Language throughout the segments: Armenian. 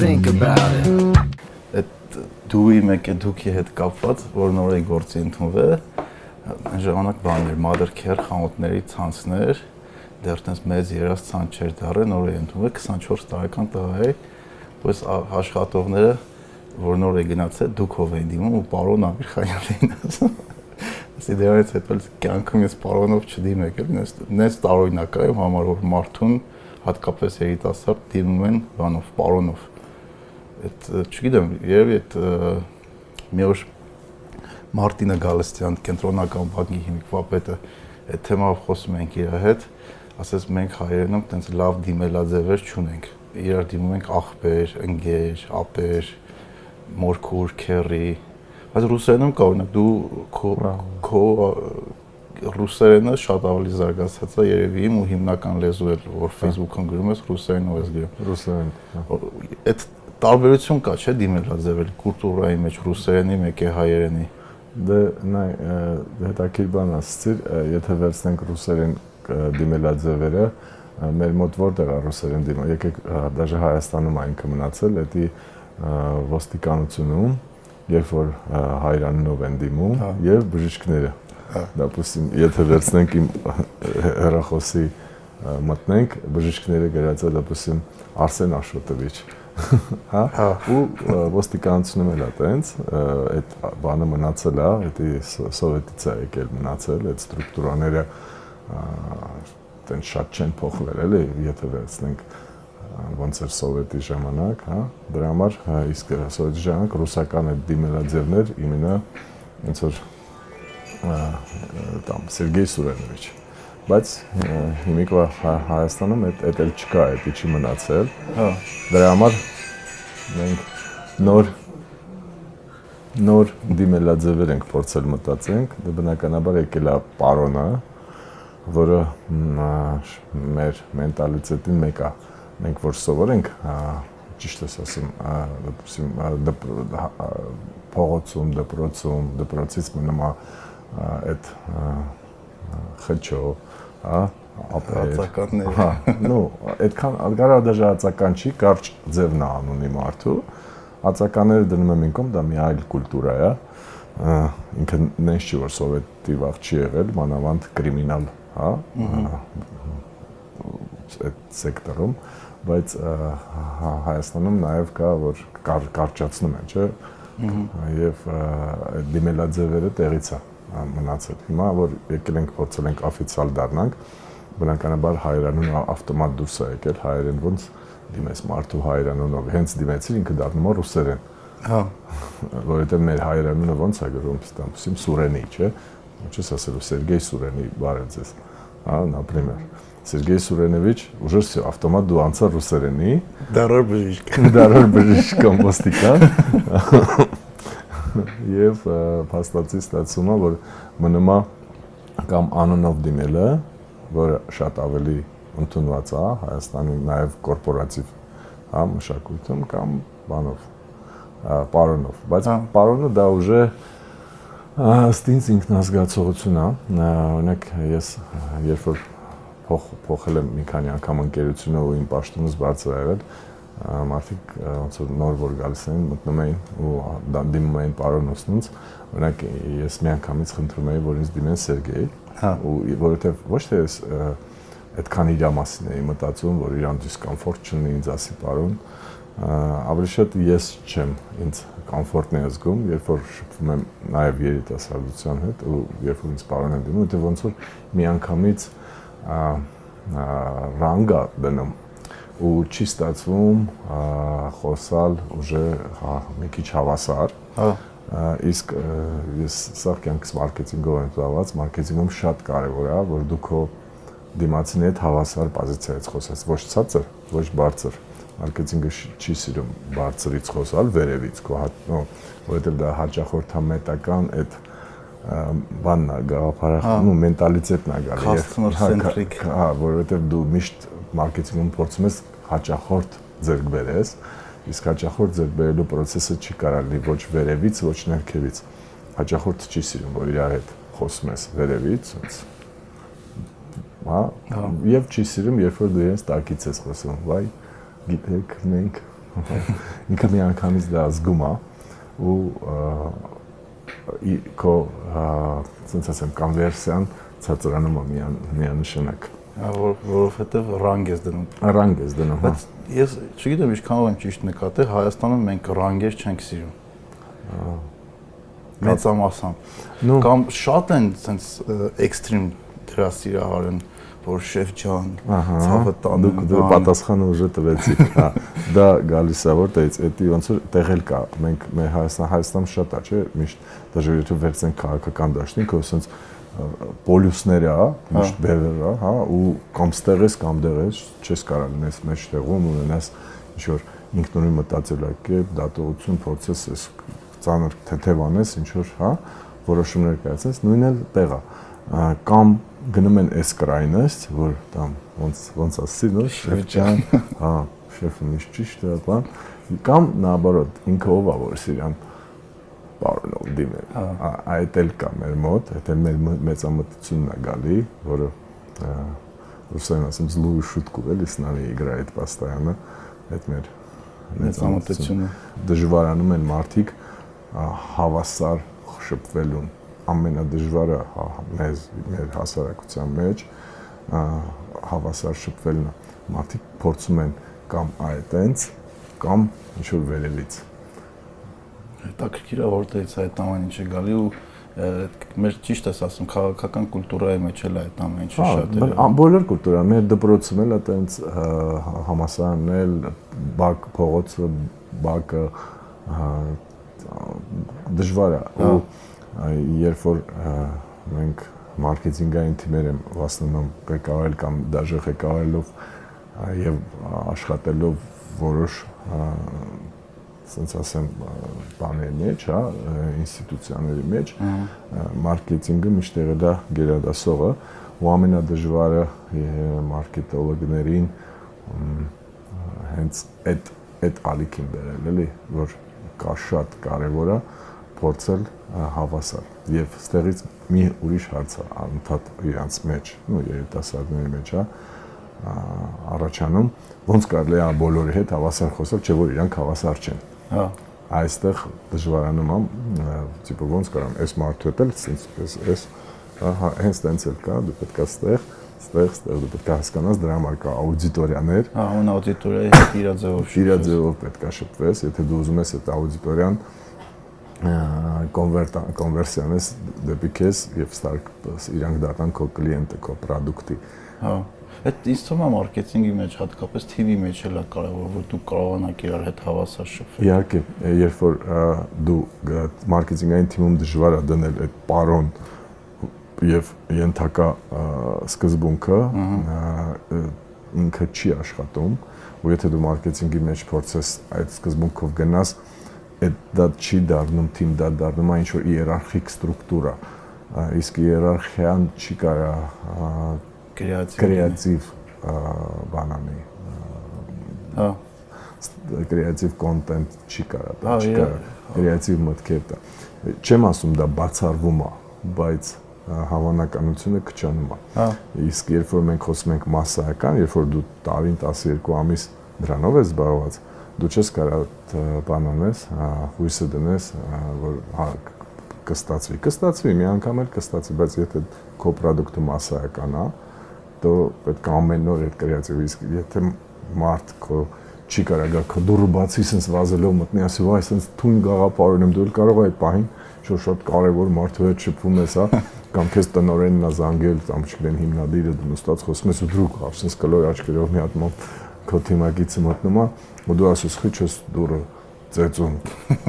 think about it. Այդ դուի մեկը դուքի հետ կապված, որ նոր է գործի ընդունվել, այն ժամանակ բաներ, mother care խանութների ցանցներ, դեռ տես մեծ երաս ցանց չէր դառը, նոր է ընդունվել 24 տարեկան տղա է, պես աշխատողները որ նոր է գնացել, դուք ով են դիմում ու պարոն Ամիրխանյանն ասում Ասի դրանից հետո կյանքում ես պարոնով չդիմեք, նես նես տարօրինակ է համար որ մարդուն հատկապես երիտասարդ դիմում են բանով, պարոնով։ Այդ չգիտեմ, երևի այդ մի օր Մարտինը Գալստյան կենտրոնական բանկի հիմիկվապետը այդ թեմայով խոսում ենք իր հետ, ասես մենք հայերենում տենց լավ դիմելաձևեր չունենք։ Իրար դիմում ենք ախպեր, ընկեր, ապեր, մորքուր, քերի, բայց ռուսերենում կա օրինակ դու քո քո ռուսերենը շատ ավելի զարգացած է երևի իմ ու հիմնական լեզու էլ որ Facebook-ում գրում ես ռուսերենով ես գրում ռուսերեն այդ տարբերություն կա չէ դիմելաձևել կուլտուրայի մեջ ռուսերենի մեկ է հայերենի դե նայ հետաքրիր բան ասցիր եթե վերցնենք ռուսերեն դիմելաձևերը մեր մոտ որտեղ է ռուսերեն դիմը եկեք դաժե Հայաստանում այնքը մնացել էդի ոստիկանությունում երբ որ հայրանով են դիմում հա։ եւ բժիշկները Դապուստիմ, եթե վերցնենք իմ հեռախոսի մտնենք, բժիշկները գրած է դապուստիմ Արսեն Աշոտովիչ, հա, Հա։ ու ոստիկանությունում էլ է տենց, այդ բանը մնացել է, դա սովետից է եկել մնացել, այդ ստրուկտուրաները տենց շատ չեն փոխվել, էլի, եթե վերցնենք ոնց էր սովետի ժամանակ, հա, դրա համար իսկ սովետի ժամանակ ռուսական այդ դիմելաձևներ իմենա ոնց որ там Սերգեյ Սուրենովիչ բայց հիմիկվա Հայաստանում այդ այդ էլ չկա, դա չի մնացել։ հա Դրա համար մենք նոր նոր դիմելաձևեր ենք փորձել մտածենք, դա բնականաբար եկել է պարոնը, որը մեր մենտալիտետին մեկ է։ Մենք որ սովորենք, ճիշտ ես ասում, դպրոցում փողոցում, դպրոցում, դպրոցից մնում է այդ խճո, հա, ապեր։ Հացականները։ Հա, նո, այդքան ալգարա դաժե հացական չի, կարճ ձևն է անունի մարդու։ Հացականները դնում եմ ինքում, դա մի այլ կուլտուրա է։ Ինքը նենց չի որ սովետի վաղ չի եղել, մանավանդ կրիմինալ, հա, այդ սեկտորում, բայց հա- Հայաստանում նաև կա որ կար, կարճացնում են, չէ՞։ Եվ այդ դիմելաձևերը տեղից է մնացել։ Հիմա որ եկել ենք փորձել ենք օֆիցիալ դառնանք, բնականաբար հայրանունը ավտոմատ դուրս է եկել, հայերեն ոնց դիմես մարդու հայրանունով, հենց դիմեցիր ինքը դառնում է ռուսերեն, Հա, որովհետև մեր հայրանունը ոնց է գրում, ստամպսիմ Սուրենի, չէ՞։ Ինչպես ասելու Սերգեյ Սուրենի բարև ձեզ։ Հա, например. Сергей Суренович, уже все, автомат դու անցա ռուսերենի, դարար բժիշկ։ դարար բժիշկ կամ ոստիկան։ Եվ փաստացի ստացվում է, որ մնում է կամ անունով դիմելը, որը շատ ավելի ընդունված է Հայաստանի նաև կորպորատիվ հա մշակույթում կամ բանով պարոնով, բայց Հա։ պարոնը դա ուժը ըստ ինձ ինքնազգացողություն է, օրինակ ես երբ որ փոխ փոխել եմ մի քանի անգամ ընկերությունը ու իմ պաշտոնս բարձր ա եղել, մարդիկ ոնց որ նոր որ գալիս էին մտնում էին ու դա դիմում էին պարոն ուսնուց օրինակ ես մի անգամից խնդրում էի որ ինձ դիմեն Սերգեյ Հա։ ու որովհետև ոչ թե ես այդքան իր մասին էի մտածում որ իրան դիսկոմֆորտ չունի ինձ ասի պարոն ավելի շատ ես չեմ ինձ կոմֆորտն է զգում երբ որ շփվում եմ նաև երիտասարդության հետ ու երբ որ ինձ պարոն են դիմում որովհետև ոնց որ մի անգամից ռանգա դնում ու չի ստացվում խոսալ ուժը հա, մի քիչ հավասար Հա, իսկ ես սա կյանքս մարքեթինգով եմ զբաղված մարքեթինգում շատ կարևոր է որ դու քո դիմացինի հետ հավասար պոզիցիայից խոսես ոչ ցածր ոչ բարձր մարքեթինգը չի սիրում բարձրից խոսալ վերևից քո հա որովհետև դա հաճախորդամետական այդ բանն է գաղափարախ ու մենտալիտետն է գալի Customer centric։ հա որովհետև դու միշտ մարքեթինգում փորձում ես հաճախորդ ձեռք բերես իսկ հաճախորդ ձեռք բերելու process-ը չի կարող լինի ոչ վերևից ոչ ներքևից հաճախորդը չի սիրում որ իր հետ խոսում ես վերևից ոնց հա Հա։ եւ չի սիրում երբ որ դու իրենց տակից ես խոսում վայ գիտեք մենք ինքը միանգամից դա զգում է ու քո ցենց ասեմ կոնվերսիան ցածրանում է միան միանշանակ որ որովհետև ռանգ ես դնում ռանգ ես դնում բայց ես չգիտեմ ինչքանով եմ ճիշտ նկատել Հայաստանում մենք ռանգեր չենք սիրում մեծամասամբ կամ շատ են ցենց էքստրիմ դրա սիրահար են որ շեֆ ջան, ցավը տանը դուք դու պատասխանը ուժը տվեցիք, հա։ Դա գալիս է որտեղից, էդի ոնց որ տեղել կա։ Մենք մեր Հայաստան Հայաստան շատ է, չէ՞, միշտ դաժե եթե վերցնենք քաղաքական դաշտին, քո sense պոլյուսները, հա, միշտ բևերը, հա, ու կամ ստեղես կամ դեղես, չես կարող լինես մեջտեղում ունենաս ինչ որ ինքնուրույն մտածելակերպ, դատողություն, process, էս ծանր թեթևանես, ինչ որ, հա, որոշումներ կայացնես, նույնն էլ տեղա կամ գնում են այս կրայնից, որ там ոնց ոնց ասի, նո, շեֆ ջան, հա, շեֆը միշտ ճիշտ է, բան, կամ наоборот, ինքը ով է որ սիրան բարոնով դիմել։ Այդ էլ կա մեր մոտ, այդ էլ մեր մեծամտությունն է գալի, որը ռուսերեն ասում злую шутку, էլի с нами играет постоянно, այդ մեր մեծամտությունը դժվարանում են մարդիկ հավասար շփվելուն ամենադժվարը հա, մեզ մեր հասարակության մեջ հավասար շփվելն է։ Մարդիկ փորձում են կամ այտենց կամ ինչ որ վերևից։ Հետաքրքիր է որտեղից այդ ամեն ինչը գալի ու մեր ճիշտ ես ասում քաղաքական կուլտուրայի մեջ էլ այդ ամեն ինչը հա, շատ է։ Բոլոր կուլտուրա, մեր դպրոցում էլ այտենց համասարանն էլ բակ փողոցը բակը դժվար է ու երբ որ մենք մարքեթինգային թիմեր եմ վասնում ղեկավարել կամ դաժե ղեկավարելով եւ աշխատելով որոշ ասենց ասեմ բաների մեջ, հա, ինստիտուցիաների մեջ, մարքեթինգը միշտ եղել է գերադասողը ու ամենադժվարը մարքետոլոգներին հենց այդ այդ ալիքին բերել, էլի, որ կա շատ կարևոր է փորձել հավասար եւ ստեղից մի ուրիշ հարց անընդհատ իրանց մեջ, նո երիտասարդների մեջ է առաջանում, ոնց կարելի է բոլորի հետ հավասար խոսալ, չէ որ իրանք հավասար չեն։ Հա այստեղ դժվարանում եմ, տիպը ոնց կարամ, այս մարդու հետ էլ sense այս հա հենց տենց էլ կա, դու պետք է ստեղ ստեղ ստեղ դու պետք է հասկանաս դրա համար կա աուդիտորիաներ։ Հա, ուն աուդիտորիայի հետ իր ձևով։ Իր ձևով պետք է շփվես, եթե դու ուզում ես այդ աուդիտորիան կոնվերտ կոնվերսիանես դեպի քեզ եւ ստարկ իրանք դատան քո կլիենտը, քո product-ի։ Հա։ Այդ ինձ թվում է մարքեթինգի մեջ հատկապես TV մեջ էլ է կարևոր, որ դու կարողանաք իրար հետ հավասար շփվել։ Իհարկե, երբ որ դու մարքեթինգային թիմում դժվար է դնել այդ պարոն եւ ենթակա սկզբունքը, ինքը չի աշխատում, ու եթե դու մարքեթինգի մեջ փորձես այդ սկզբունքով գնաս, այդ դա չի դառնում թիմ, դա դառնում է ինչ որ իերարխիկ ստրուկտուրա։ Իսկ իերարխիան չի կարա կրեատիվ կրեատիվ բանանի։ Հա կրեատիվ կոնտենտ չի կարա, դա Հա, չի կարա կրեատիվ մտքեր դա։ Չեմ ասում դա բացառվում է, բայց հավանականությունը քչանում է։ Հա Իսկ երբ որ մենք խոսում ենք massայական, երբ որ դու տարին 12 ամիս դրանով ես զբաղված, դու չես կարող բան անես, հույսը դնես, որ հա կստացվի, կստացվի, մի անգամ էլ կստացվի, բայց եթե քո product-ը massայական է, դու պետք է ամեն օր այդ կրեատիվ իսկ եթե մարդ քո չի կարող գա քո դուրը բացի sense վազելով մտնի ասի վայ sense թուն գաղափար ունեմ դու էլ կարող այդ պահին շուտ շատ կարևոր մարդու հետ շփվում ես հա կամ քեզ տնորենն է զանգել կամ չգիտեմ հիմնադիրը դու նստած խոսում ես ու դրուկ հա sense կլոր աչքերով մի հատ մոտ քո թիմակիցը մտնում է ու դու ասես խի չես դուրը ծեծում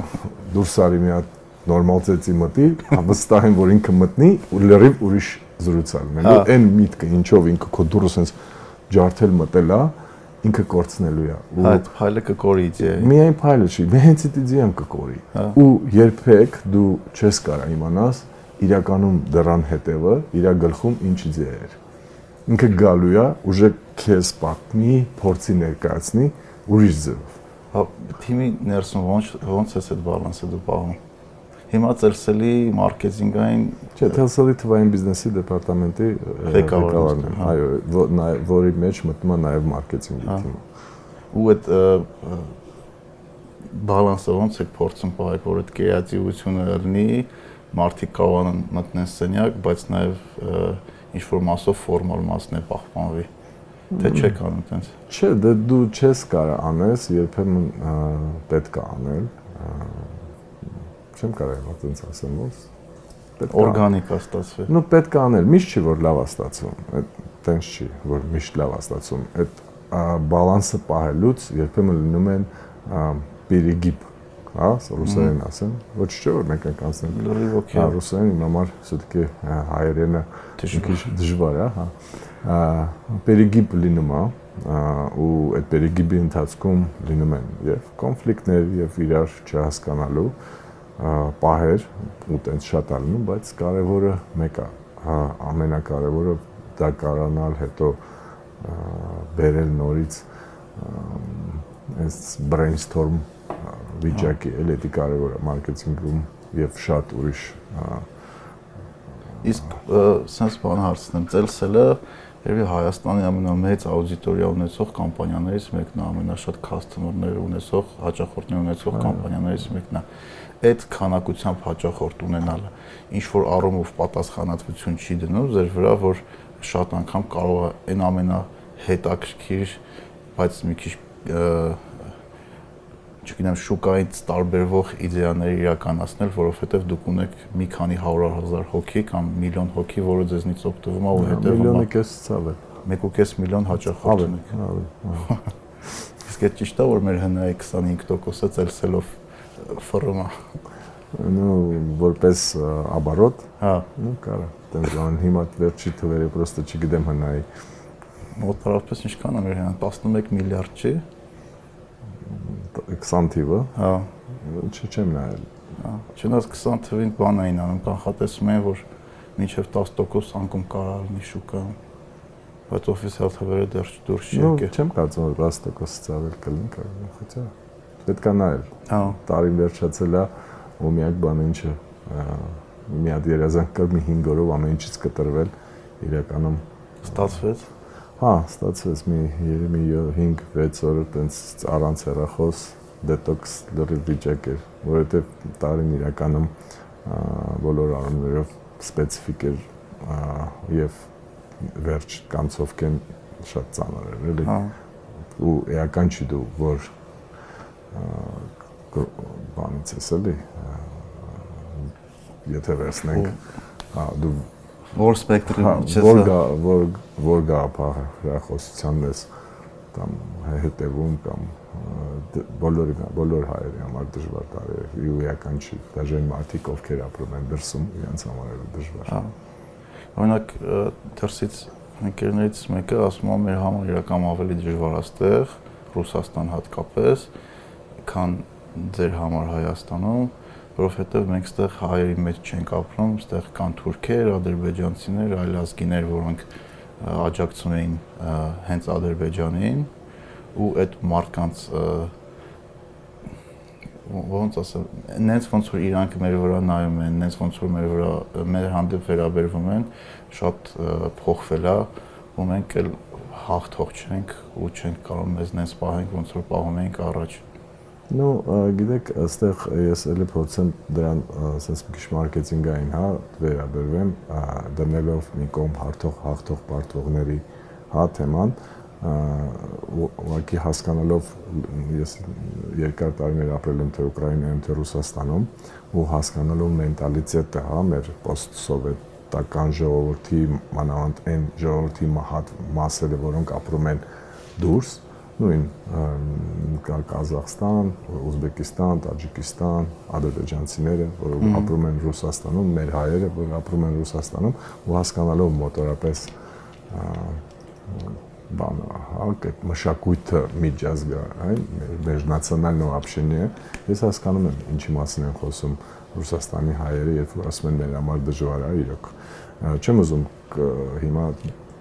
դուրս արի մի հատ նորմալ ծեծի մտի վստահ եմ որ ինքը մտնի ու լրիվ ուրիշ զրուցալ ունենա այն միտքը ինչով ինքը քո դուրը sense ջարդել մտել է ինքը կորցնելու է ու այդ փայլը կկորի իդեա միայն փայլը չի հենց այդ իդեան կկորի ու երբեք դու չես կարա իմանաս իրականում դրան հետևը իր գլխում ինչ իդեա էր ինքը գալու է ուժը քեզ պատմի փորձի ներկայացնի ուրիշ ձևով։ Հա, թիմի ներսում ոնց ոնց է այդ բալանսը դու պահում։ Հիմա ծերսելի մարքեթինգային Չէ, Telsel-ի թվային բիզնեսի դեպարտամենտի ղեկավարն եմ, հա։ այո, որի մեջ մտնում է նաև մարքեթինգի հա։ թիմը։ Ու այդ բալանսը ոնց է փորձում պահել, որ այդ կրեատիվությունը լինի, մարդիկ կարողանան մտնեն սենյակ, բայց նաև ինչ որ մասով ֆորմալ մասն է պահպանվի։ Թե չեք անում այդպես։ Չէ, դե դու չես կարող անես, երբեմն պետք է անել չեմ կարող ա տենց ասեմ ոնց պետք է օրգանիկ է ստացվել։ Ну պետք է անել, միշտ չի որ լավ է ստացվում, այդ տենց չի որ միշտ լավ է ստացվում, այդ բալանսը պահելուց երբեմն լինում են պերիգիպ, հա, ռուսերեն ասեմ, ոչ չէ որ մենք ենք անցնել։ Լրիվ օքեյ։ Ռուսերեն իմ համար все-таки հայերենը քիչ դժվար է, հա։ Պերիգիպ լինում է, ու այդ պերիգիպի ընթացքում լինում են եւ կոնֆլիկտներ եւ իրար չհասկանալու, պահեր ու տենց շատ ալնում, բայց կարևորը մեկը, հա, ամենակարևորը դա կարանալ հետո բերել նորից այս brainstorm վիճակի, էլ դա կարևոր է մարքեթինգում եւ շատ ուրիշ իսկ sense բան հարցնեմ ծելսելը Երևի Հայաստանի ամենամեծ աուդիտորիա ունեցող կամպանիաներից մեկն է, ամենաշատ customer-ներ ունեցող, հաճախորդներ ունեցող կամպանիաներից մեկն է։ Այդ քանակությամբ հաճախորդ ունենալը ինչ որ առումով պատասխանատվություն չի դնում ձեր վրա, որ շատ անգամ կարող է այն ամենա հետաքրքիր, բայց մի քիչ չգիտեմ, շուկայից տարբերվող իդեաներ իրականացնել, որովհետև դուք ունեք մի քանի 100.000 հոգի կամ միլիոն հոգի, որը ձեզնից օգտվում է ու հետևում է։ Միլիոնը կես ցավ է։ 1.5 միլիոն հաճախորդ ունեք։ Իսկ այդ ճիշտ է, որ մեր հնայի 25%-ը ծելսելով ֆռում է։ Ну, որպես оборот, հա, ну, կարա։ Տենց բան հիմա վերջի թվերը պրոստը չգիտեմ հնայի մոտավորապես ինչքան է մեր հնան 11 միլիարդ չի 20 թիվը հա չ չեմ նայել հա չնայած 20 թվին բան էին անում կանխատեսում էին որ մինչև 10% անկում կարա լինի շուկայում բայց օֆիցիալ թվերը դեռ դուրս չի եկել չեմ կարծում որ 10% ծավել կլինի կարող խոչա պետք է նայել։ Հա։ Տարին վերջացել է ու միակ բանը ինչը մի հատ երազանք կար մի 5 օրով ամեն ինչից կտրվել իրականում ստացվեց։ Հա, ստացվեց մի երևի 5-6 օր տենց առանց հեռախոս դետոքս լրիվ վիճակ էր, որովհետև տարին իրականում բոլոր առումներով սպეციფიկ էր եւ վերջ կանցովքեն շատ ծանր էր, էլի։ Հա ու էական չի դու, որ բանից ես էլի եթե վերցնենք, հա, դու որ սպեկտրի միջից որ գա որ որ գաղափարը հրախոսության մեզ կամ հետևում կամ բոլորի բոլոր հայերի համար դժվար տարի ու էական չի դաժե մարդիկ ովքեր ապրում են դրսում իրենց համար էլ դժվար հա օրինակ դրսից ընկերներից մեկը ասում է մեր համար իրական ավելի դժվար աստեղ Ռուսաստան հատկապես քան ձեր համար Հայաստանում որովհետև մենք ստեղ հայերի մեջ չենք ապրում, ստեղ կան թուրքեր, ադրբեջանցիներ, այլ ազգիներ, որոնք աջակցում էին հենց Ադրբեջանին ու այդ մարդկանց ոնց ասեմ, նենց ոնց որ իրանք մեր վրա նայում են, նենց ոնց որ մեր վրա մեր հանդեպ վերաբերվում են, շատ փոխվել է ու մենք էլ հաղթող չենք ու չենք կարող մեզ նենց պահենք ոնց որ պահում էինք առաջ։ Ну, գիտեք, այստեղ ես էլի փորձեմ դրան ասես մի քիչ մարքեթինգային, հա, վերաբերվեմ, դնելով մի կողմ հարթող հաղթող պարտվողների հա թեման, ուղղակի հասկանալով ես երկար տարիներ ապրել եմ թե Ուկրաինայում, թե Ռուսաստանում ու հասկանալով մենտալիտետը, հա, մեր post-սովետական ժողովրդի, մանավանդ այն ժողովրդի մասերը, որոնք ապրում են դուրս, նույն Կազախստան, Ուզբեկիստան, Տաջիկիստան, ադրբեջանցիները, որ ապրում են Ռուսաստանում, մեր հայերը, որ ապրում են Ռուսաստանում, ու հասկանալով մոտորապես բան, հա, այդ մշակույթը միջազգային, մեր նացիոնալնո общение, ես հասկանում եմ ինչի մասին են խոսում Ռուսաստանի հայերը, երբ որ ասում են մեր համար դժվար է, իրոք։ Չեմ ուզում հիմա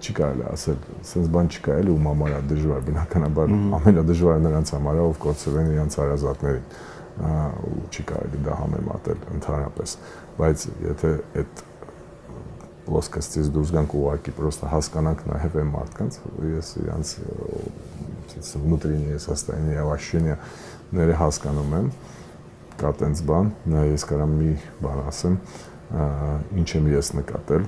չի կարելի ասել, sense բան չկա էլ ու մամարա դժվար, բնականաբար ամենադժվարը նրանց համար է, ով կորցրել են իրենց հարազատներին ու չի կարելի դա համեմատել ընդհանրապես, բայց եթե այդ պլոսկաստից դուրս գանք ուղակի պրոստը հասկանանք նաև այն մարդկանց, ես իրանց ցից внутренние состояние, ощущения-ները հասկանում եմ, կա տենց բան, նա ես կարամ մի բան ասեմ, ինչ եմ ես նկատել,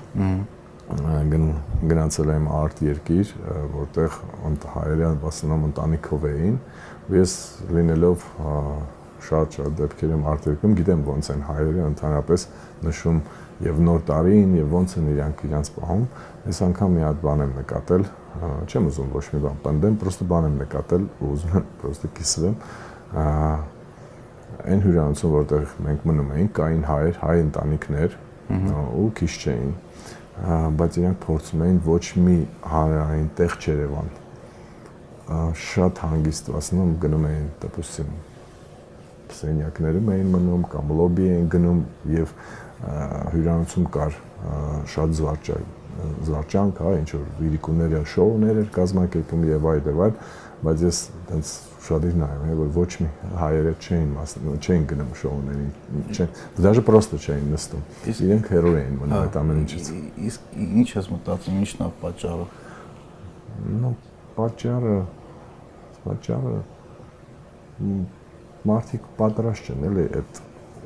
Գնացել եմ արտ երկիր, որտեղ հայերը ասում ընտանիքով էին, ու ես լինելով շատ շատ դեպքերում արտ երկրում գիտեմ ոնց են հայերը ընդհանրապես նշում եւ նոր տարին եւ ոնց են իրանք իրանց պահում։ Այս անգամ մի հատ բան եմ նկատել, չեմ ուզում ոչ մի բան պնդեմ, պրոստը բան եմ նկատել ու ուզում եմ պրոստը կիսվեմ այն հյուրանոցում, որտեղ մենք մնում էինք, կային հայեր, հայ ընտանիքներ ու քիչ չէին, բայց իրանք փորձում էին ոչ մի հանրային տեղ չերևան։ Շատ հանգիստացնում գնում էին, դեպուսին սենյակներում էին մնում կամ լոբի էին գնում եւ հյուրանոցում կար շատ զվարճան զվարճանք, հա, ինչ որ վիրիկուները, շոուներ էր կազմակերպում եւ այլ եւ այլ, բայց ես այնց շատիր նայում եմ, որ ոչ մի հայերը չէին չէին գնում շոուներին, չեն, դաժե պրոստը չէին նստում։ Իրենք հերո էին մնում այդ ամեն ինչից։ Իսկ ինչ ես մտածում, ինչն է պատճառը։ Ну, պատճառը պատճառը մարդիկ պատրաստ չեն էլի այդ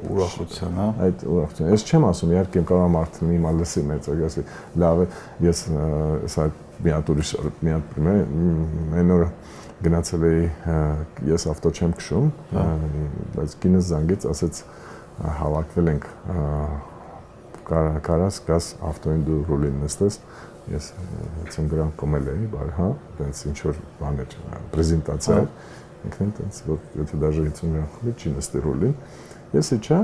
ուրախության, հա։ Այդ ուրախություն։ Ես չեմ ասում, իհարկե կարող մարդը մի մալ լսի մեծ, ասի, լավ է, ես սա մի հատ ուրիշ մի հատ պրիմեր, այն օրը գնացել էի ես ավտո չեմ քշում, բայց կինս զանգեց, ասեց հավաքվել ենք կարաս գաս ավտոին դու ռուլին նստես ես 50 գրամ կոմել էի, բարի, հա, տենց ինչ որ բան էր, պրեզենտացիա էր։ Ինքնին տենց որ եթե դաժե 50 գրամ կոմել չի նստի ռուլին։ Ես իջա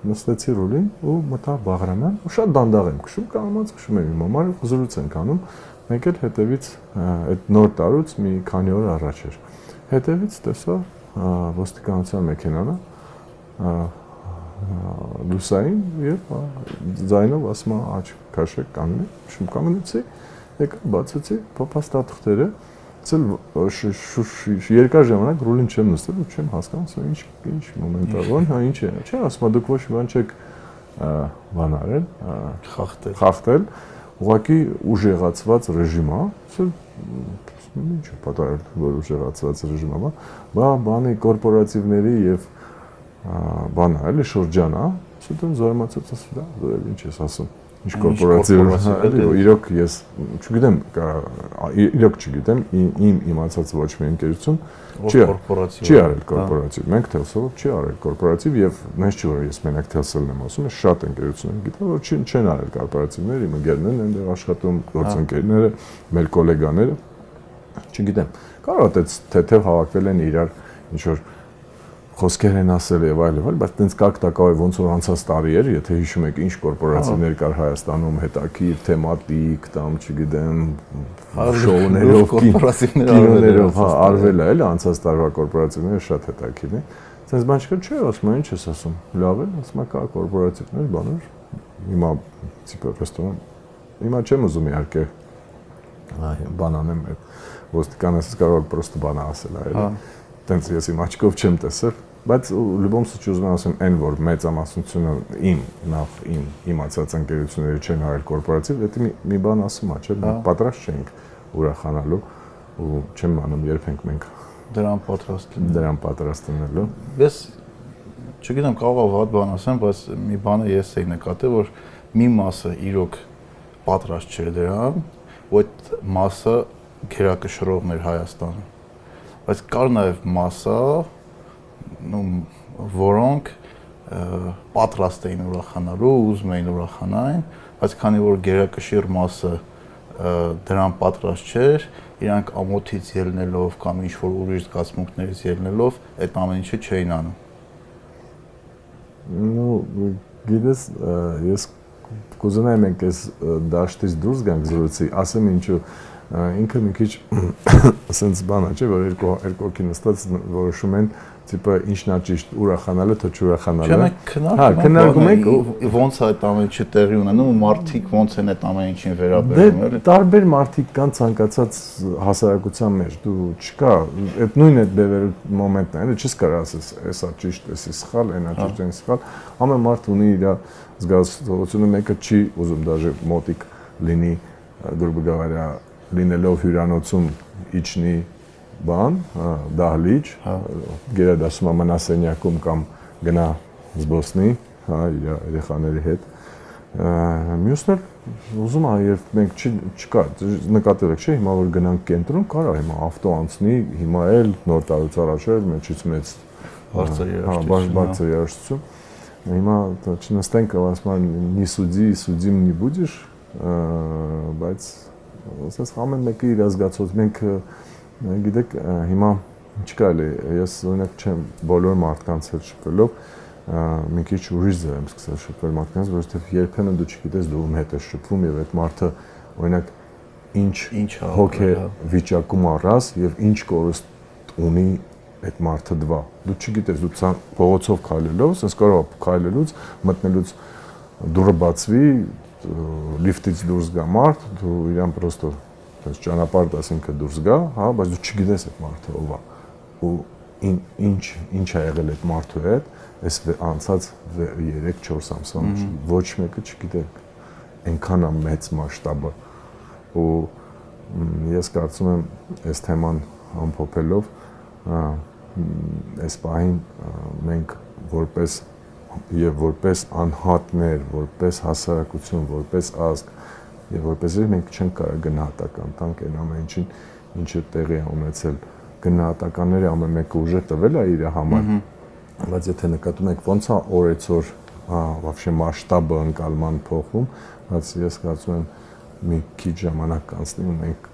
նստեցի ռուլին ու մտա Բաղրամյան ու շատ դանդաղ եմ քշում, կամած քշում եմ իմ համար, զրույց ենք անում մեկ էլ հետևից այդ նոր տարուց մի քանի օր առաջ էր։ Հետևից տեսա ոստիկանության մեքենանը լուսային եւ ձայնով ասում է աչ քաշեք կանգնի, շում կանգնեցի, եկա բացեցի փոփաստաթղթերը, ցել երկար ժամանակ ռուլին չեմ նստել ու չեմ հասկանում, սա ինչ ինչ մոմենտ է, ո՞ն, հա ինչ է։ Չէ, ասում դուք ոչ մի բան չեք բան արել, խախտել։ Խախտել ուղղակի ուժեղացված ռեժիմ է, ինչ է պատահել, որ ուժեղացված ռեժիմ է, բա բանի կորպորատիվների եւ բանը էլի շրջան է, սուտեն զարմացած ասում դա, որ ինչ ես ասում ինչ կորպորատիվ էլի իրոք ես չգիտեմ իրոք չգիտեմ իմ իմացած ոչ մի ընկերություն չի կորպորատիվ չի արել կորպորատիվ մենք թելսով չի արել կորպորատիվ եւ նենց չի որ ես մենակ թելսելն եմ ասում շատ ընկերություններ գիտեմ որ չեն արել կորպորատիվներ իմ ընկերներն են այնտեղ աշխատում գործընկերները մեր գոլեգաները չգիտեմ կարող է թեթև հավաքվել են իրար ինչ որ խոսքեր են ասել եւ այլ եւ այլ, բայց տենց կակ տակավ ոնց որ անցած տարի էր, եթե հիշում եք ինչ կորպորացիաներ կար Հայաստանում, հետաքրիր, թեմատիկ, կամ չգիտեմ, շոուներով, կինոներով, հա, արվել է, էլի անցած տարվա կորպորացիաները շատ հետաքրիր են։ Սենց բան չկա, չէ, ասում են, ինչ ես ասում։ Լավ է, ասում կա կորպորատիվներ, բաներ։ Հիմա տիպը ռեստորան։ Հիմա չեմ ուզում իհարկե բան անեմ այդ ոստիկանս կարող պրոստը բան ասել, այլ տենց ես իմ աչքով չեմ տեսել, բայց լուբոմ սուճ ուզում եմ ասեմ այն որ մեծամասնությունը իմ նախ իմ իմացած ընկերությունները չեն հարել կորպորատիվ դա մի մի բան ասում է չէ պատրաստ չենք ուրախանալու ու չեմ անում երբ ենք մենք դրան պատրաստ դրան պատրաստ լինելու ես չգիտեմ կարող է ված բան ասեմ բայց մի բանը ես էի նկատել որ մի մասը իրոք պատրաստ չէր դրան ու այդ մասը գերակշռողներ Հայաստանը բայց կար նաև մասը որոնք պատրաստ էին ուրախանալու, ուզում էին ուրախանային, բայց քանի որ գերակշիռ մասը դրան պատրաստ չէր, իրանք ամոթից ելնելով կամ ինչ որ ուրիշ զգացմունքներից ելնելով այդ ամեն ինչը չէին անում։ Ну, գիտես, ես կուզենայի մենք այս դաշտից դուրս գանք զրույցի, ասեմ ինչու ինքը մի քիչ ասենց բան է, չէ, որ երկու երկու հոգի նստած որոշում են տիպը ինչն է ճիշտ ուրախանալը թե չուրախանալը։ Չէ, մենք քննարկում հա, քննարկում ենք ոնց է այդ ամեն ինչը տեղի ունենում ու մարդիկ ոնց են այդ ամեն ինչին վերաբերում, էլի։ Դե տարբեր մարդիկ կան ցանկացած հասարակության մեջ, դու չկա, այդ նույն այդ բևեր մոմենտն է, էլի չես կարող ասես, էսա ճիշտ, էսի սխալ, այնա հա։ ճիշտ, այն սխալ։ Ամեն մարդ ունի իր զգացողությունը, մեկը չի ուզում դաժե մոտիկ լինի, грубо говоря, լինելով հյուրանոցում իջնի բան, հա, դահլիճ, Հա։ գերադասում մնասենյակում կամ գնա զբոսնի, հա, իր երեխաների հետ։ Ա, Մյուսն էլ ուզում է, երբ մենք չի չկա, նկատել եք, չէ՞, հիմա որ գնանք կենտրոն, կարա հիմա ավտո անցնի, հիմա էլ նոր տարուց առաջ էր մեջից մեծ Բարձր Հա, բարձ- երաժշտություն, բարձր երաժշտություն։ Հիմա դա չնստենք, ասում նի սուդի, սուդիմ նի будешь, բայց ասես ամեն մեկը իր ազգացած մենք ը, գիտեք հիմա չկա էլի ես օրինակ չեմ բոլոր մարդկանց հետ շփվելով մի քիչ ուրիշ ձև եմ սկսել շփվել մարդկանց, որովհետև երբեմն դու չգիտես դու ում հետ ես շփվում եւ այդ մարդը օրինակ ինչ Ինչ ա հոգ է ապրել, հա։ վիճակում առած եւ ինչ կորուստ ունի այդ մարդը դվա։ Դու չգիտես, դու ցան փողոցով քայլելով, ասես կարող քայլելուց, մտնելուց դուրը բացվի, լիֆտից դուրս գա մարդ, դու իրան պրոստո այս ճանապարհ ասինքն դուրս գա, հա, բայց դու չգիտես այդ մարդը ով է։ Ու ին- ինչ ինչ ա եղել այդ մարդու հետ, այս անցած 3-4 ամսվա մեջ ոչ մեկը չգիտե այնքան է մեծ մասշտաբը ու ես կարծում եմ այս թեման ամփոփելով այս պահին մենք որպես եւ որպես անհատներ, որպես հասարակություն, որպես ազգ եւ որպեսզի մենք չենք կարող գնահատական տանք այն ամեն ինչին, ինչը տեղի է ունեցել գնահատականները ամեն մեկը ուժը տվել է իր համար բայց եթե նկատում եք ոնց է օրեցօր հա вообще մասշտաբը ընկալման փոխում, բայց ես կարծում եմ մի քիչ ժամանակ կանցնի ու մենք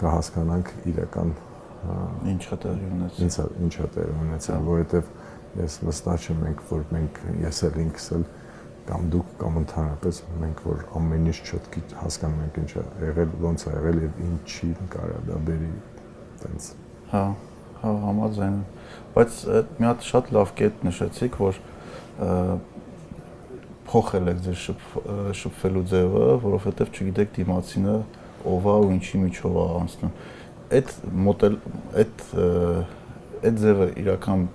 կհասկանանք իրական հա, Ինչա տեղի ունեցել։ ինձ ինչ է տեղ ունեցել, որովհետև ես վստահ չեմ մենք որ մենք ես էլ ինքս էլ կամ դուք կամ ընդհանրապես մենք որ ամեն ինչ չոտքի հասկանում ենք ինչ է եղել, ոնց է եղել եւ ինչի կարա դա բերի տենց Հա, հա, համաձայն Բայց այդ մի հատ շատ լավ կետ նշեցիք, որ փոխել եք ձեր շփվելու ձևը, որովհետև չգիտեք դիմացինը ով է ու ինչի միջով է անցնում։ Այդ մոդել, այդ այդ ձևը իրական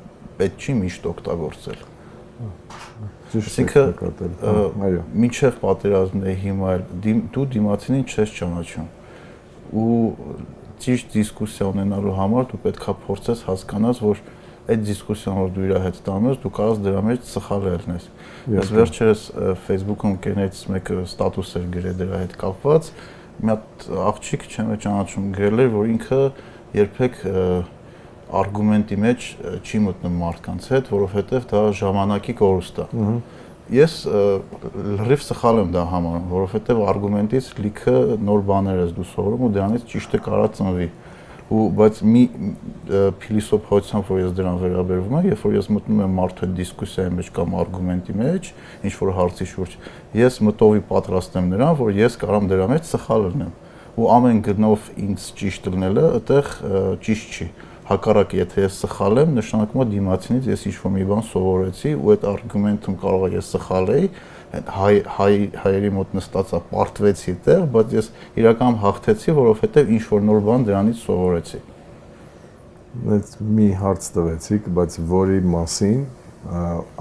պետք չի միշտ օգտագործել։ ճիշտ Այսինքն, հա, այո Մինչև պատերազմն է հիմա էլ դու դիմացինին չես ճանաչում ու ճիշտ դիսկուսիա ունենալու համար դու պետքա փորձես հասկանաս, որ այդ դիսկուսիան, որ դու իր հետ տանում ես, դու կարաս դրա մեջ սխալ ելնես։ Ես վերջերս Facebook-ում կերներից մեկը ստատուս էր գրել դրա հետ կապված, մի հատ աղջիկ չեմ ճանաչում գրել էր, որ ինքը երբեք ը, արգումենտի մեջ չի մտնում մարդկանց հետ, որովհետև դա ժամանակի կորուստ է։ Ես լրիվ սխալ եմ դա համարում, որովհետև արգումենտից լիքը նոր բաներ ես դու սովորում ու դրանից ճիշտը կարա ծնվի։ Ու բայց մի փիլիսոփայությամբ, որ ես դրան վերաբերվում եմ, երբ որ ես մտնում եմ մարդու հետ դիսկուսիայի մեջ կամ արգումենտի մեջ, ինչ որ հարցի շուրջ, ես մտովի պատրաստ եմ նրան, որ ես կարամ դրա մեջ սխալ լինեմ։ Ու ամեն գնով ինձ ճիշտ լինելը այդտեղ ը, ճիշտ չի հակառակ եթե ես սխալ եմ, նշանակում է դիմացինից ես ինչ-որ մի բան սովորեցի ու այդ արգումենտում կարող է ես սխալ էի, այդ հայ հայ հայերի մոտ նստածա պարտվեցի դեռ, բայց ես իրական հաղթեցի, որովհետև ինչ-որ նոր բան դրանից սովորեցի։ Այդ մի հարց տվեցիք, բայց որի մասին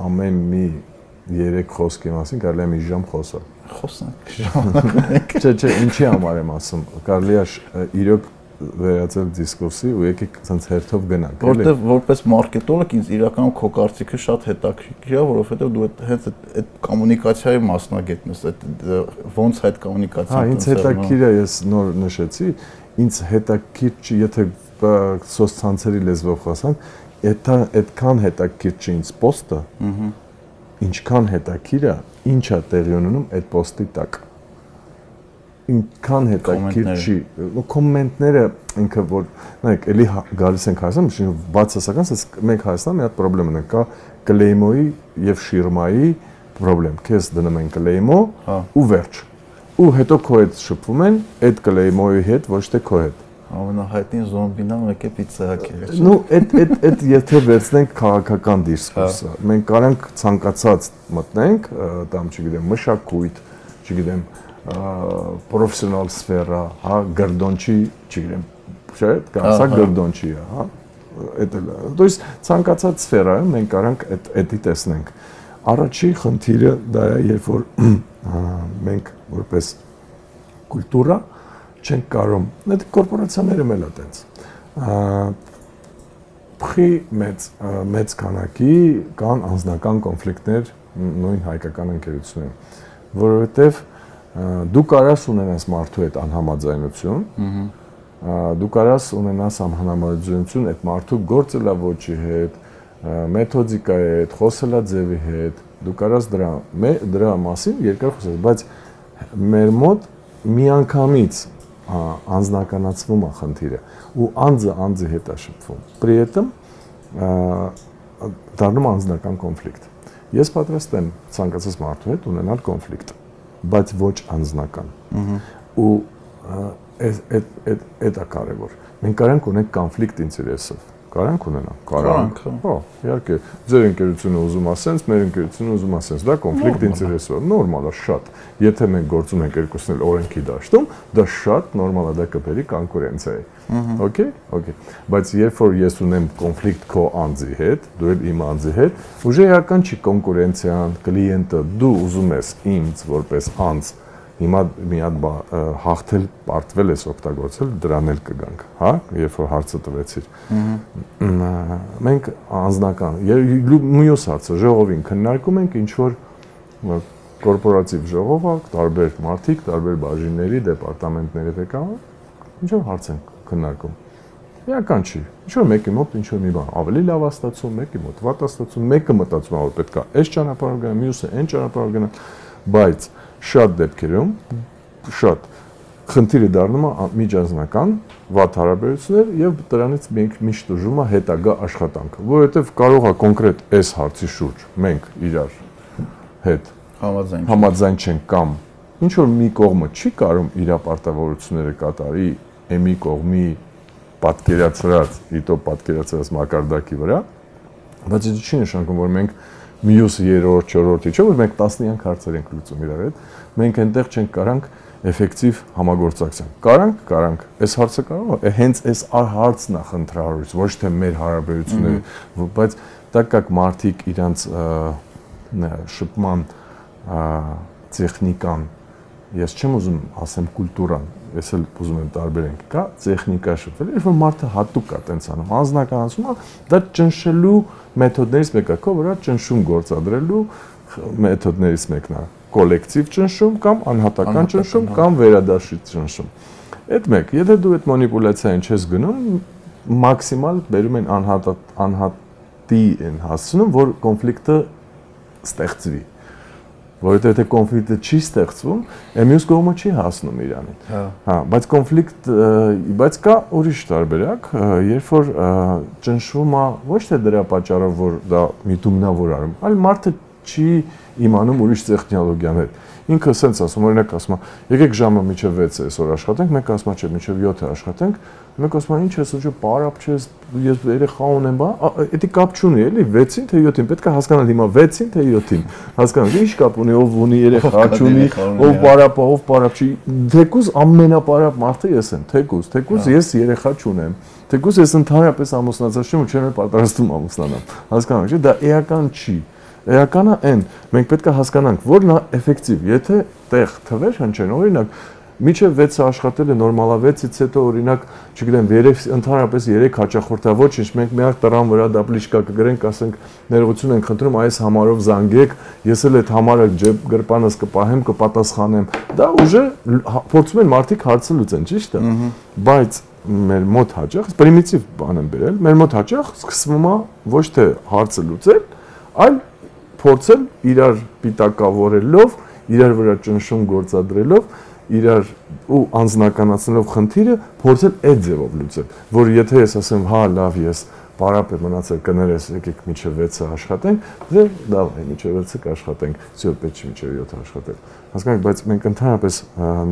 ամեն մի երեք խոսքի մասին կարելի է մի ժամ խոսալ։ Խոսանք Չէ, չէ, ինչի համար եմ ասում։ Կարելի է իրոք վերածել դիսկուրսի ու եկեք ցած հերթով գնանք։ էլի։ Որտեվ որպես մարքետոլոգ ինձ իրականում քո կարծիքը շատ հետաքրքիր է, որովհետև դու այդ հենց այդ, կոմունիկացիայի մասնագետն ես, այդ ոնց այդ Հա, կոմունիկացիան ինձ հետաքրիր է, ես նոր նշեցի, ինձ հետաքրիր չի, եթե սոցցանցերի լեզվով խոսանք, դա այդքան հետաքրիր չի ինձ պոստը, ինչքան հետաքրիր է, ինչա տեղի ունենում այդ պոստի տակ։ Ինչքան ինքան հետաքրքիր չի։ Կոմենտները ինքը որ նայեք, էլի հա- գալիս ենք Հայաստան, միշտ բաց հասական, ասես մենք Հայաստան մի հատ խնդրեմ ունենք, կա կլեյմոյի եւ շիրմայի խնդրեմ։ Քեզ դնում են կլեյմո հա։ ու վերջ։ Ու հետո քո հետ շփվում են այդ կլեյմոյի հետ, ոչ թե քո հետ ամենահայտնի զոմբին ամ եկե պիցակ է։ Ну, այդ այդ այդ եթե վերցնենք քաղաքական դիսկուրսը, հա։ մենք կարանք ցանկացած մտնենք, դամ չգիտեմ, մշակույթ, չգիտեմ, պրոֆեսիոնալ սֆերա, հա, գրդոնչի, չգիտեմ, չէ՞, կասա Ահա։ գրդոնչի է, հա։ Այդ էլ, է։ то есть ցանկացած սֆերայում մենք կարանք այդ էդի տեսնենք։ Առաջի խնդիրը դա է, երբ որ ա, մենք որպես կուլտուրա չենք կարող, այդ կորպորացիաները մել է տենց։ Փխի մեծ մեծ քանակի կան անձնական կոնֆլիկտներ նույն հայկական ընկերությունում, որովհետև դու կարաս ունենաս մարդու հետ անհամաձայնություն, դու կարաս ունենաս անհամաձայնություն այդ մարդու գործելավոճի հետ, մեթոդիկայի հետ, խոսելաձևի հետ, դու կարաս դրա դրա մասին երկար խոսես, բայց մեր մոտ միանգամից անձնականացվում է խնդիրը ու անձը անձի հետ է շփվում։ При этом դառնում անձնական կոնֆլիկտ։ Ես պատրաստ եմ ցանկացած մարդու հետ ունենալ կոնֆլիկտ, բայց ոչ անձնական։ Ու այդ այդ այդ է կարևոր։ Մենք կարանք ունենք կոնֆլիկտ ինտերեսով Կարանք ունենամ։ Կարանք։ Հա, իհարկե, ձեր ընկերությունը ուզում է սենց, մեր ընկերությունը ուզում է սենց, դա կոնֆլիկտ ինտերեսով է, նորմալ է շատ։ Եթե մենք գործում ենք երկուսն էլ օրենքի դաշտում, դա շատ նորմալ է, դա կբերի կոնկուրենցիայի։ Okay, okay։ Բայց երբ որ ես ունեմ կոնֆլիկտ քո անձի հետ, դու էլ իմ անձի հետ, ուժը իրական չի կոնկուրենցիան, կլիենտը, դու ուզում ես ինձ որպես անձ Հիմա մի հատ հաղթել, պարտվել ես օգտագործել, դրան էլ կգանք, հա, երբ որ հարցը տվեցիր։ Մենք անձնական, մյուս հարցը ժողովին քննարկում ենք ինչ որ կորպորատիվ ժողովը, տարբեր մարդիկ, տարբեր բաժինների, դեպարտամենտների ղեկավար, ինչ որ հարց են քննարկում։ Իրական չի։ Ինչ որ մեկի մոտ ինչ որ մի բան ավելի լավ է ստացվում, մեկի մոտ վատ է ստացվում, մեկը մտածում է որ պետքա այս ճանապարհով գնա, մյուսը այն ճանապարհով գնա, բայց շատ դեպքերում շատ խնդիրը դառնում է միջազգական վատ հարաբերություններ եւ դրանից մենք միշտ ուժում է հետագա աշխատանքը, որովհետեւ կարող է կոնկրետ այս հարցի շուրջ մենք իրար հետ համաձայն համաձայն չենք կամ ինչ որ մի կողմը չի կարող իր պարտավորությունները կատարի եմի կողմի պատկերացրած, իտո պատկերացրած մակարդակի վրա, բայց դա չի նշանակում, որ մենք մյուս երրորդ, չորրորդի, չէ՞ որ մենք 10-յակ հարցեր ենք լուծում իրար հետ, մենք այնտեղ չենք կարանք էֆեկտիվ համագործակցության։ Կարանք, կարանք։ Այս հարցը կարող է հենց այս հարցն է խնդրահարույց, ոչ թե մեր հարաբերությունները, բայց դա կակ մարդիկ իրանց շփման տեխնիկան ես չեմ ուզում ասեմ կուլտուրան, ես էլ ուզում եմ տարբերենք, կա տեխնիկա շփվել, երբ որ մարդը հատուկ է տենց անում, անznականացումը, դա ճնշելու մեթոդներից մեկը, քո վրա ճնշում գործադրելու մեթոդներից մեկն է կոլեկտիվ ճնշում կամ անհատական ճնշում կամ վերադաշիչ ճնշում։ Այդ մեկ, եթե դու այդ մանիպուլյացիային չես գնում, մաքսիմալ բերում են անհատ անհատի են հասցնում, որ կոնֆլիկտը ստեղծվի որովհետեւ եթե կոնֆլիկտը չի ստեղծվում, մյուս կողմը չի հասնում իրանին։ Հա։ Հա, բայց կոնֆլիկտ, բայց կա ուրիշ տարբերակ, երբ որ ճնշվում է ոչ թե դրա պատճառով, որ դա միտումնավոր արում, այլ մարդը չի իմանում ուրիշ տեխնոլոգիաներ ինքը սենց ասում, օրինակ ասում է, եկեք ժամը միջև 6-ը այսօր աշխատենք, մենք ասում չէ, միջև 7-ը աշխատենք, մենք ասում ենք, ինչ ես ուժը պարապ չես, ես երեխա ունեմ, բա, դա կապ չունի, էլի 6-ին թե 7-ին, պետք է հասկանալ հիմա 6-ին թե 7-ին։ Հասկանալ, ինչ կապ ունի, ով ունի երեխա չունի, ով պարապ, ով պարապ չի։ Թեկուզ ամենապարապ մարդը ես եմ, թեկուզ, թեկուզ ես երեխա չունեմ։ Թեկուզ ես ընդհանրապես ամուսնացած չեմ ու չեմ պատրաստում ամուսնանալ։ Հասկանալ, չէ՞, դա էական չի։ Էականը այն, մենք պետք է հասկանանք, որն է էֆեկտիվ։ Եթե տեղ թվեր հնչեն, օրինակ, միջև 6-ը աշխատել է նորմալա 6-ից հետո օրինակ, չգիտեմ, երեք ընդհանրապես 3 հաճախորդա ոչինչ, մենք միակ տռան վրա դապլիշկա կգրենք, ասենք, ներողություն ենք խնդրում, այս համարով զանգեք, ես էլ այդ համարը ջեբ գրպանս կպահեմ, կպատասխանեմ։ Դա ուժը փորձում են մարդիկ հարցը լուծեն, ճիշտ է։ Բայց մեր մոտ հաճախ պրիմիտիվ բան են բերել, մեր մոտ հաճախ սկսվում է ոչ թե հարցը լուծել, այլ փորձել իրար պիտակավորելով, իրար վրա ճնշում գործադրելով, իրար ու անznականացնելով խնդիրը, փորձել այդ ձևով լուծել, որ եթե ես ասեմ, հա, լավ, ես պարապ է մնացել կներես եկեք միջև 6-ը աշխատենք, դե լավ է, միջև 6-ը կաշխատենք, ցույց պետք չի միջև 7-ը աշխատել։ Հասկանաք, բայց մենք ընդհանրապես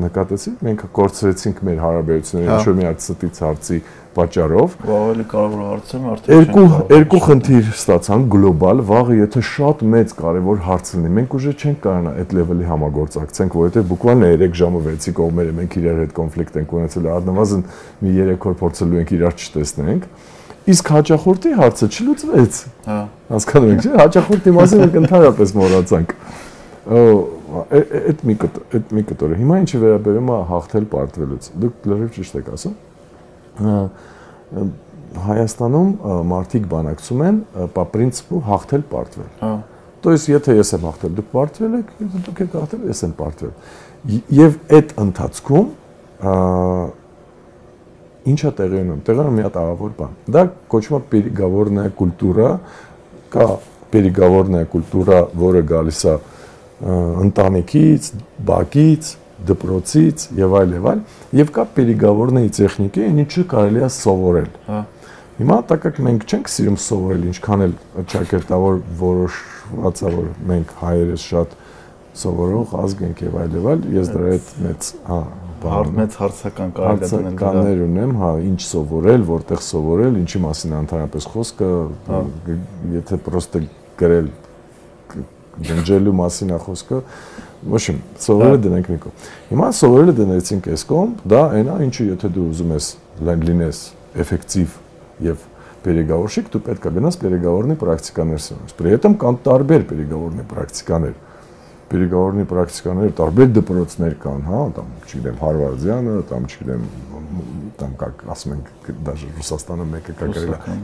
նկատեցինք, մենք կորցրեցինք մեր հարաբերությունները հա։ ինչ որ մի հատ ստից հարցի պատճառով։ Ավելի կարևոր հարցը արդեն երկու երկու խնդիր ստացան գլոբալ, վաղը եթե շատ մեծ կարևոր հարց լինի, մենք ուժը չենք կարողանա այդ լեվելի համագործակցենք, որովհետեւ բուկվալն 3 ժամը 6-ի կողմերը մենք իրար հետ կոնֆլիկտ ենք ունեցել, առնվազն մի 3 օր փորձելու ենք իրար չտեսնենք։ Իսկ հաճախորդի հարցը չլուծվեց։ Հա։ Հասկանում եք, չէ՞, հաճախորդի մասին մենք ընդհանրապես մոռացանք։ Այդ մի այդ մի կտորը։ Հիմա ինչի վերաբերում է հաղթել պարտվելուց։ Դուք լրիվ ճիշտ եք ասում։ Հայաստանում մարդիկ բանակցում են по принципу հաղթել պարտվել։ Հա։ То есть եթե ես եմ հաղթել, դուք պարտվել եք, եթե դուք եք հաղթել, ես եմ պարտվել։ Եվ այդ ընթացքում ինչա տեղի ունենում։ Տեղի ունենում մի հատ աղավոր բան։ Դա կոչվում է переговорная культура, կա переговорная культура, որը գալիս է ընտանիքից, բակից, դպրոցից եւ այլ եւ այլ եւ կա переговорные տեխնիկի, ինչը կարելի է սովորել։ Հա։ Հիմա տակակ մենք չենք սիրում սովորել ինչքան էլ ճակերտավոր որոշված է որ մենք հայերս շատ սովորող ազգ ենք եւ այլ եւ այլ ես դրա հետ մեծ հա Հարց մեծ հարցական կարելի է դնել դա։ Հարցականներ ունեմ, հա, ինչ սովորել, որտեղ սովորել, ինչի մասին անթարապես խոսքը, հա։ եթե պրոստը գրել ջնջելու մասին է խոսքը, ոչ իմ, սովորել հա։ դնենք մի կողմ։ Հիմա սովորելը դնեցինք այս կողմ, դա այն է, ինչը եթե դու ուզում ես լինես էֆեկտիվ եւ переговорщик, դու պետք է գնաս переговорный практикаներ սովորես։ При этом կան տարբեր переговорный практикаներ Պերիգավորնի պրակտիկաներ տարբեր դպրոցներ կան, հա, там, չգիտեմ, Հարվարդյանը, там, չգիտեմ, там как ասում ենք даже Ռուսաստանը մեկը կա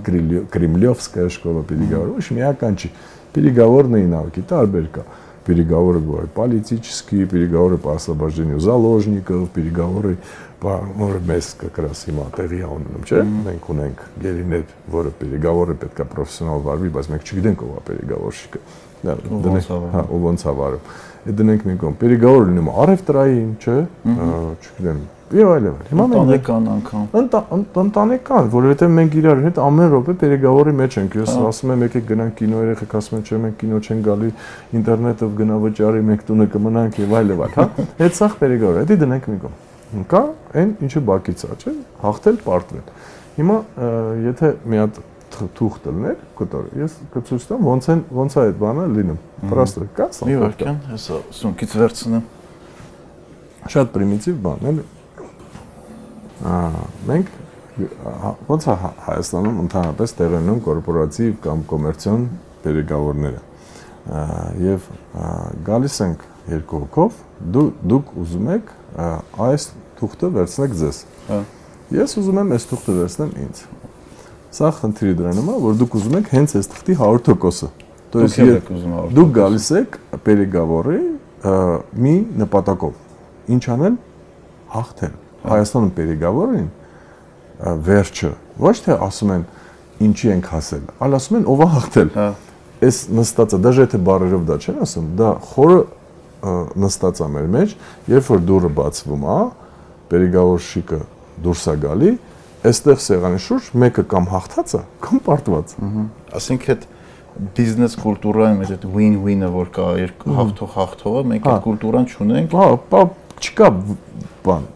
գրել Кремлевская школа переговоров. Ոչ միական չի։ Переговорные навыки տարբեր կա։ Переговоры бывают политические, переговоры по освобождению заложников, переговоры բա որը մեզ как раз հիմա տեղի ունենում, չէ՞։ Մենք ունենք գերիներ, որը переговоры պետքա պրոֆեսիոնալ վարվի, բայց մենք չգիտենք ով է переговорщիկը դնենք, հա, ու ոնց ավարում։ Այդ դնենք մի կողմ, переговорը լինում է արևտրային, չէ՞, չգիտեմ, եւ այլն։ Հիմա մենք ընտանեկան անգամ։ Ընտանեկան, որովհետեւ մենք իրար հետ ամեն րոպե переговорի մեջ ենք։ Ես ասում եմ, եկեք գնանք կինո երեխեք, ասում են, չէ, մենք կինո չեն գալի, ինտերնետով գնա վճարի, մենք տունը կմնանք եւ այլն, հա։ Այդ սախ переговорը, դա դնենք մի կողմ։ Կա այն ինչը բակից է, չէ՞, հաղթել, պարտվել։ Հիմա եթե մի հատ թուղ դլներ, կտոր։ Ես կցույց տամ ոնց են ոնց է այդ բանը լինում։ Պրաստը կա սա։ Մի վարքան, հեսա, սունկից վերցնեմ։ Շատ պրիմիտիվ բան էլի։ Ահա, մենք հա, ոնց է Հայաստանում ընդհանրապես տեղի ունեն կորպորատիվ կամ կոմերցիոն դերեկավորները։ Եվ գալիս ենք երկու հոգով, դու դուք ուզում եք այս թուղթը վերցնեք ձեզ։ Հա։ Ես ուզում եմ այս թուղթը վերցնեմ ինձ։ Սա խնդիրը դրանում է, որ դուք ուզում եք հենց այս թղթի 100%-ը։ То есть դուք գալիս եք переговоры մի նպատակով։ Ինչ անել? Հաղթել։ Հայաստանում переговорին վերջը ոչ թե ասում են ինչի ենք հասել, այլ ասում են ով է հաղթել։ Հա։ Այս նստածը, դաժե եթե բարերով դա չեն ասում, դա խորը նստածա մեր մեջ, երբ որ դուրը բացվում է, переговорщикը դուրս է գալի, այստեղ սեղանի շուրջ մեկը կամ հաղթած է, կամ պարտված։ Ասենք այդ բիզնես կուլտուրայի մեջ այդ win-win-ը որ կա երկու հաղթող հաղթողը, մենք այդ կուլտուրան չունենք։ Հա, չկա բան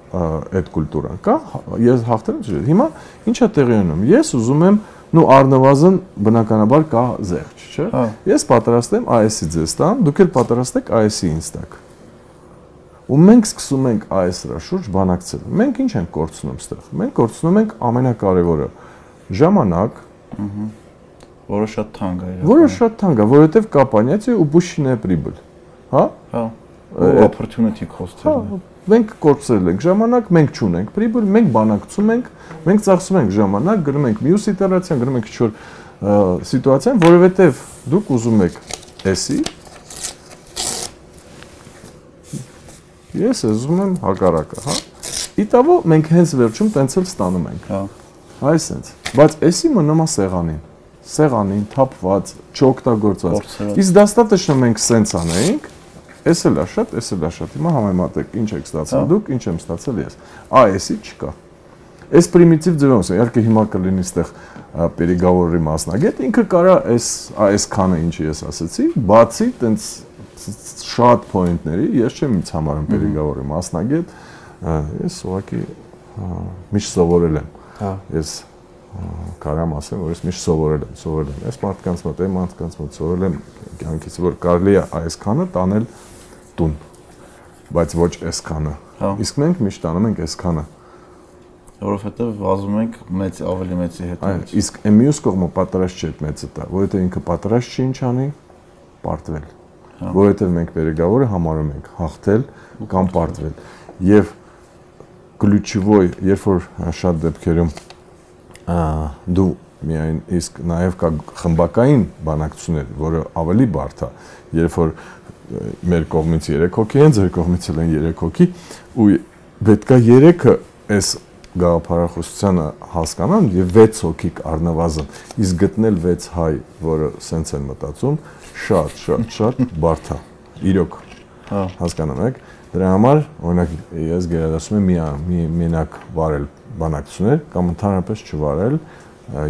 այդ կուլտուրան կա ես հաղթել եմ հիմա ինչա տեղի ունում ես ուզում եմ նու առնվազն բնականաբար կա զեղչ չէ հա։ ես պատրաստ եմ AS-ի ձեզ տամ դուք էլ պատրաստ եք AS-ի ինձ տակ ու մենք սկսում ենք այս րա շուրջ բանակցել։ Մենք ինչ ենք կորցնում ստեղ։ Մենք կորցնում ենք ամենակարևորը՝ ժամանակ, ըհը, որը շատ թանկ է։ Որը շատ թանկ է, որովհետև կապանյացիա ու բուշինե պրիբլ։ Հա? Հա։ Opportunity cost-ը։ հա, Մենք կորցրել ենք ժամանակ, մենք չունենք պրիբլ, մենք բանակցում ենք, մենք ծախսում ենք ժամանակ, գրում ենք մյուս իտերացիան, գրում ենք ինչ-որ սիտուացիան, որովհետև դուք ուզում եք էսի, Ես ուզում եմ հակառակը, հա։ Իտավո մենք հենց վերջում տենց էլ ստանում ենք։ Հա։ Այսենց։ Բայց էսի մնում է սեղանին սեղանին թափված, չօգտագործված։ Իսկ դաստատը մենք սենց անեինք, Էս էլ է շատ, էս էլ է շատ։ Հիմա համեմատեք, ինչ եք ստացել հա։ դուք, ինչ եմ ստացել ես։ Ա, էսի չկա։ Այս պրիմիտիվ ձևով, իհարկե հիմա կլինի այդտեղ переговоры մասնագետ, ինքը կարա այս այս քանը ինչի ես ասացի, բացի տենց շատ point-ների ես չեմ ինձ համարում պերիգավորի մասնագետ, ես ուղղակի միշտ սովորել եմ։ Հա։ Ես կարամ ասեմ, որ ես միշտ սովորել եմ, սովորել եմ։ Այս մարդկանց մոտ, այս մարդկանց մոտ սովորել եմ կյանքից, որ կարելի է այսքանը տանել տուն, բայց ոչ այսքանը։ հա։ Իսկ մենք միշտ տանում ենք այսքանը որովհետև վազում ենք մեծ ավելի մեծի հետ։ Այո, իսկ մյուս կողմը պատրաստ չէ այդ մեծը տա, որովհետև ինքը պատրաստ չի ինչ անի, պարտվել։ Որովհետև մենք վերգավորը համարում ենք հաղթել կամ պարտվել։ Եվ ключевой, երբ որ շատ դեպքերում դու միայն իսկ նաև կա խմբակային բանակցություններ, որը ավելի բարդ է, երբ որ մեր կողմից 3 հոգի են, ձեր կողմից էլ են 3 հոգի ու պետքա 3-ը այս գաղափարախոսությանը հասկանան եւ 6 հոգի առնվազն իսկ գտնել 6 հայ, որը սենց են մտածում, շատ շատ շատ բարդ է։ Իրոք։ Հա, հասկանում եք։ Դրա համար օրինակ ես գերադասում եմ մի մի մենակ վարել բանակցություններ կամ ընդհանրապես չվարել,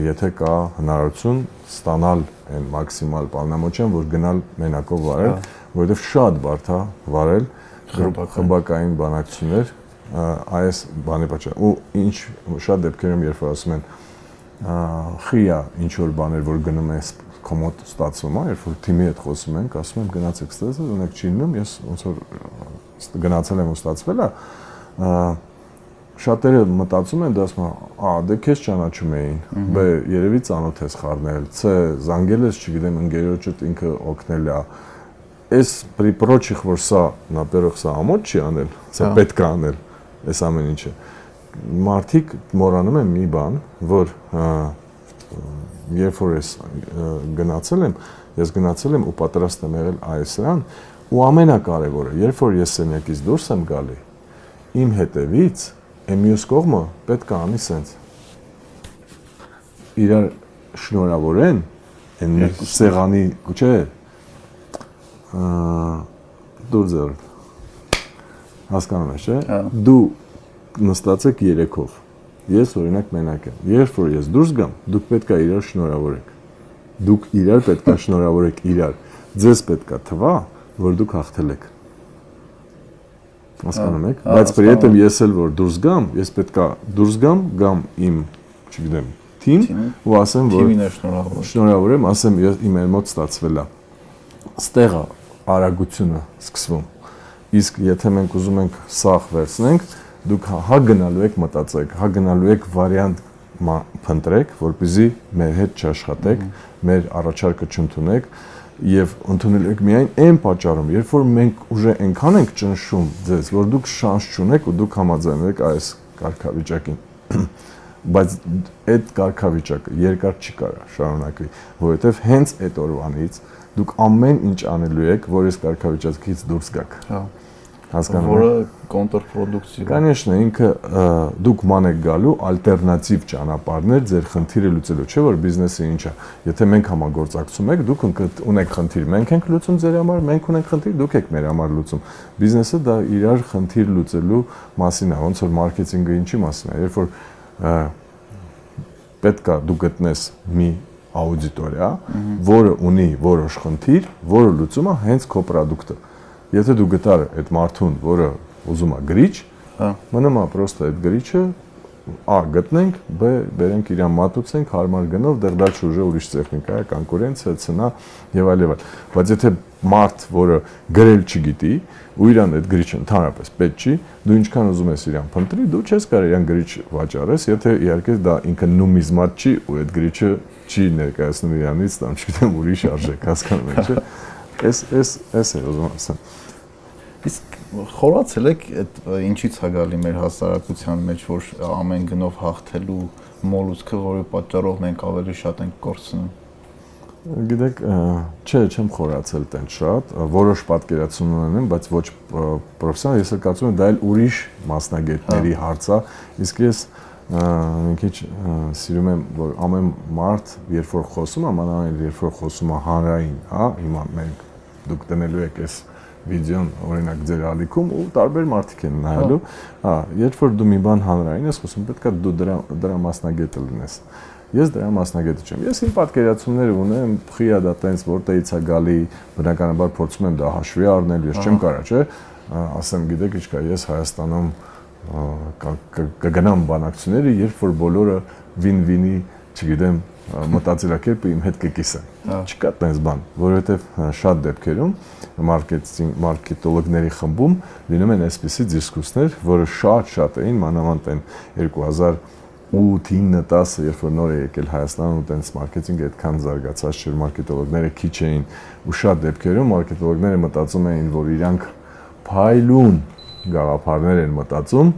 եթե կա հնարավորություն ստանալ այն մաքսիմալ պարնամոճեն, որ գնալ մենակով վարել, որովհետև շատ բարդ է վարել խմբակային բանակցություններ այս բանի պատճառ ու ինչ շատ դեպքերում երբ որ ասում են խիա ինչ որ բաներ որ գնում է կոմոդ ստացվում է երբ որ թիմի հետ խոսում ենք ասում եմ գնացեք ստացը ունեք չի լինում ես ոնց որ գնացել եմ ու ստացվել է շատերը մտածում են դա ասում ա դե քեզ ճանաչում էին բ երևի ծանոթ ես խառնել ց զանգել ես չգիտեմ ընկերոջդ ինքը օգնել է այս при прочих որ սա на первых սա ամոթ չի անել սա պետք է անել այս ամեն ինչը մարդիկ մոռանում են մի բան որ երբ որ ես գնացել եմ ես գնացել եմ ու պատրաստ եմ եղել այսրան ու ամենակարևորը երբ որ ես սենյակից դուրս եմ գալի իմ հետևից այն մյուս կողմը պետք է անի սենց իրար շնորհավորեն այն սեղանի չէ դուր ձեր հասկանում ես, չէ՞։ հա։ Դու նստածեք երեքով։ Ես օրինակ մենակ եմ։ Երբ որ ես դուրս գամ, դուք պետք է իրար շնորհավորեք։ Դուք իրար պետք է շնորհավորեք իրար։ Ձեզ պետք է թվա, որ դուք հաղթել եք։ Հասկանում եք։ հա, Բայց при этом ես էլ որ դուրս գամ, ես պետք է դուրս գամ, գամ իմ, չգիտեմ, թիմ ու ասեմ, որ թիմին է շնորհավոր։ Շնորհավոր եմ, ասեմ, իմ էլ մոտ ստացվել է։ Ստեղը արագությունը սկսվում Իսկ եթե մենք ուզում ենք սախ վերցնենք, դուք հա գնալու եք մտածեք, հա գնալու եք վարիանտ փնտրեք, որպեսզի մեր հետ չաշխատեք, մեր առաջարկը չընդունեք եւ ընդունել եք միայն այն պատճառում, երբ որ մենք ուժը այնքան ենք ճնշում ձեզ, որ դուք շանս չունեք ու դուք համաձայնում եք այս կարգավիճակին բայց այդ կարգավիճակը երկար չի կարա շարունակվի, որովհետև հենց այդ օրվանից դուք ամեն ինչ անելու եք, որ այս կարգավիճակից դուրս գաք։ Հա։ Հասկանում եմ։ Որը կոնտրպրոդուկտիվ է։ Կանեշն է, ինքը դուք ման եք գալու ալտերնատիվ ճանապարհներ ձեր խնդիրը լուծելու, չէ՞ որ բիզնեսը ինչ է։ Եթե մենք համագործակցում եք, դուք ունեք խնդիր, մենք ենք լուծում ձեր համար, մենք ունենք խնդիր, դուք եք մեր համար լուծում։ Բիզնեսը դա իրար խնդիր լուծելու մասին է, ոնց որ մարքեթինգը ինչի մասին է։ Երբ որ պետքա դու գտնես մի աուդիտորիա, որը ունի որոշ խնդիր, որը լուծում է հենց քո product-ը։ Եթե դու գտար այդ մարդուն, որը ուզում է գրիչ, հա, մնում է պրոստը այդ գրիչը A գտնենք, B բերենք իրան մատուցենք հարմար գնով, դեռ դա չուժե ուրիշ տեխնիկա է, կոնկուրենցիա, ցնա եւ այլ եւ այլ։ Բայց եթե մարդ, որը գրել չգիտի, ու իրան այդ գրիչը ընդհանրապես պետք չի, դու ինչքան ուզում ես իրան փնտրի, դու չես կարող իրան գրիչ վաճառես, եթե իհարկե դա ինքը նումիզմատ չի ու այդ գրիչը չի ներկայացնում իրանից, կամ չգիտեմ ուրիշ արժեք, հասկանում եք, չէ՞։ Էս էս էս է ուզում ասեմ։ Իսկ խորացել եք այդ ինչից է գալի մեր հասարակության մեջ, որ ամեն գնով հաղթելու մոլուցքը, որի պատճառով մենք ավելի շատ ենք կորցնում։ Գիտեք, չէ, չեմ խորացել տենց շատ, որոշ պատկերացում ունեմ, բայց ոչ պրոֆեսիոնալ, ես կարծում եմ դա էլ ուրիշ մասնագետների հա։ հարց է, իսկ ես մի քիչ սիրում եմ որ ամեն մարդ երբ որ խոսում է մանավանդ երբ որ խոսում է հանրային, հա, հիմա մենք դուք տնելու եք այս վիդեոն օրինակ ձեր ալիքում ու տարբեր մարդիկ են նայելու, հա, երբ որ դու մի բան հանրային ես խոսում, պետքա դու դրա դրա մասնագետը լինես։ Ես դրա մասնագետը չեմ։ Ես իմ պատկերացումները ունեմ, խիա դա տենց որտեղից է գալի, բնականաբար փորձում եմ դա հաշվի առնել, ես չեմ կարա, չէ, ասեմ, գիտեք ինչ կա, ես Հայաստանում կգնամ բանակցությունները, երբ որ բոլորը վին-վինի, չգիտեմ, մտածելակերպը իմ հետ կկիսեն։ Չկա տես բան, որովհետև շատ դեպքերում մարքեթինգ մարքետոլոգների խմբում լինում են այսպիսի դիսկուրսներ, որը շատ-շատ էին մանավանդ այն 2000 8-9 10 երբ որ նոր է եկել Հայաստան ու տենց մարքեթինգը այդքան զարգացած չէր, մարքետոլոգները քիչ էին ու շատ դեպքերում մարքետոլոգները մտածում էին, որ իրանք փայլուն գաղափարներ են մտածում,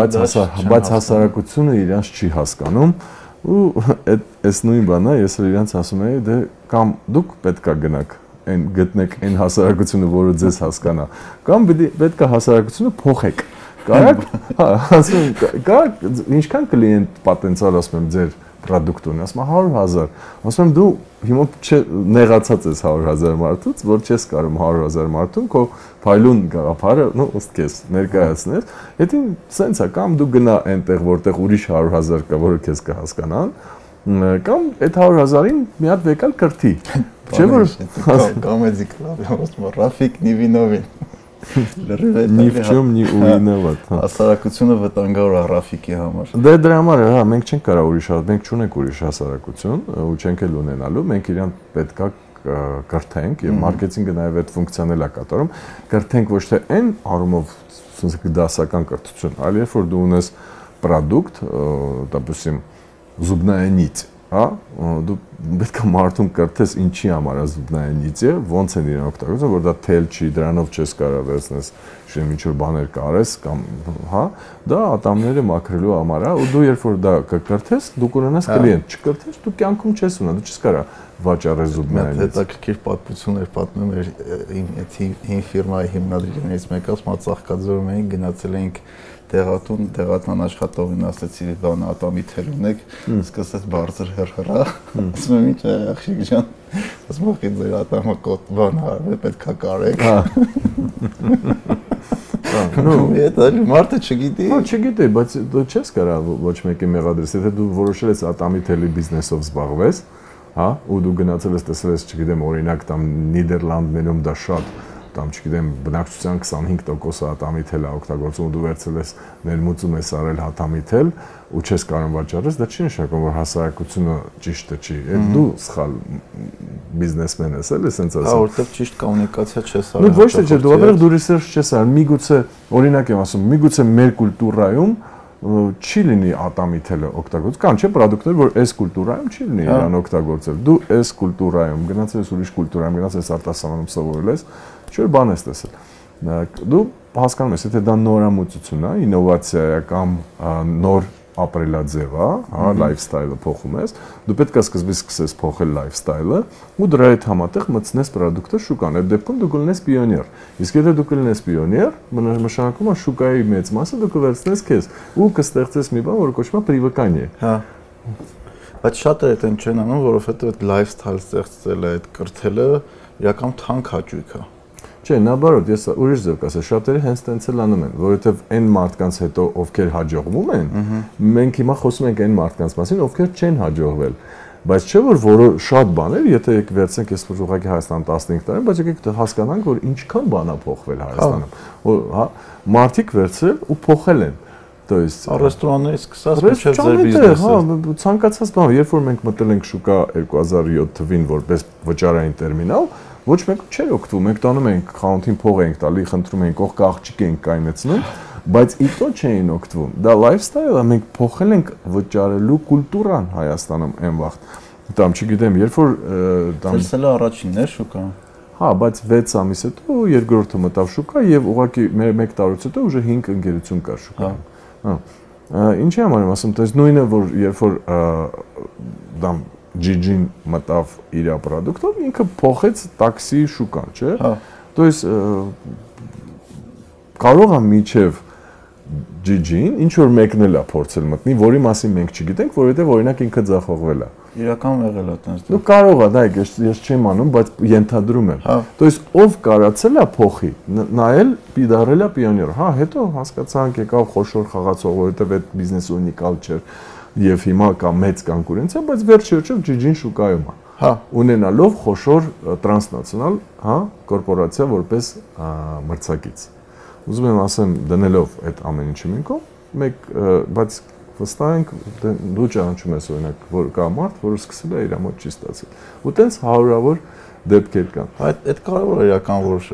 բայց հասար, բայց հասարակությունը իրանց չի հասկանում ու այդ այս նույն բանա ես էլ իրանց ասում եի դե կամ դուք պետքա գնաք այն գտնեք այն հասարակությունը, որը ձեզ հասկանա, կամ պետքա հասարակությունը փոխեք։ Կարակ, հա, ասում, կարակ ինչքան կլիենտ պոտենցիալ ասում եմ ձեր product ունի, ասում 100.000։ Ասում եմ դու հիմա նեղացած ես 100.000 մարդուց, որ չես կարող 100.000 մարդուն քո փայլուն գաղափարը, նո ըստ քեզ ներկայացնես։ Եթե սենց է կամ դու գնա այնտեղ, որտեղ ուրիշ 100.000 կա, որը քեզ կհասկանան, կամ այդ 100.000-ին մի հատ վեկալ կրթի։ Չէ՞ որ կոմեդի կլաբ, ասում Ռաֆիկ Նիվինովին։ Լրիվ է։ Ни в чем не уиноват։ Հասարակությունը վտանգավոր է Ռաֆիկի համար։ Դե դրա համար հա մենք չենք կարող ուրիշ, մենք չունենք ուրիշ հասարակություն ու չենք էլ ունենալու։ Մենք իրան պետքա կրթենք եւ մարքեթինգը նաեւ այդ ֆունկցիան էլ է կատարում։ Կրթենք ոչ թե այն առումով ասենք դասական կրթություն, այլ երբ որ դու ունես product, допустим, зубная нить, հա դու պետք է մարդուն կրթես ինչի համար է զուբնային նիծը, ոնց են իրեն օգտագործում, որ դա թել չի, դրանով չես կարող վերցնես, շեմ ինչ որ բաներ կարես կամ հա, դա ատամները մաքրելու համար է, ու դու երբ որ դա կկրթես, դու կունենաս կլիենտ, չկրթես, դու կյանքում չես ունենա, դու չես կարող վաճառես զուբնային։ Հետաքրքիր պատմություն էր պատմում էր իմ հին ֆիրմայի հիմնադրիչներից մեկը, ասում ծաղկաձորում էին, գնացել էինք տեղատուն տեղատան աշխատողին ասեցի բան ատամի թել ունեք սկսեց բարձր հրհրա ասում եմ ինչ է աղջիկ ջան ասում եմ ձեր ատամը կոտ բան հարվե պետքա կարեք հա նո դա մարդը չգիտի հա չգիտի բայց դու չես կարա ոչ մեկի մեղադրես եթե դու որոշել ես ատամի թելի բիզնեսով զբաղվես հա ու դու գնացել ես տեսել ես չգիտեմ օրինակ там Նիդերլանդներում դա շատ կամ չգիտեմ բնակչության 25%-ը հատամիթել է օգտագործում ու դու վերցել ես ներմուծում ես արել հատամիթել ու չես կարող վաճառես, դա չի նշանակում որ հասարակությունը ճիշտը չի։ Այդ դու սխալ բիզնեսմեն ես, էլի սենց ասեմ։ Հա, որտեղ ճիշտ կոմունիկացիա չես արել։ ոչ թե դու ապրեք դու ռեսերչ չես արել։ Միգուցե օրինակ եմ ասում, միգուցե մեր կուլտուրայում չի լինի ատամիթելը օգտագործել։ Կան չէ product-ներ, որ այս կուլտուրայում չի լինի հա։ իրան օգտագործել։ Դու այս կուլտուրայում գնացել ես ուրիշ կուլտուրայում, գնացել ես արտասահմանում սովորել ես, Չէ՞ բան ես տեսել։ Դու հասկանում ես, եթե դա նորամուծություն է, ինովացիա է կամ նոր ապրելաձև է, հա, լայֆսթայլը փոխում ես, դու պետք է սկզբից սկսես փոխել լայֆսթայլը ու դրա հետ համատեղ մտցնես product-ը շուկան։ Այդ դեպքում դու կլինես պիոներ։ Իսկ եթե դու կլինես պիոներ, նշանակում է շուկայի մեծ մասը դու կվերցնես քեզ ու կստեղծես մի բան, որը կոչվում է привыкание։ Հա։ Բայց շատերը այդեն չեն անում, որովհետև այդ lifestyle ստեղծելը, այդ կրթելը իրական թանկ հաճույք է։ Չէ, նաբարոտ, ես ուրիշ ձև կասեմ, շատերը հենց տենց էլ անում են, որովհետև այն մարդկանց հետո ովքեր հաջողվում են, մենք հիմա խոսում ենք այն մարդկանց մասին, ովքեր չեն հաջողվել։ Բայց չէ որ որը շատ բաներ, եթե եք վերցնենք ես ուղղակի Հայաստան 15 տարի, բայց եկեք հասկանանք, որ ինչքան բան է փոխվել Հայաստանում։ Որ հա մարդիկ վերցրել ու փոխել են то есть ռեստորաններից սկսած մինչև ձեր բիզնեսը հա ցանկացած բան երբ որ մենք մտել ենք շուկա 2007 թվին որպես վճարային տերմինալ ոչ մեկ չէր օգտվում։ Մենք տանում ենք խանութին փող ենք տալի, խնդրում ենք կողք աղջիկ ենք կայնեցնում, բայց իտո չէին օգտվում։ Դա lifestyle-ը մենք փոխել ենք վճարելու կուլտուրան Հայաստանում այն վաղ։ Դամ չգիտեմ, երբ որ դամ Ծրսելը առաջինն է շուկա։ Հա, բայց 6 ամիս հետո երկրորդը մտավ շուկա եւ ուղղակի 1 տարուց հետո ուժը 5 ընկերություն կար շուկա։ Հա։ Ինչի համար եմ ասում, դες նույնը որ երբ որ դամ GG-ին մտավ իր ապրանքով, ինքը փոխեց տաքսի շուկան, չէ՞։ Հա։ То есть կարող է միջև GG-ին ինչ որ մեկնել է փորձել մտնի, որի մասին մենք չգիտենք, որովհետև օրինակ ինքը ձախողվել է։ Իրական եղել է տենց։ Դու կարող ես, դա ես ես չեմ անում, բայց ենթադրում եմ։ հա։ То есть ով կարացել է փոխի, նայել պիդարել է պիոներ։ Հա, հետո հասկացանք եկավ խոշոր խաղացող, որովհետև այդ բիզնեսը ունիկալ չէր եւ հիմա կա մեծ կոնկուրենցիա, բայց վերջերջով GG-ին շուկայում է։ Հա, ունենալով խոշոր տրանսնացիոնալ, հա, կորպորացիա որպես մրցակից։ Ուզում եմ ասեմ, դնելով այդ ամեն ինչը կողմ, մեկ բայց վստահ ենք դե դու ճանաչում ես օրինակ, որ կա մարդ, որը սկսել է իր մոտ չի ստացել։ Ու տենց հարյուրավոր դեպքեր կան։ Այդ այդ կարևոր է իրական որ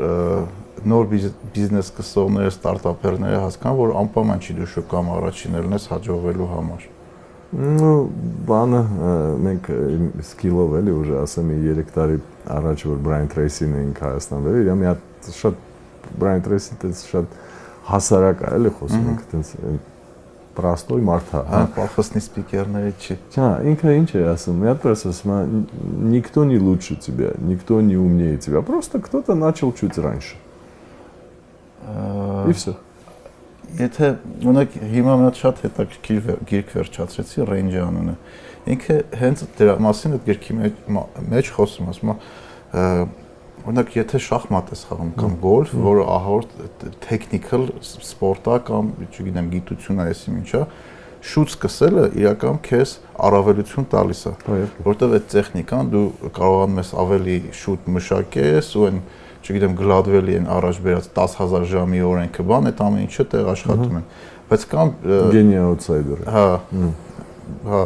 նոր բիզնես սկսողները, ստարտափերները հասկանան, որ անպայման չի դու շուկայում առաջին ելնես հաջողվելու համար Ну, բանը մենք սկիլով էլի ուժ ասեմ 3 տարի առաջ որ Brian Tracy-ն էինք Հայաստան վերել, իր մի հատ շատ Brian Tracy-ը շատ հասարակ է էլի խոսում ենք այտենց պրաստոյ մարդ է, հա, պաֆոսնի սպիկերների չի։ Հա, ինքը ինչ է ասում, մի հատ պես ասում է, никто не лучше тебя, никто не умнее тебя, просто кто-то начал чуть раньше։ И все։ Եթե ունեք հիմա հատ շատ հետաքրքիր գիրք վերջացրեցի Range անունը։ Ինքը հենց դրա մասին այդ գրքի մեջ մեջ խոսում ասում է օրինակ եթե շախմատ ես խաղում կամ գոլֆ, որը ահավոր technical սպորտ է կամ չգիտեմ գիտություն է, այսի ինչա, շուտ սկսելը իրական քեզ առավելություն տալիս է, որտեվ այդ տեխնիկան դու կարողանում ես ավելի շուտ մշակես ու այն չգիտեմ գլադվելի են առաջ բերած 10000 ժամի օրենքը բան, այդ ամեն ինչը տեղ աշխատում են։ Բայց կամ գենի outsider։ Հա։ Հա,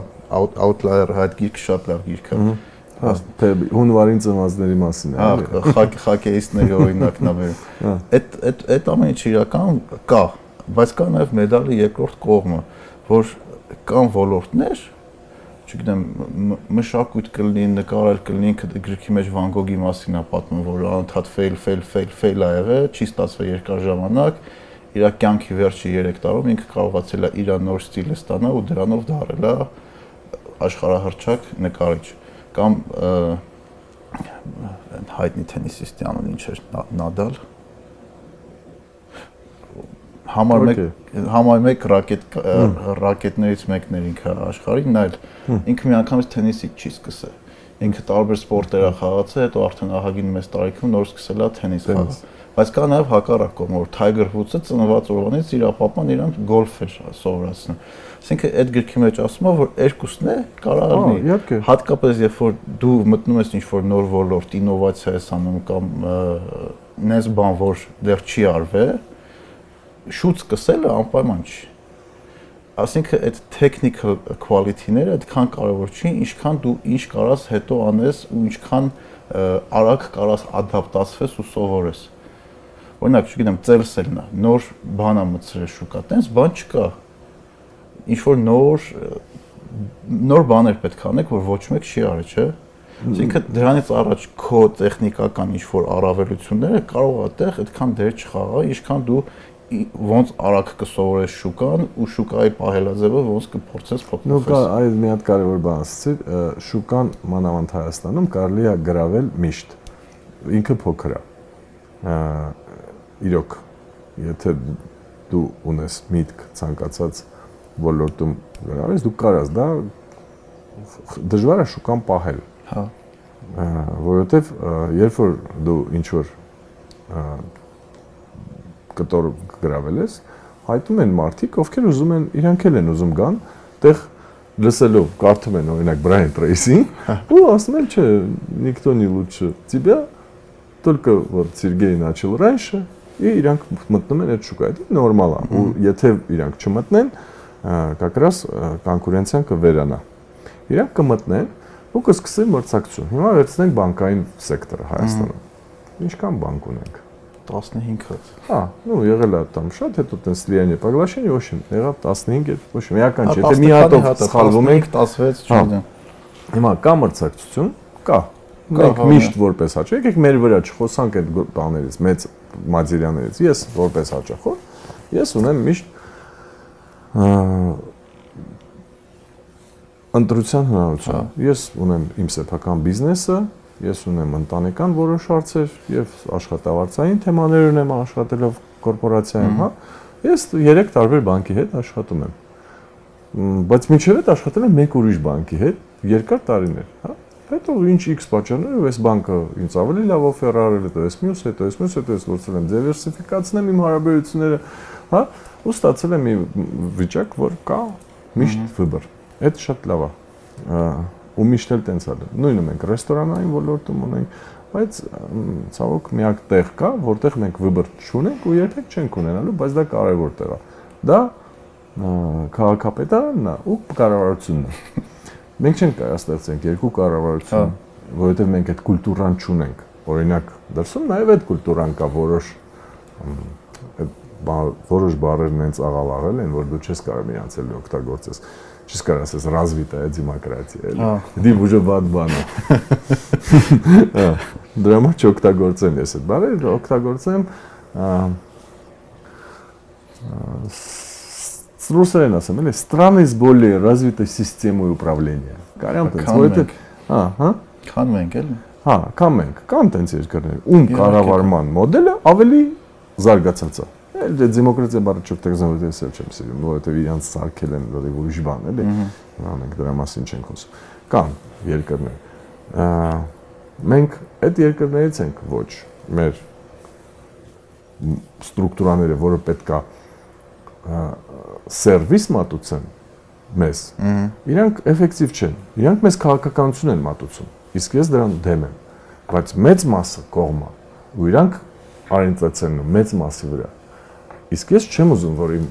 outlier հայտ գիրք շատ լավ գիրք է։ Հա, թե հունվարին ծնվածների մասին է։ Հա, խակ խակեիստների օրինակն է վերում։ Այդ այդ այդ ամեն ինչը իրական կա, բայց կա նաև մեդալի երկրորդ կողմը, որ կան ոլորտներ, չգիտեմ, մշակույթ կլինի, նկարել կլինի, գրքի մեջ Վան Գոգի մասին է պատմում, որ անընդհատ fail, fail, fail, fail ա եղել, չի ստացվել երկար ժամանակ, իր կյանքի վերջի 3 տարում ինքը կարողացել է իր նոր ստիլը ստանալ ու դրանով դարել է աշխարհահռչակ նկարիչ կամ հայտնի թենիսիստի անուն ինչ էր Նադալ համար 1 համար 1 ռակետ ռակետներից մեկն էր ինքը աշխարհին, նայել ինքը միանգամից թենիսի չի սկսել։ Ինքը տարբեր սպորտեր է խաղացել, հետո արդեն ահագին մեծ տարիքում նոր սկսել է թենիս խաղալ։ Բայց կա նաև հակառակ կողմ, որ Tiger Woods-ը ծնված օրվանից իր ապապան իրան գոլֆ էր սովորացնում։ Այսինքն այդ գրքի մեջ ասում է, որ երկուսն է կարող լինի։ Հատկապես երբ որ դու մտնում ես ինչ-որ նոր ոլորտ, ինովացիա ես անում կամ նես բան, որ դեռ չի արվել, շուտ սկսելը անպայման չի։ Այսինքն այդ technical quality-ները այդքան կարևոր չի, ինչքան դու ինչ կարաս հետո անես ու ինչքան արագ կարաս ադապտացվես ու սովորես։ Օրինակ, չգիտեմ, ծերսելն է, նոր բան է մտցրել շուկա, տենց բան չկա ինչ որ նոր նոր բաներ պետք անեք, որ ոչ մեկ չի արել, չէ՞։ Այսինքն դրանից առաջ քո տեխնիկական ինչ որ առավելությունները կարող է այդտեղ այդքան դեր չխաղա, ինչքան դու ոնց արագ կսովորես շուկան ու շուկայի պահելաձևը ոնց կփորձես փոխել։ Նո կա այդ մի հատ կարևոր բան ասացի, շուկան մանավանդ Հայաստանում կարելի է գրավել միշտ։ Ինքը փոքր է։ Իրոք, եթե դու ունես միտք ցանկացած ոլորտում գրավես, դու կարաս դա դժվար է շուկան պահել։ Հա։ Որովհետև երբ որ դու ինչ որ կտոր գրավել ես, հայտում են մարդիկ, ովքեր ուզում են, իրանք էլ են ուզում գան, տեղ լսելով, կարդում են օրինակ Brian Tracy-ին, ու ասում են, չէ, никто не лучше тебя, только вот Сергей начал раньше, и իրանք մտնում են այդ շուկա։ Դա նորմալ է։ Ու եթե իրանք չմտնեն, как раз կոնկուրենցիան կվերանա։ Իրանք կմտնեն ու կսկսեն մրցակցություն։ Հիմա վերցնենք բանկային սեկտորը Հայաստանում։ Ինչքան բանկ ունենք։ 15 հատ։ Հա, ну եղել է там շատ, հետո տենց Լիանի Պագլաշյանի ոչ եմ, եղավ 15 էր, ոչ եմ, էական չէ, եթե մի հատով սխալվում ենք 16, չգիտեմ։ Հիմա կա մրցակցություն, կա։ Մենք միշտ որպես հաճախ, եկեք մեր վրա չխոսանք այդ բաներից, մեծ մատերիալներից։ Ես որպես հաճախոր, ես ունեմ միշտ ընտրության հնարավորություն։ հա։ Ես ունեմ իմ սեփական բիզնեսը, ես ունեմ ընտանեկան որոշ հարցեր եւ աշխատավարձային թեմաներ ունեմ աշխատելով կորպորացիայում, հա։ Ես 3 տարբեր բանկի հետ աշխատում եմ։ Բայց մինչև այդ աշխատել եմ մեկ ուրիշ բանկի հետ երկար տարիներ, հա։ Հետո ինչ X պատճառներով այս բանկը ինձ ավելի լավ օֆեր արել, հետո այս մյուս, հետո այս մյուս, հետո այս լուծել եմ, դիվերսիֆիկացնեմ իմ հարաբերությունները, հա, ու ստացել եմ մի վիճակ, որ կա միշտ վыбոր։ Այդ շատ լավ է։ Ահա ու միշտ էլ տենց ալ։ Նույնը մենք ռեստորանային ոլորտում ունենք, բայց ցավոք միակ տեղ կա, որտեղ մենք վыбր չունենք ու երբեք չենք ունենալու, բայց դա կարևոր տեղ է։ Դա քաղաքապետարանն է ու կառավարությունն է։ Մենք չենք կարող ստեղծենք երկու կառավարություն, հա։ որովհետև մենք այդ կուլտուրան չունենք։ Օրինակ, դրսում նաև այդ կուլտուրան կա որոշ որոշ բառերն ենց աղալաղել են, որ դու չես կարող իրանց էլ օգտագործես։ Չես կարող ասես развитая демократия, էլի։ Դի ուժը բադ բան է։ Հա, դրա համար չօգտագործեմ ես այդ բառերը, օգտագործեմ ռուսերեն ասեմ, էլի, страны с более развитой системой управления։ Կարամ տենց, Քան որովհետեւ, մենք։ հա, հա, Քան մենք էլի։ հա, կան մենք, կան տենց երկրներ, ում Իհարկե կառավարման մոդելը ավելի զարգացած է։ Էլ դե դեմոկրատիա բառը չօգտագործեմ, որովհետեւ ես էլ չեմ սիրում, որովհետեւ իրանց սարքել են լրիվ ուրիշ բան, էլի։ մենք դրա մասին չենք խոսում։ Կան երկրներ։ Մենք այդ երկրներից ենք ոչ մեր ստրուկտուրաները, որը պետքա սերվիս մատուցեն մեզ, իրանք էֆեկտիվ չեն։ Իրանք մեզ քաղաքականություն են մատուցում։ Իսկ ես դրան դեմ եմ։ Բայց մեծ մասը կողմա ու իրանք արենտացիան մեծ մասի վրա։ Իսկ ես չեմ ուզում, որ իմ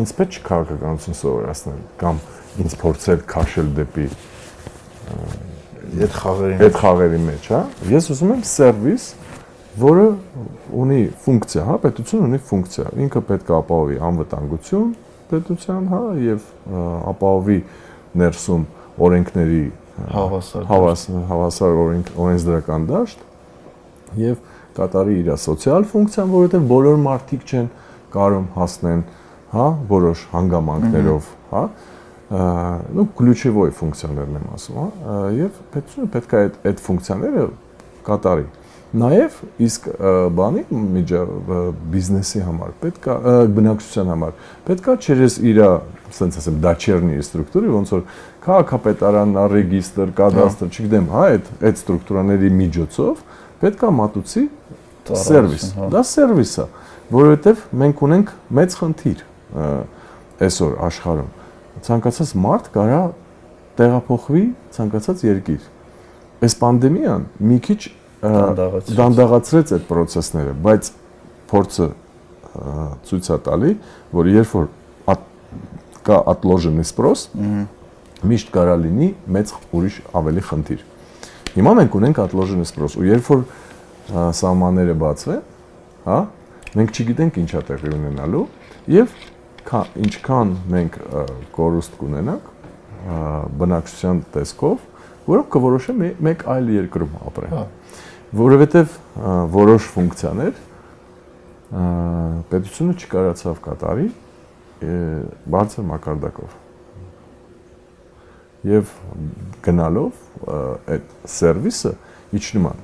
ինձ պետք չի քաղաքականություն սովորացնել կամ ինձ փորձել քաշել դեպի Այդ խաղերին։ այդ խաղերի մեջ, հա։ Ես ուզում եմ սերվիս, որը ունի ֆունկցիա, հա, պետությունը ունի ֆունկցիա։ Ինքը պետք է ապահովի անվտանգություն պետության, հա, եւ ապահովի ներսում օրենքների Հավասար։ հավաս հավասար օրենք օրենսդրական դաշտ եւ կատարի իր սոցիալ ֆունկցիան, որովհետեւ բոլոր մարդիկ չեն կարող հասնեն, հա, որոշ հանգամանքներով, հա, ա, ну ключевой ֆունկցիաներն եմ ասում, հա, ա, եւ պետությունը պետք է այդ այդ ֆունկցիաները կատարի։ Նաև իսկ ա, բանի միջա ա, բիզնեսի համար պետք է ա, բնակչության համար պետք է через իր ասենց ասեմ դաչերնի ստրուկտուրի ոնց որ քաղաքապետարան, ռեգիստր, կադաստր, չգիտեմ, հա, այդ այդ ստրուկտուրաների միջոցով պետք է մատուցի սերվիս։ հա։ Դա սերվիս է, որովհետև մենք ունենք մեծ խնդիր ա, այսօր աշխարհում։ Ցանկացած մարդ կարա տեղափոխվի ցանկացած երկիր։ Այս պանդեմիան մի քիչ ա, Դանդաղացրեց։ դանդաղացրեց այդ process-ները, բայց փորձը ա, ցույց է տալի, որ երբ որ at, կա отложенный спрос, միշտ կարա լինի մեծ ուրիշ ավելի խնդիր։ Հիմա մենք ունենք отложенный спрос, ու երբ որ ա, սահմանները բացվեն, հա, մենք չգիտենք ինչա տեղի ունենալու եւ քա- ինչքան մենք կորուստ կունենանք բնակչության տեսքով, որը կորոշե մե- մեկ այլ երկրում ապրեն։ Հա։ Որովհետեւ որոշ ֆունկցիաներ պետությունը չկարացավ կատարի բարձր մակարդակով եւ գնալով այդ սերվիսը իջնում է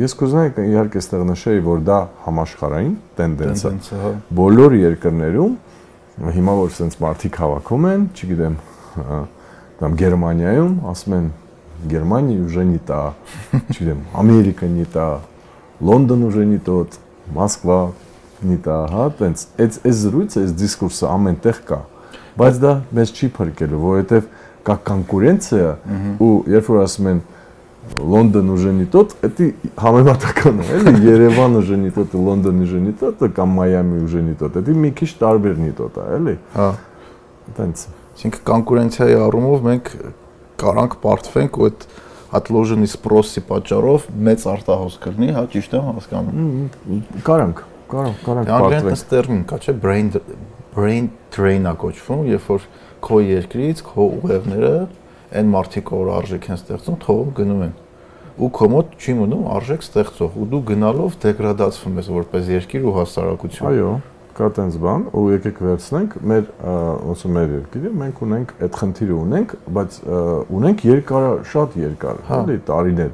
ես կուզենայի իհարկե այստեղ նշեի որ դա համաշխարհային տենդենս է Տենդենսը, հա։ բոլոր երկրներում հիմա որ sense մարդիկ հավաքում են, չգիտեմ, ա, там Գերմանիայում ասում են Германия уже не та, չգիտեմ, Ամերիկա не та, Լոնդոն уже не тот, Մոսկվա не та, հա, տենց այս այս զրույցը, այս դիսկուրսը ամենտեղ կա։ Բայց դա մեզ չի փրկելու, որովհետև կա կոնկուրենցիա ու երբ որ ասում են Лондон уже не тот, это համեմատական է, էլի Երևանը уже не тот, Լոնդոնը уже не тот, կամ Մայամի уже не tот, դա մի քիչ տարբեր не tot է, էլի։ Հա։ Այդտենց։ Այսինքն կոնկուրենցիայի առումով մենք կարանք բարթվենք ու այդ отложенный спрос-ի պատճառով մեծ արտահոս կրնի, հա, ճիշտ եմ հասկանում։ Կարանք, կարանք, կարանք բարթվենք։ Դա այնտեղ տերմին կա, չէ, brain brain drain-ա կոչվում, երբ որ քո երկրից քո ուղևները այն մարդիկ, որ արժեք են ստեղծում, թողում գնում են։ Ու քո մոտ չի մնում արժեք ստեղծող, ու դու գնալով դեգրադացվում ես որպես երկիր ու հասարակություն։ Այո, կա տենց բան, ու եկեք վերցնենք մեր ոնց որ մեր երկիրը, մենք ունենք այդ խնդիրը ունենք, բայց ունենք երկար, շատ երկար, Հա։ էլի տարիներ։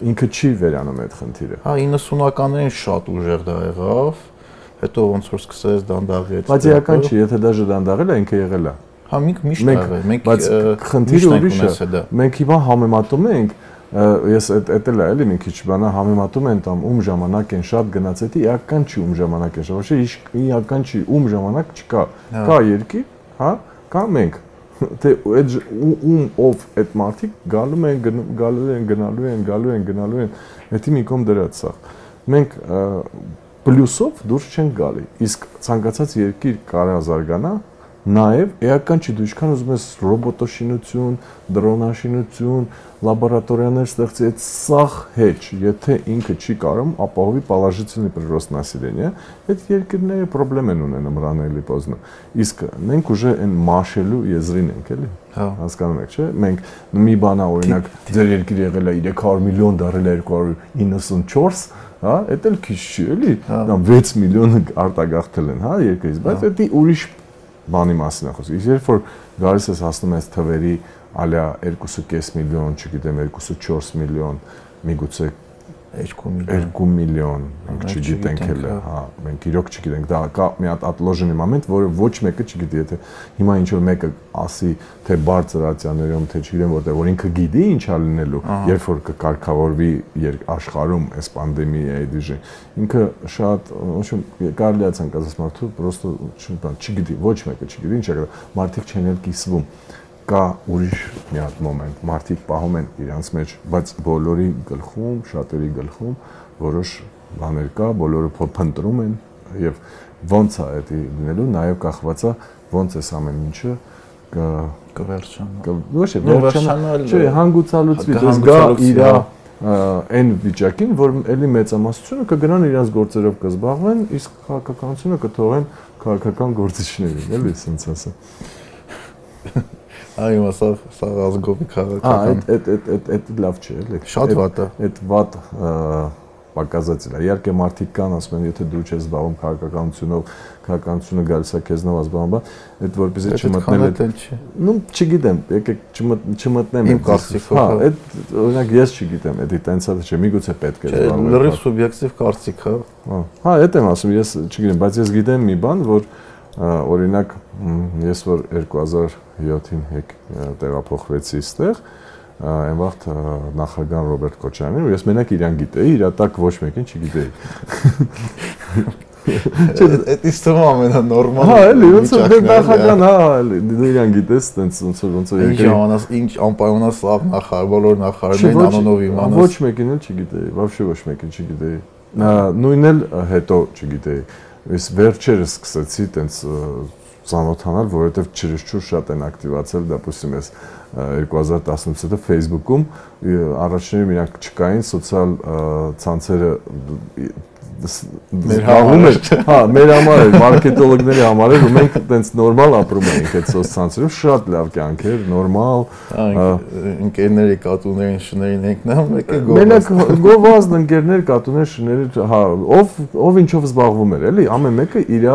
Ինքը չի վերանում այդ խնդիրը։ Հա 90-ականներին շատ ուժեղ դա եղավ, հետո ոնց որ սկսեց դանդաղի այդ։ Բայց իրական չի, եթե դաժե դանդաղել է, ինքը եղել է։ Հա մենք միշտ Մենք- եղել, մենք բայց խնդիրը ուրիշ է։ Մենք հիմա համեմատում ենք ես այդ էլ է էլի մի քիչ բանա համեմատում են տամ ում ժամանակ են շատ գնաց դա իրական չի ում ժամանակ է շատ ոչ իրական չի ում ժամանակ չկա Հա։ կա երկիր հա կա մենք թե այդ ում ով այդ մարդիկ գալու են գալու են գնալու են գալու են գնալու են դա մի կողմ դրած սա մենք պլյուսով դուրս չենք գալի իսկ ցանկացած երկիր կարա զարգանա Նաև էական չի, դու ինչքան ուզում ես ռոբոտաշինություն, դրոնաշինություն, լաբորատորիաներ ստեղծի, այդ սախ հեչ, եթե ինքը չի կարող ապահովի положительный прирост населения, այդ երկրները խնդրեմ են ունենում ռանը էլի поздно։ Իսկ մենք ուժը այն մաշելու եզրին ենք, էլի։ Հա։ Հասկանում եք, չէ՞։ Մենք մի բանա օրինակ ձեր երկիրը եղել է 300 միլիոն դարել է 294, հա, դա էլ քիչ չի, էլի։ հա։ Դա 6 միլիոն արտագաղթել են, հա, երկրից, բայց հա։ դա ուրիշ բանի մասին է խոսքը։ Իսկ երբ որ գալիս ես հասնում ես թվերի ալյա 2.5 միլիոն, չգիտեմ 2.4 միլիոն, միգուցե 2 միլիոն 2 միլիոն, մենք չգիտենք էլ, հա։ հա, մենք իրոք չգիտենք, դա կա մի հատ ատլոժնի մոմենտ, որը ոչ մեկը չգիտի, եթե հիմա ինչ որ մեկը ասի, թե բարձր ացիաներում, թե չգիտեմ որտեղ, որ ինքը գիտի ինչ ա լինելու, երբ որ կկարգավորվի աշխարհում այս պանդեմիայի դիժը, ինքը շատ ոչմ կարելի է ցանկացած մարդու պրոստը չբան, չգիտի, ոչ մեկը չգիտի ինչ է, մարդիկ չեն էլ կիսվում կա ուրիշ մի հատ մոմենտ, մարդիկ պահում են իրանց մեջ, բայց բոլորի գլխում, շատերի գլխում որոշ բաներ կա, բոլորը փնտրում են եւ ոնց է դա լինելու, նաեւ կախված է ոնց է ամեն ինչը կվերջանա։ Ոչ է վերջանալ։ Չէ, հանգուցալուցվի, դες գա իր հա։ այն վիճակին, որ ելի մեծամասնությունը կգնան իրաց գործերով կզբաղվեն, իսկ քաղաքականությունը կթողեն քաղաքական գործիչներին, էլի, ասենց ասա այո սա սա ազգովի քաղաքական այդ այդ այդ այդ լավ չէ, էլի։ Շատ վատ է։ Այդ վատ պակասացել է։ Իհարկե մարդիկ կան, ասում են, եթե դու չես զբաղվում քաղաքականությունով, քաղաքականությունը գալիս է քեզնով ազբաղում, բա այդ որպեսզի չմտնել այդ Ну, չգիտեմ, եկեք չմտ չմտնեմ։ այդ- կարծիքով, Հա, հա։ այդ օրինակ ես չգիտեմ, դա տենցա չէ, միգուցե պետք է զբաղվել։ լրիվ սուբյեկտիվ կարծիք հա Հա, Հա, այդ եմ ասում, ես չգիտեմ, բայց ես գիտեմ մի բան, որ օրինակ ես որ 2007-ին եկ տեղափոխվեցի այստեղ այն վաղ նախագահ Ռոբերտ Քոչարյանին ու ես մենակ իրան գիտեի, իր տակ ոչ մեկին չգիտեի։ Չէ, դա իստում ամենանորմալ։ Հա, էլի, ոնց որ դե նախագահն, հա, էլի, դու իրան գիտես, տենց ոնց որ ոնց որ եկել։ Ինչ անաս, ինչ անպայմանա սլավ նախար, բոլոր նախարներին անոնով իմանաս։ Ոչ մեկին էլ չգիտեի, բավական ոչ մեկին չգիտեի։ Նույնն էլ հետո չգիտեի։ Ես վերջերս սկսեցի տենց ծանոթանալ, որովհետև չրշուր շատ են ակտիվացել, դեպուսիմ ես 2018 հետո Facebook-ում առաջինը իրանք չկային սոցիալ ցանցերը Մեր համար էր, հա, մեր համար էր, մարքետոլոգների համար էր, ու մենք տենց նորմալ ապրում էինք այդ սոցցանցերում, շատ լավ կյանք էր, նորմալ, Ընկերների կատուներին շներին ենք նա մեկը Մենակ գովաս։ գովազդ ընկերներ, կատուներ, շների, հա, ով ով ինչով զբաղվում էր, էլի, ամեն մեկը իր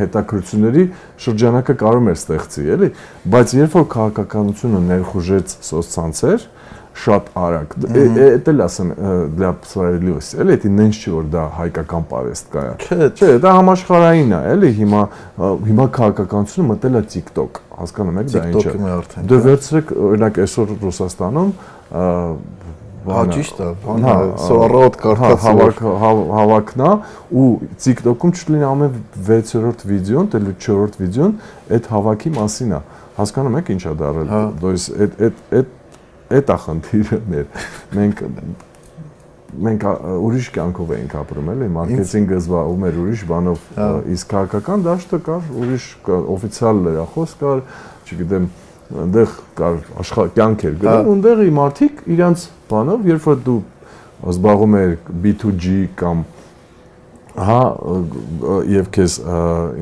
հետաքրությունների շրջանակը կարող էր ստեղծի, էլի, բայց երբ որ քաղաքականությունը ներխուժեց սոցցանցեր, շատ արագ։ Էդ էլ ասեմ для справедливости, էլի, դա նենց չի որ դա հայկական պարեստ կա։ Չէ, Չէ, դա համաշխարհային է, էլի, հիմա հիմա քաղաքականությունը մտել է TikTok, հասկանում եք դա ինչ է։ TikTok-ը մի արդեն։ Դե վերցրեք օրինակ այսօր Ռուսաստանում Հա ճիշտ է, բան Հա, սովորոտ հա, կարտած հավաք հավ- հավաքնա ու TikTok-ում չլինի ամեն 6-րդ վիդեոն, թե 4-րդ վիդեոն այդ հավաքի մասին է։ Հասկանում եք ինչ է դարել։ Հա։ То есть այդ այդ այդ այդ է խնդիրը մեր։ Մենք մենք ուրիշ կյանքով էինք ապրում, էլի, մարքեթինգը զբաղվում էր ուրիշ բանով, իսկ քաղաքական դաշտը կար, ուրիշ օֆիցիալ լրախոս կար, չգիտեմ, այնտեղ կար աշխարհ կյանք էր գնում, Հա։ այնտեղի մարդիկ իրանց բանով, երբ որ դու զբաղվում ես B2G կամ հա եւ քեզ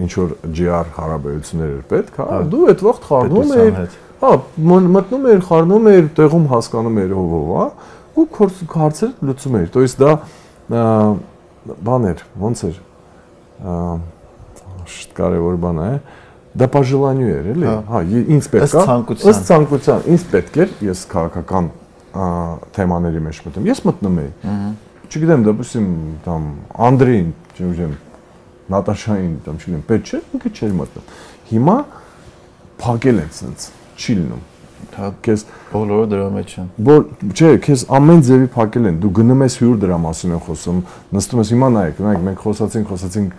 ինչ որ GR հարաբերություններ էր պետք, հա, դու այդ վաղ խառնում հետ։ հա, մ- մտնում ես, խառնում ես, տեղում հասկանում ես ով ով, հա, ու քորս հարցեր լուծում ես։ То есть դա ա, բան էր, ոնց էր։ ա, Շատ կարևոր բան է։ Դա по желанию էր, էլի։ Հա։ Հա, ե- ինձ պետք Ըստ է։ ցանկության։ Ըստ ցանկության, ինձ պետք էր, ես քաղաքական ա, թեմաների մեջ մտնում։ Ես մտնում էի։ Չգիտեմ, դեպուսիմ там Անդրեին, չգիտեմ, Նատաշային, там չգիտեմ, պետք չէ, ինքը չէր մտնում։ Հիմա փակել են սենց, չի լինում։ Հա Քեզ բոլորը դրա մեջ են։ Որ չէ, քեզ ամեն ձևի փակել են։ Դու գնում ես հյուր դրա մասին են խոսում, նստում ես հիմա նայեք, նայեք, մենք խոսացինք, խոսացինք,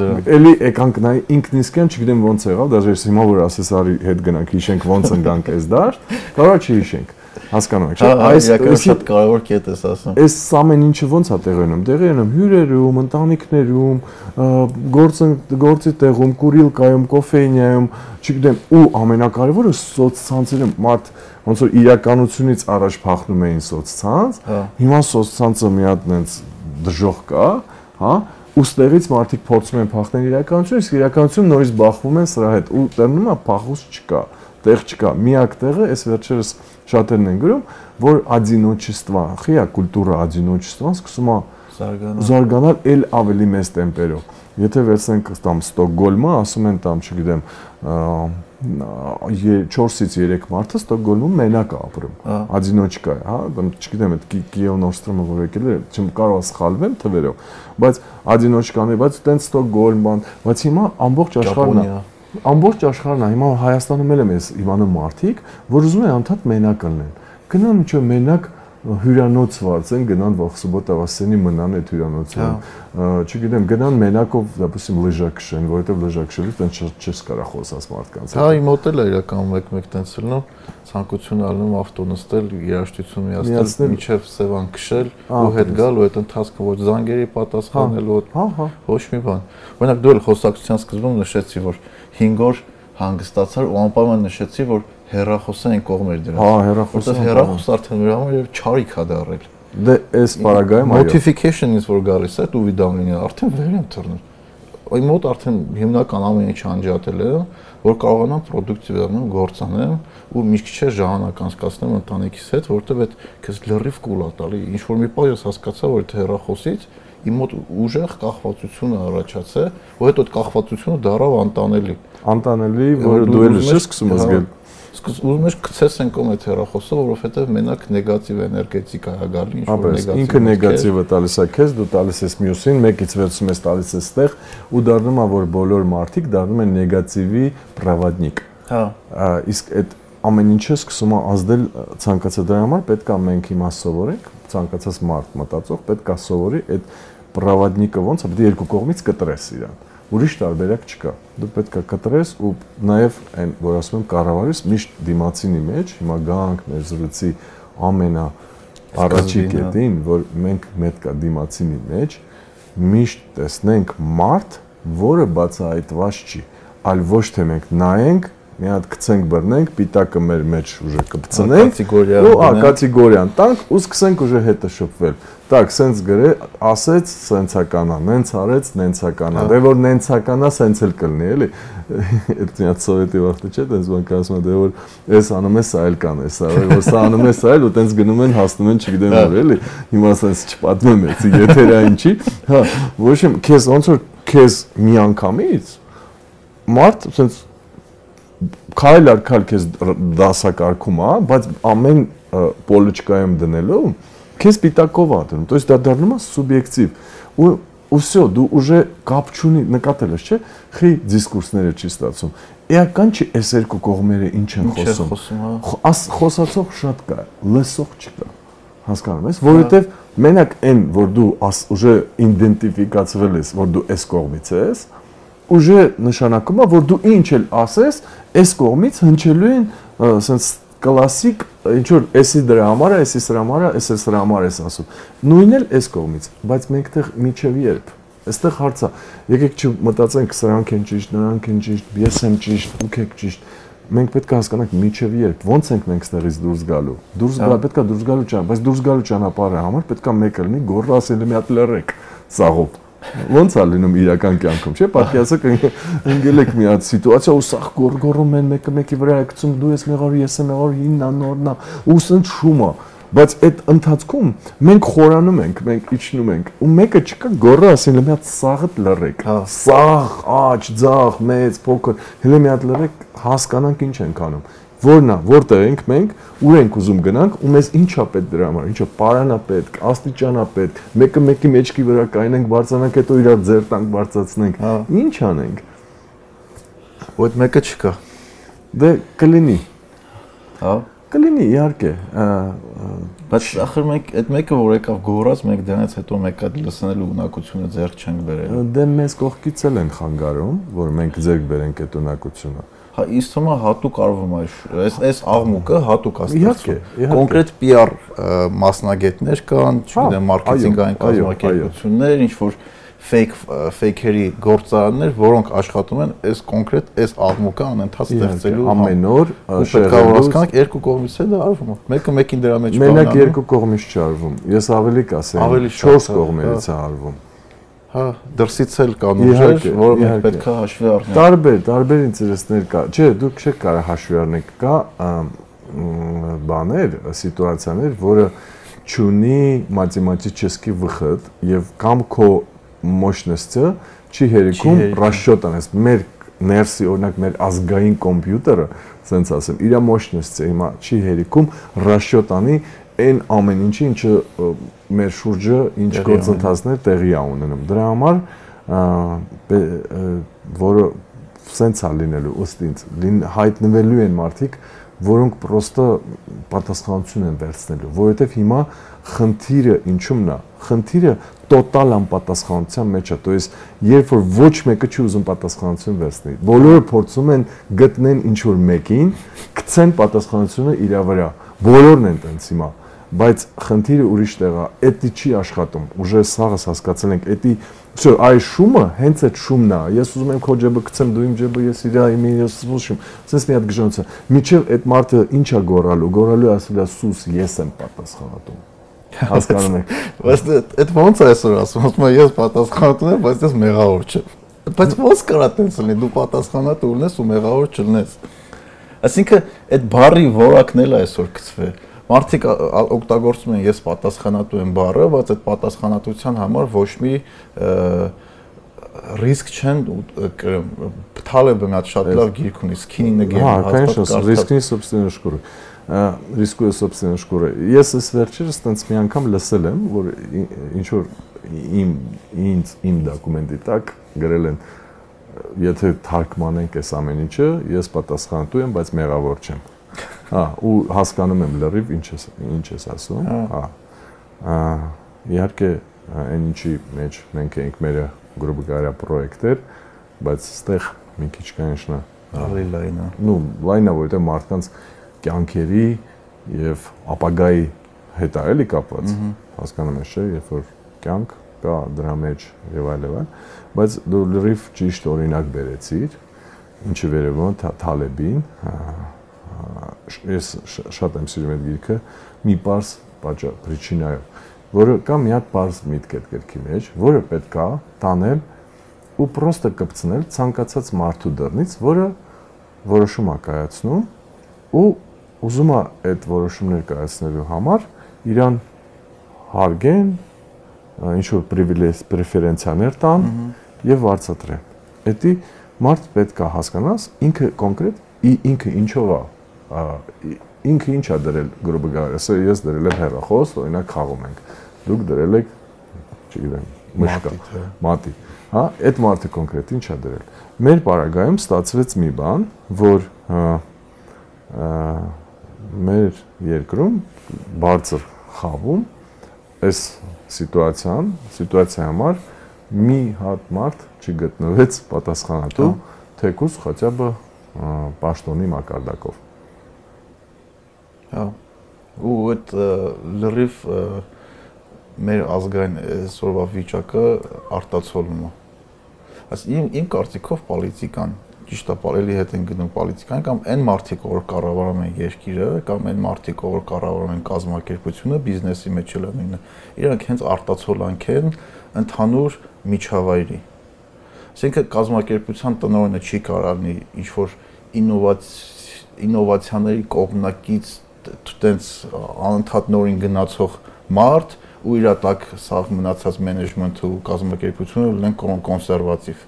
դրա։ Էլի եկանք նայ ինքն իսկ եմ, չգիտեմ ոնց եղավ, դաժե ես հիմա որ ասես արի հետ գնանք, հիշենք ոնց ընկանք այս դաշտ, կարող չհիշենք։ Հասկանում եք, Այս շատ կարևոր կետ ես ասում։ Այս ամեն ինչը ոնց է տեղի ունենում։ Տեղի ունենում հյուրերում, ընտանիքներում, ա, գործ գործի տեղում, կուրիլկայում, կոֆեյնիայում, չգիտեմ, ու ամենակարևորը սոցցանցերում մարդ ոնց որ իրականությունից առաջ փախնում էին սոցցանց, Հա։ հիմա սոցցանցը մի հատ նենց դժող կա, հա, ու ստեղից մարդիկ փորձում են փախնել իրականություն, իսկ իրականություն նորից բախվում են սրա հետ ու տերնում է փախուս չկա, տեղ չկա։ Միակ տեղը այս վերջերս շատերն են գրում, որ одиночество, խիա կուլտուրա одиночества սկսում է Զարգանալ։ զարգանալ էլ ավելի մեծ տեմպերով։ Եթե վերցնենք տամ Ստոկգոլմը, ասում են տամ, չգիտեմ, 4-ից 3 մարդը Ստոկգոլմում մենակ է ապրում։ Հա։ Ադինոչկա է, հա, դեմ չգիտեմ այդ Կիև Նոստրոմը որ եկել է, չեմ կարող սխալվեմ թվերով, բայց Ադինոչկան է, բայց տենց Ստոկգոլմ բան, բայց հիմա ամբողջ աշխարհն է Ճապոնիա։ ամբողջ աշխարհն է հիմա Հայաստանում էլ եմ ես իմանում մարդիկ, որ ուզում են անդադ մենակ լինեն։ Գնան ինչ որ մենակ հյուրանոց վարձեն, գնան վաղ սուբոտա վասենի մնան այդ հյուրանոցում։ Չգիտեմ, գնան մենակով, դեպուսիմ լեժա քշեն, որովհետև լեժա քշելուց տենց չես կարա խոսած մարդկանց Հա, իմ մոտ էլ է իրական մեկ-մեկ տենց լնում, ցանկություն ալնում ավտո նստել, երաժշտություն միացնել, միջև Սևան քշել ու հետ գալ ու այդ ընթացքը ոչ զանգերի պատասխանել, ոչ Հա, հա։ ոչ մի բան։ Օրինակ դու էլ խոսակցության սկզբում նշեցի, որ 5 օր հանգստացար ու անպայման նշեցի, որ հերախոսը այն կողմեր դրանց։ Հա, հեռախոսը Որտեվ հերախոսը արդեն մեր համար եւ չարիք է դարել։ Դե այս պարագայում այո։ Notification-ից որ գալիս է, դու վիդամ լինի, արդեն վեր եմ թռնում։ Այն մոտ արդեն հիմնական ամեն ինչ անջատել եմ, որ կարողանամ պրոդուկտիվ լինեմ, գործանեմ ու մի քիչ ժամանակ անցկացնեմ ընտանիքիս հետ, որովհետև այդ քեզ լրիվ կուլ է տալի։ Ինչ որ մի պահ ես հասկացա, որ այդ հեռախոսից իմ մոտ ուժեղ կախվածություն է առաջացել, ու հետո այդ կախվածությունը դարավ անտանելի։ Անտանելի, որը դու էլ ես սկսում ես գել։ Սկս ուզում ես գցես են կոմ այդ հեռախոսը, որովհետև մենակ նեգատիվ էներգետիկա է գալի, ինչ որ նեգատիվ։ ինքը նեգատիվը տալիս է քեզ, դու տալիս ես մյուսին, մեկից վերցում ես տալիս ես ստեղ ու դառնում է որ բոլոր մարդիկ դառնում են նեգատիվի պրավադնիկ։ Հա, իսկ այդ ամեն ինչը սկսում է ազդել ցանկացած դրա համար պետք է մենք հիմա սովորենք ցանկացած մարդ մտածող պետք է սովորի այդ պրավադնիկը ոնց է պետք է երկու կողմից կտրես իրան ուրիշ տարբերակ չկա դու պետք է կտրես ու նաև այն որ ասում եմ կառավարես միշտ դիմացինի մեջ հիմա գանք մեր զրույցի ամենա առաջի հա։ կետին որ մենք պետք է դիմացինի մեջ միշտ տեսնենք մարդ որը բացահայտված չի այլ ոչ թե մենք նայենք մի հատ գցենք բռնենք, պիտակը մեր մեջ ուժը կպցնենք, կատեգորիա ու ա դնենք։ կատեգորիան տանք ու սկսենք ուժը հետը շփվել։ Так, սենց գրե, ասեց, սենցականա, նենց արեց, նենցականա։ Հա։ Դե որ նենցականա, սենց էլ կլինի, էլի։ Այդ միած սովետի վաղտը չէ, տենց բան ասում է, դե որ էս անում է, սա էլ կան, էս ա, որ սա անում է, սա էլ ու տենց գնում են, հասնում են, չգիտեմ որ, էլի։ Հիմա սենց չպատմեմ էցի եթերային չի։ Հա, ոչ իմ քեզ ոնց որ քեզ մի անգամից մարդ սենց քայլ առ քայլ քեզ դասակարգում է, բայց ամեն ը, պոլիչկայում դնելու քեզ պիտակով է դնում, то есть դա դառնում է սուբյեկտիվ։ Ու ու всё, դու уже կապ չունի, նկատել ես, չէ՞, խի դիսկուրսները չի ստացում։ Էական չի այս երկու կողմերը ինչ են Ինչ է խոսում։ խոսում, հա։ Խ- Աս խոսացող շատ կա, լսող չկա։ Հասկանում ես, որովհետև մենակ այն, որ դու աս ուժը իդենտիֆիկացվել ես, որ դու այս կողմից ես, ուժը նշանակում է, որ դու ինչ էլ ասես, այս կողմից հնչելու են ասենց կլասիկ ինչ որ էսի դրա համար է, էսի սրա համար է, էս էս սրա համար ես ասում։ Նույնն էլ այս կողմից, բայց մենք տեղ միջև երբ Այստեղ հարցը, եկեք չմտածենք սրանք են ճիշտ, նրանք են ճիշտ, ես եմ ճիշտ, դուք եք ճիշտ։ Մենք պետք է հասկանանք միջև երբ, ոնց ենք մենք ստեղից դուրս գալու։ Դուրս գա, պետք է դուրս գալու ճանապարհ, բայց դուրս գալու ճանապարհը համար պետք է մեկը լինի գոռը ասել մի հատ լռեք սաղով։ Ոնց է լինում իրական կյանքում, չէ՞։ Պատկերացեք ընկել եք մի հատ սիտուացիա ու սաղ գոռ-գոռում են մեկը մեկի վրա գցում, դու ես մեղավոր, ես եմ մեղավոր, իննա նորնա, ու սենց շում է բայց այդ ընթացքում մենք խորանում ենք, մենք իջնում ենք ու մեկը չկա գոռը ասել մի հատ սաղը լռեք։ Հա։ Սաղ, աճ, ձախ, մեծ, փոքր, հենց մի հատ լռեք, հասկանանք ինչ ենք անում։ Որն է, որտեղ ենք մենք, ուր ենք ուզում գնանք ու մեզ ինչա պետք դրա համար, ինչա պարանա պետք, աստիճանա պետք, մեկը մեկի մեջքի վրա կայնենք, բարձրանանք, հետո իրար ձեր տանք բարձրացնենք։ Հա։ Ինչ անենք։ այդ մեկը չկա։ Դե կլինի, Հա։ կլինի իհարկե։ Բայց ախր մենք այդ մեկը որ եկավ գորած, մենք դրանից հետո մեկ հատ լսնելու ունակությունը ձեռք չենք բերել։ Դե մեզ կողքից էլ են խանգարում, որ մենք ձեռք բերենք այդ ունակությունը։ ինձ թվում է հատուկ արվում է այս այս աղմուկը հատուկ իհարկե։ Կոնկրետ PR մասնագետներ կան, չգիտեմ, այո, մարքեթինգային կազմակերպություններ, ինչ որ fake fake-երի գործարաններ, որոնք աշխատում են այս կոնկրետ այս աղմուկը անընդհատ ստեղծելու ամեն օր պետք է հասկանանք երկու կողմից է դա արվում։ Մեկը մեկին դրա մեջ մենակ բանանում։ երկու կողմից չարվում։ Ես ավելի կասեմ, Ավելի շատ, 4 հա, կողմերից է արվում։ Հա, դրսից էլ կան ուժեր, որը մենք պետք է հաշվի առնենք։ Տարբեր, տարբեր ինտերեսներ կա։ Չէ, դուք չեք կարող հաշվի առնել, կա բաներ, սիտուացիաներ, որը չունի մաթեմատիկի վխտ եւ կամ քո мощностը չի հերիքում расчёт անես։ Մեր ներսի օրինակ մեր ազգային կոմպյուտերը, ասենց ասեմ, իր мощностը հիմա չի հերիքում расчёт անի այն ամեն ինչի ինչը մեր շուրջը ինչ գործընթացներ տեղի ա ունենում դրա համար որը սենց է լինելու ըստ ինձ հայտնվելու են մարդիկ որոնք պրոստը պատասխանություն են վերցնելու, որովհետև հիմա խնդիրը ինչումն է։ Խնդիրը տոտալ անպատասխանության մեջ է, то есть երբ որ ոչ մեկը չի ուզում պատասխանություն վերցնել, բոլորը փորձում են գտնեն ինչ որ մեկին, գցեն պատասխանությունը իր վրա։ Բոլորն են տենց հիմա բայց խնդիրը ուրիշ տեղ է, էդի չի աշխատում։ Ուժը սաղս հասկացել ենք, էդի Всё, այ շումը հենց այդ շումն է։ Ես ուզում եմ քո ջեբը գցեմ, դու իմ ջեբը, ես իրա իմ ես սուշում։ Սենց մի հատ գժանոցը։ Միջև այդ մարդը ինչա գորալու, գորալու ասել է սուս, ես եմ պատասխանատու։ Հասկանում եք։ Բայց այդ ո՞նց է այսօր ասում, ասում եմ ես պատասխանատու եմ, բայց ես մեղավոր չեմ։ Բայց ո՞նց կարա տենց լինի, դու պատասխանատու լինես ու մեղավոր չլինես։ Այսինքն այդ բարի որակն էլ այսօր գծվել մարդիկ օգտագործում են ես պատասխանատու եմ բառը, բայց այդ պատասխանատվության համար ոչ մի ռիսկ չեն Թալեբը մի հատ շատ լավ գիրք ունի Skinny Again հա конечно ռիսկի собственная шкура ռիսկույը собственная шкура ես այս վերջերս տենց մի անգամ լսել եմ որ ինչ որ իմ ինձ իմ դոկումենտի տակ գրել են եթե թարգմանենք այս ամեն ինչը ես պատասխանատու եմ բայց մեղավոր չեմ Հա, ու հասկանում եմ լրիվ ինչ ես ինչ ես ասում, հա։, հա։ Իհարկե, այն ինչի մեջ մենք ենք մեր գրուբը գարա պրոյեկտեր, բայց այստեղ մի քիչ կանչնա ավելի լայն է։ Ну, լայնը որովհետեւ մարդկանց կյանքերի եւ ապագայի հետ է էլի կապված։ Հասկանում ես, չէ՞, երբ որ կյանք կա դրա մեջ եւ այլն, բայց դու լրիվ ճիշտ օրինակ բերեցիր ինչի վերաբերում Թալեբին, ես շատ եմ սիրում այդ գիրքը մի պարզ պատճառ причинаով, որը կա մի հատ պարզ միտք այդ գրքի մեջ, որը պետքա տանել ու պրոստը կպցնել ցանկացած մարդու դռնից, որը որոշում է կայացնում ու ուզում է այդ որոշումներ կայացնելու համար իրան հարգեն, ինչ որ պրիվիլեգ պրեֆերենցիաներ տան եւ վարձատրեն։ Էդի մարդ պետք է հասկանաս ինքը կոնկրետ ինքը ինչով է ինքը ինչ է դրել գրոբը գարեսը ես դրել եմ հերախոս օրինակ խաղում ենք դուք դրել եք չգիտեմ մշկա մատի հա։, հա այդ մարդը կոնկրետ ինչ է դրել մեր պարագայում ստացվեց մի բան որ մեր երկրում բարձր խաղում այս սիտուացիան սիտուացիա համար մի հատ մարդ չգտնվեց պատասխանատու հա։ թեկուզ хотя бы պաշտոնի մակարդակով Հա։ Ու այդ լրիվ մեր ազգային այսօրվա վիճակը արտացոլում է։ Աս իմ իմ կարծիքով պոլիտիկան ճիշտ է, բարելի հետ են գնում պոլիտիկան կամ այն մարդիկ, որ կառավարում են երկիրը, կամ այն մարդիկ, որ կառավարում են կազմակերպությունը, բիզնեսի մեջ էլ նույնը։ Իրանք հենց արտացոլանք են ընդհանուր միջավայրի։ Այսինքն կազմակերպության տնօրենը չի կարողանի ինչ որ ինովացիաների կողմնակից տենց անընդհատ նորին գնացող մարդ ու իր տակ սաղ մնացած մենեջմենթը ու կազմակերպությունը լինեն կոնսերվատիվ։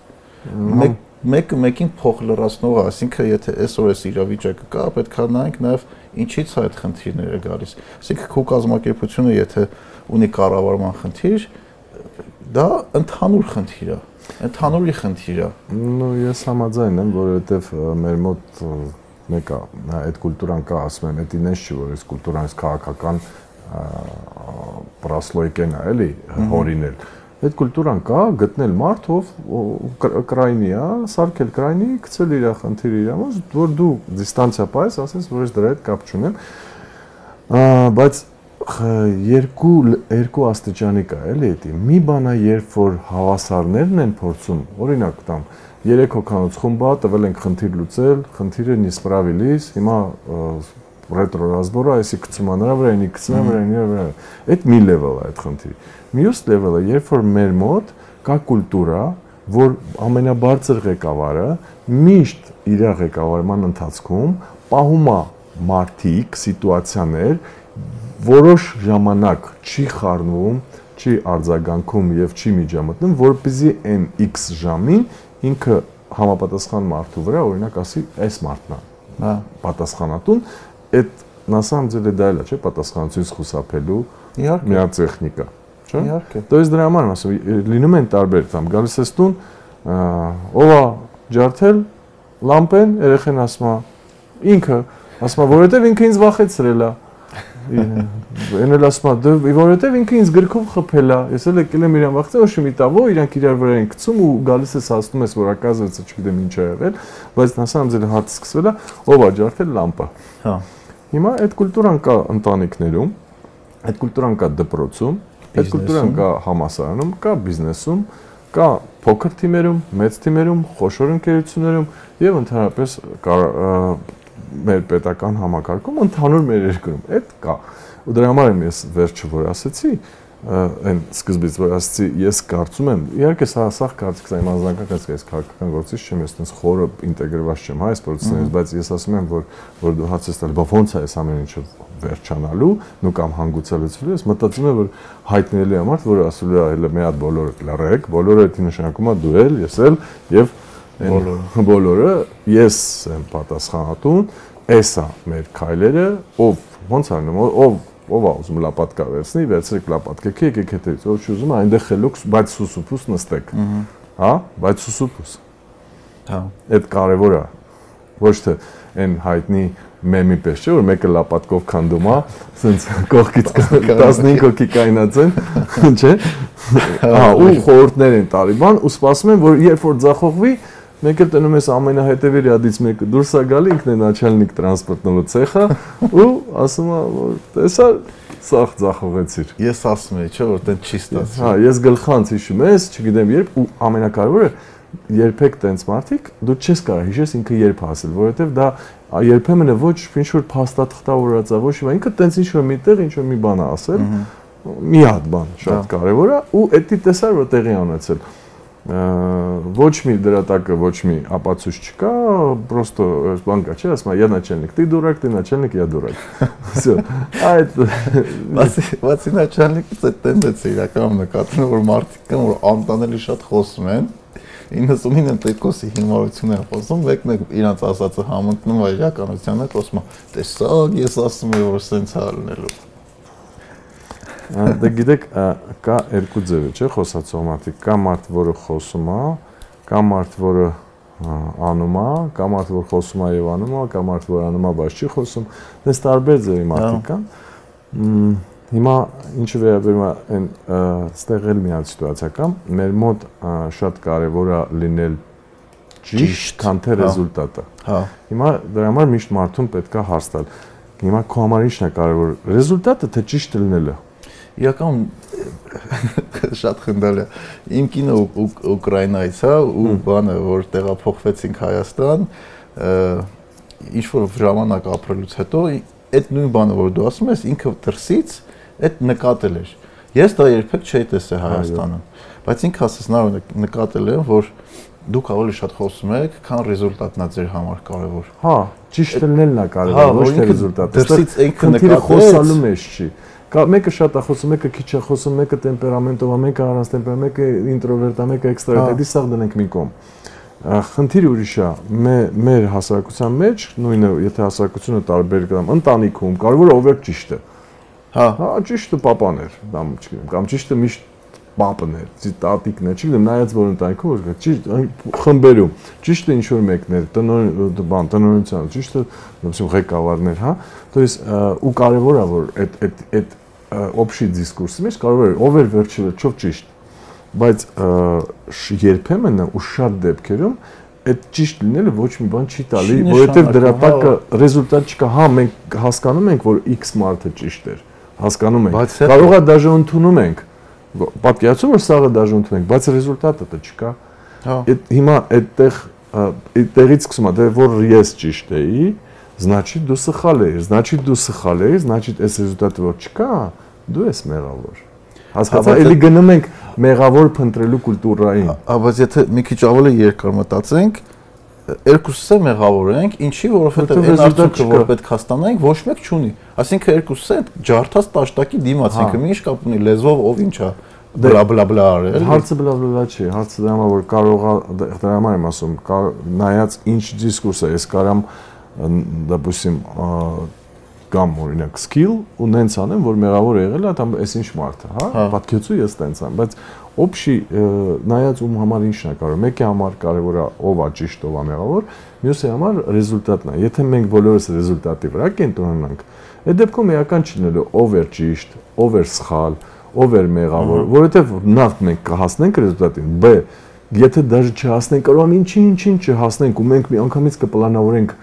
Մեկ մեկը մեկին փող լրացնող, այսինքն եթե այսօր էս իրավիճակը կա, պետք է նայենք նաև ինչից է այդ խնդիրները գալիս։ Այսինքն քո կազմակերպությունը եթե ունի կառավարման խնդիր, դա ընդհանուր խնդիր է ընդհանուրի խնդիր է։ Ну, ես համաձայն եմ, որովհետև մեր մոտ մեկը այդ կուլտուրան կա, ասում եմ, դա ինձ չի, որ այս կուլտուրան այս քաղաքական պրասլոյկեն է, էլի, հորինել։ Այդ կուլտուրան կա, գտնել մարդ, ով կրայնի է, սարքել կրայնի, գցել իր խնդիրը իր մեջ, որ դու դիստանցիա պայես, ասես, որ ես դրա հետ կապ չունեմ։ Բայց երկու երկու աստիճանի կա, էլի, դա։ Մի բան է, երբ որ հավասարներն են փորձում, օրինակ տամ, երեք հոկանոց խումբա, տվել ենք խնդիր լուծել, խնդիրը не справились, հիմա ռետրո ռազմորը, այսի գցում անրա վրա, ինի գցում վրա, ինի վրա։ Այդ մի level է այդ խնդիրը։ Մյուս level-ը, երբ որ մեր մոտ կա կուլտուրա, որ ամենաբարձր ղեկավարը միշտ իր ղեկավարման ընթացքում պահում է մարտիկ սիտուացիաներ, որոշ ժամանակ չի խառնվում, չի արձագանքում եւ չի միջամտնում, որպեսզի այն X ժամին ինքը համապատասխան մարդու վրա օրինակ ասի, այս մարդն է։ Հա, Պատասխանատուն այդ на самом деле դա էլ է, չէ, պատասխանատվությունից խուսափելու իհարկե, միա տեխնիկա, չէ։ իհարկե։ То есть դրա համար եմ ասում, լինում են տարբեր, там գալիս ես տուն, ա, ով է ջարդել լամպեն, երեխեն ասում է, ինքը, ասում է, որովհետև ինքը ինձ վախեցրել է։ Էն էլ ասում եմ, «Դե, որովհետև ինքը ինձ գրքով խփել է։ Ես էլ եկել եմ իրան վախտը, ոչ մի տավո, իրանք իրար վրա են գցում ու գալիս ես հասնում ես, որ ակազվեց, չգիտեմ ինչ է եղել, բայց հասան ձեր հարց սկսվել է, ով աջարդել լամպը։ Հա։ Հիմա այդ կուլտուրան կա ընտանիքներում, այդ կուլտուրան կա դպրոցում, այդ կուլտուրան կա համասարանում, կա բիզնեսում, կա փոքր թիմերում, մեծ թիմերում, խոշոր ընկերություններում եւ ընդհանրապես մեր պետական համակարգում ընդհանուր մեր երկրում։ Այդ կա։ Ու դրա համար եմ ես վերջը որ ասացի, այն սկզբից որ ասացի, ես կարծում եմ, իհարկե սա սա կարծիքս է, իմ անձնական կարծիքս, քաղաքական գործիչ չեմ, ես տես խորը ինտեգրված չեմ հայ սպորտսներից, բայց ես ասում եմ, որ որ դու հաց ես տալ, բա ոնց է այս ամեն ինչը վերջանալու, նու կամ հանգուցալուծելու, ես մտածում եմ, որ հայտնելու համար, որ ասելու է, հələ մի հատ բոլորը լռեք, բոլորը դա նշանակում է դու էլ, ես էլ եւ այն Բոլորը։ բոլորը ես եմ պատասխանատուն, էսա մեր քայլերը, ով ոնց անում, ով ով է ուզում լապատկա վերցնի, վերցրեք լապատկեք, եկեք հետից, ով չուզում է այնտեղ խելոք, բայց սուսուփուս նստեք։ Հա, բայց սուսուփուս։ հա, Այդ կարևոր է։ Ոչ թե այն հայտնի մեմի պես չէ, որ մեկը լապատկով քանդում է, ասենց կողքից 15 հոգի կայնած են, չէ։ Հա, ու խորհուրդներ են տարի բան, ու սպասում են, որ երբ որ ձախողվի, Մեկ էլ տնում ես ամենահետևի ռյադից մեկը. Դուրս է գալի ինքն է նաչալնիկ տրանսպորտնոլու ցեխը ու ասում է որ տեսա սախ ծախողեցիր։ Ես ասում եի, չէ՞ որ տենց չի ստացվի։ Հա, ես գլխանց հիշում ես, չգիտեմ երբ ու ամենակարևորը երբեք տենց մարդիկ դու չես կարող հիշես ինքը երբ ասել, որովհետև դա երբեմն է ոչ ինչ որ փաստաթղթա ուրացա, ոչ իվա ինքը տենց ինչ որ միտեղ ինչ որ մի բան է ասել։ Մի հատ բան շատ կարևոր է ու դա տեսար որ տեղի ունեցել։ Ա ոչ մի դրատակը, ոչ մի ապացույց չկա, просто բանկա չի, ասում я начальник, ты дурак, ты начальник, я дурак։ Всё։ Այդ բացի начальնիկից այդ տենդենսը իրականում նկատվում որ մարդիկ կան, որ անտանելի շատ խոսում են 99%-ի հիմարությունն է խոսում, մեկն է իրանց ասածը համընկնում այ իրականությանը, խոսում է, տես սա ես ասում եմ որ սենց ա լինելու։ Դե գիտեք, կա երկու ձև է, չէ, խոսացող մարդիկ։ Կա մարդ, որը խոսում է, կա մարդ, որը անում է, կա մարդ, որ խոսում է եւ անում է, կա մարդ, որ անում է, բայց չի խոսում։ Դες տարբեր ձևի մարդիկ կան։ Հիմա ինչը վերաբերում է այն ա, ստեղ էլ մի հատ սիտուացիա կա։ Մեր մոտ շատ կարևոր է լինել Ճիշտ, ճիշտ, քան թե հա։ ռեզուլտատը։ Հա, Հիմա դրա համար միշտ մարդուն պետքա հարց տալ։ Հիմա քո համար ի՞նչն է կարևոր՝ ռեզուլտատը թե ճիշտ լինելը։ իրական շատ խնդալի է։ Իմ կինը Ու- Ու- Ուկրաինայից է ու բանը, որ տեղափոխվեցինք Հայաստան, ինչ որ ժամանակ ապրելուց հետո այդ նույն բանը, որ դու ասում ես, ինքը դրսից այդ նկատել էր։ Ես դա երբեք չէի տեսել Հայաստանում, բայց ինքը ասես նա նկատել եմ, որ դուք ավելի շատ խոսում եք, քան ռեզուլտատն է ձեր համար կարևոր։ Հա, ճիշտ լինելն է Հա, կարևոր, ոչ որ թե ռեզուլտատը։ դրսից ինքը քննիը նկատեց։ խոսալու մեջ չի։ Կա մեկը շատ է խոսում, մեկը քիչ է խոսում, մեկը տեմպերամենտով է, մեկը առանց տեմպեր, մեկը ինտրովերտ է, մեկը էքստրավերտ, Հա։ դի սաղ դնենք մի կողմ։ Խնդիրը ուրիշ է։ Մե- Մեր հասարակության մեջ, նույնը, եթե հասարակությունը տարբեր կամ ընտանիքում, կարևոր է ով է ճիշտը։ Հա, Հա, ճիշտը papan էր, կամ չգիտեմ, կամ ճիշտը միշտ պապն էր, տատիկն էր, չգիտեմ, նայած որ ընտանիքում որ կա, ճիշտ այն խմբերում, ճիշտը ինչ որ մեկն էր, տնօրեն, բան, տնօրենության, ճիշտը, նույնիսկ ղեկավարներ, հա, то есть ու կարևոր է որ այդ այդ այդ օբշի դիսկուրսի մեջ կարևոր է ով էր վերջի վերջով ճիշտ բայց ա, շ- երբեմն ու շատ դեպքերում այդ ճիշտ լինելը ոչ մի բան չի տալի, Չի որովհետև դրա նշանակում, տակը ռեզուլտատ չկա։ Հա, մենք հասկանում ենք, որ X մարդը ճիշտ էր։ Հասկանում ենք։ Բայց հետո- Կարող է դաժե ընդունում ենք։ Պատկերացու որ սաղը դաժե ընդունում ենք, բայց ռեզուլտատը դա չկա։ հա։ Այդ հիմա այդտեղ ա, այդտեղից սկսում է, դե որ ես ճիշտ էի, значит դու սխալ ես, значит դու սխալ ես, значит այս ռեզուլտատը որ չկա, դու ես մեղավոր։ Հասկացա, բայց էլի գնում ենք մեղավոր փնտրելու կուլտուրային։ Ա, բայց եթե մի քիչ ավելի երկար մտածենք, երկուսս էլ մեղավոր ենք, ինչի, որովհետև այն արդյունքը, որ պետք է ստանանք, ոչ մեկ չունի։ Այսինքն երկուսս էլ ջարդած տաշտակի դիմաց, ինքը մի ինչ կապ ունի լեզվով ով ինչա բլա բլա բլա արել։ Հարցը բլա բլա չի, հարցը դրա համար որ կարողա դրա համար եմ ասում, նայած ինչ դիսկուրս է, ես կարամ դեպուսիմ կամ օրինակ skill ու նենց անեմ, որ մեղավոր եղել է, դա էս ինչ մարդ է, հա, պատկեցու ես տենց ամ, բայց օբշի նայած ում համար ինչն է կարող։ Մեկի համար կարևոր է ով է ճիշտ, ով է մեղավոր, մյուսի համար ռեզուլտատն է։ Եթե մենք բոլորս ռեզուլտատի վրա կենտրոնանանք, այդ դեպքում էական չլինելու ով էր ճիշտ, ով էր սխալ, ով էր մեղավոր, որովհետև նախ մենք կհասնենք ռեզուլտատին, բ եթե դաժե չհասնենք, կարող եմ ինչի ինչին չհասնենք ու մենք մի անգամից կպլանավորենք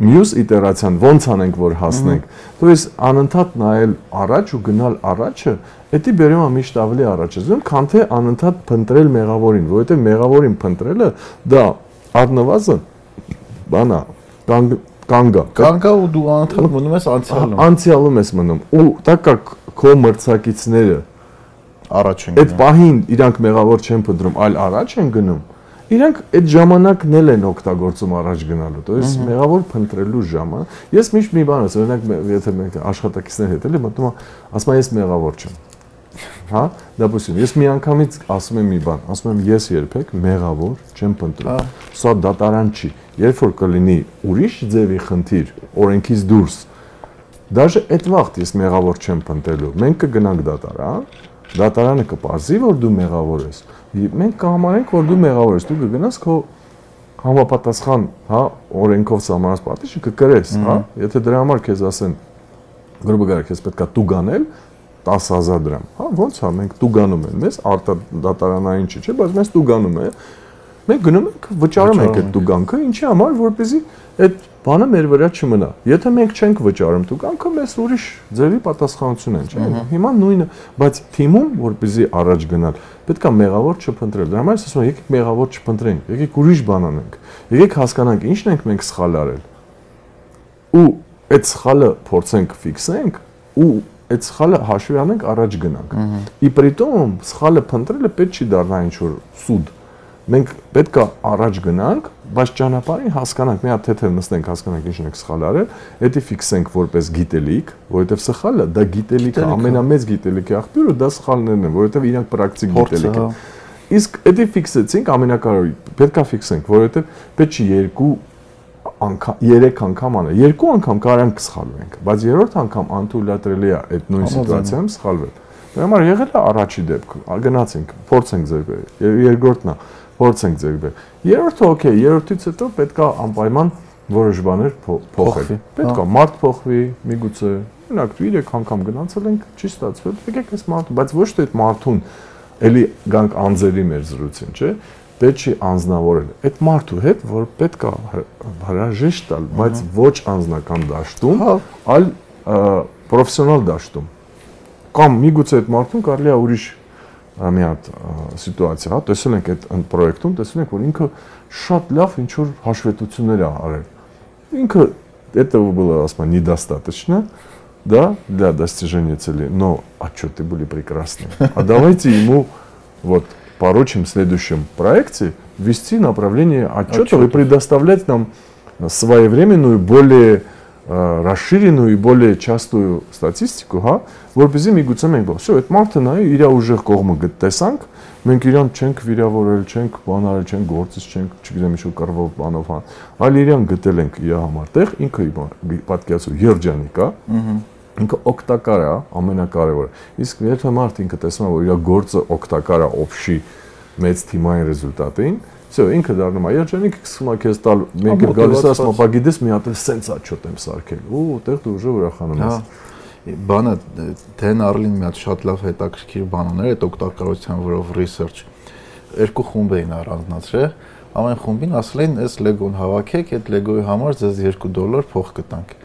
մյուս իտերացիան ո՞նց անենք որ հասնենք։ Դուիս անընդհատ նայել առաջ ու գնալ առաջը, դա բերում է միշտ ավելի առաջ զգում, քան թե անընդհատ փնտրել մեղավորին, որովհետև մեղավորին փնտրելը դա առնվազն բանա կանգ կանգա կանգա ու դու անընդհատ մնում ես անցյալում անցյալում ես մնում ու դա կա քո մրցակիցները առաջ են գնում այդ պահին իրանք մեղավոր չեն փնտրում այլ առաջ են գնում իրանք այդ ժամանակն էլ են օգտագործում առաջ գնալու։ То есть մեղավոր փնտրելու ժամանակ։ Ես միշտ մի բան ասեմ, օրինակ եթե մենք աշխատակիցներ հետ էլի մտնում ասում եմ ես մեղավոր չեմ։ Հա, դեպուսին ես մի անգամից ասում եմ մի բան, ասում եմ ես երբեք մեղավոր չեմ փնտրում։ Սա դատարան չի։ Երբ որ կլինի ուրիշ ձևի խնդիր, օրենքից դուրս, Դաժե այդ վաղտ ես մեղավոր չեմ փնտրելու։ Մենք կգնանք դատարան, դատարանը կպարզի, որ դու մեղավոր ես մենք կհամարենք, որ դու մեղավոր ես, դու կգնաս քո համապատասխան, հա, օրենքով սահմանած պատիժը կկրես, հա, եթե դրա համար քեզ ասեն գրոբը գար քեզ պետքա տուգանել 10000 դրամ, հա, ո՞նց հա, մենք տուգանում ենք, մեզ արտա դատարանային չի, չէ, բայց մեզ տուգանում է։ Մենք գնում ենք վճարում ենք այդ տուգանքը, ինչի համար, որպեսզի այդ բանը մեր վրա չմնա։ Եթե մենք չենք վճարում տուգանքը, մեզ ուրիշ ձևի պատասխանություն են, չէ՞։ Հիմա նույնը, բայց թիմում, որպեսզի առաջ գնալ, պետքա մեղավոր չփնտրել։ Դրա համար ես ասում եմ, եկեք մեղավոր չփնտրենք, եկեք ուրիշ բան անենք։ Եկեք հասկանանք ինչն ենք մենք սխալ արել։ Ու այդ սխալը փորձենք ֆիքսենք ու այդ սխալը հաշվի անենք առաջ գնանք։ Իպրիտոմ սխալը փնտրելը պետք չի դառնա ինչ որ սուդ մենք պետքա առաջ գնանք, բայց ճանապարհին հասկանանք, մի հատ թեթև նստենք, հասկանանք ինչն է սխալ արել, դա ֆիքսենք որպես գիտելիք, որովհետև սխալը դա գիտելիքը, ամենամեծ գիտելիքի աղբյուրը դա սխալներն են, որովհետև իրանք պրակտիկ գիտելիք են։ հա։ Իսկ դա ֆիքսեցինք ամենակարևորը, պետքա ֆիքսենք, որովհետև պետք չի երկու անգամ 3 անգամ անել։ Երկու անգամ կարանք սխալվենք, բայց երրորդ անգամ անթույլատրելի է այդ նույն սիտուացիայում սխալվել։ Դրա համար եղել է առաջի դեպքը, գնացինք, փորձենք ձեր Երկրորդն է, փորձենք ձեր բեր։ Երրորդը օքեյ, երրորդից հետո պետքա անպայման որոշ բաներ փոխել։ Պետքա մարդ փոխվի, միգուցե օրինակ 3 անգամ գնացել ենք, չի ստացվել։ Եկեք այս մարդը, բայց ոչ թե այդ մարդուն էլի գանք անձերի մեր զրուցին, չէ՞ պետք չի անznավորել այդ մարդու հետ, որ պետք է հրաժեշտ տալ, բայց ոչ անznական դաշտում, հա։ այլ պրոֆեսիոնալ դաշտում։ Կամ միգուցե այդ մարդուն կարելի է ուրիշ միատ սիտուացիա, տեսել ենք այդ պրոյեկտում, տեսել ենք, որ ինքը շատ լավ ինչ որ հաշվետվություններ է արել։ Ինքը этого было, ասма, недостаточно, да, для достижения цели. Но отчеты были прекрасны. А давайте ему вот поручим в следующем проекте вести направление отчетов, отчетов. и предоставлять нам своевременную, более расширенную и более частую статистику, հա, որպեսզի միգուցե մենք բա, всё, այդ մարդը նայ իր ուժեղ կողմը գտեսանք, մենք իրան չենք վիրավորել, չենք բանարել, չենք գործից, չենք, չգիտեմ, ինչ կռվով բանով հա, այլ իրան գտել ենք իր համար տեղ, ինքը պատկերացու երջանիկ է, ինքը օգտակար է, ամենակարևորը։ Իսկ եթե մարդ ինքը տեսնում է, որ իր գործը օգտակար է օբշի մեծ թիմային ռեզուլտատին, Всё, ինքը դառնում է երջանիկ, սկսում է քեզ տալ, մենք էլ գալիս ասում, ապա գիտես մի հատ էլ սենց աչոտ եմ սարքել։ Ու այդտեղ դու ուժը ուրախանում ես։ Բանը Դեն Արլին մի հատ շատ լավ հետաքրքիր բան ուներ այդ օգտակարության վրով research։ Երկու խումբ էին առանձնացրել։ Ամեն խումբին ասել են, «Այս Lego-ն հավաքեք, այդ Lego-ի համար ձեզ 2 դոլար փող կտանք»։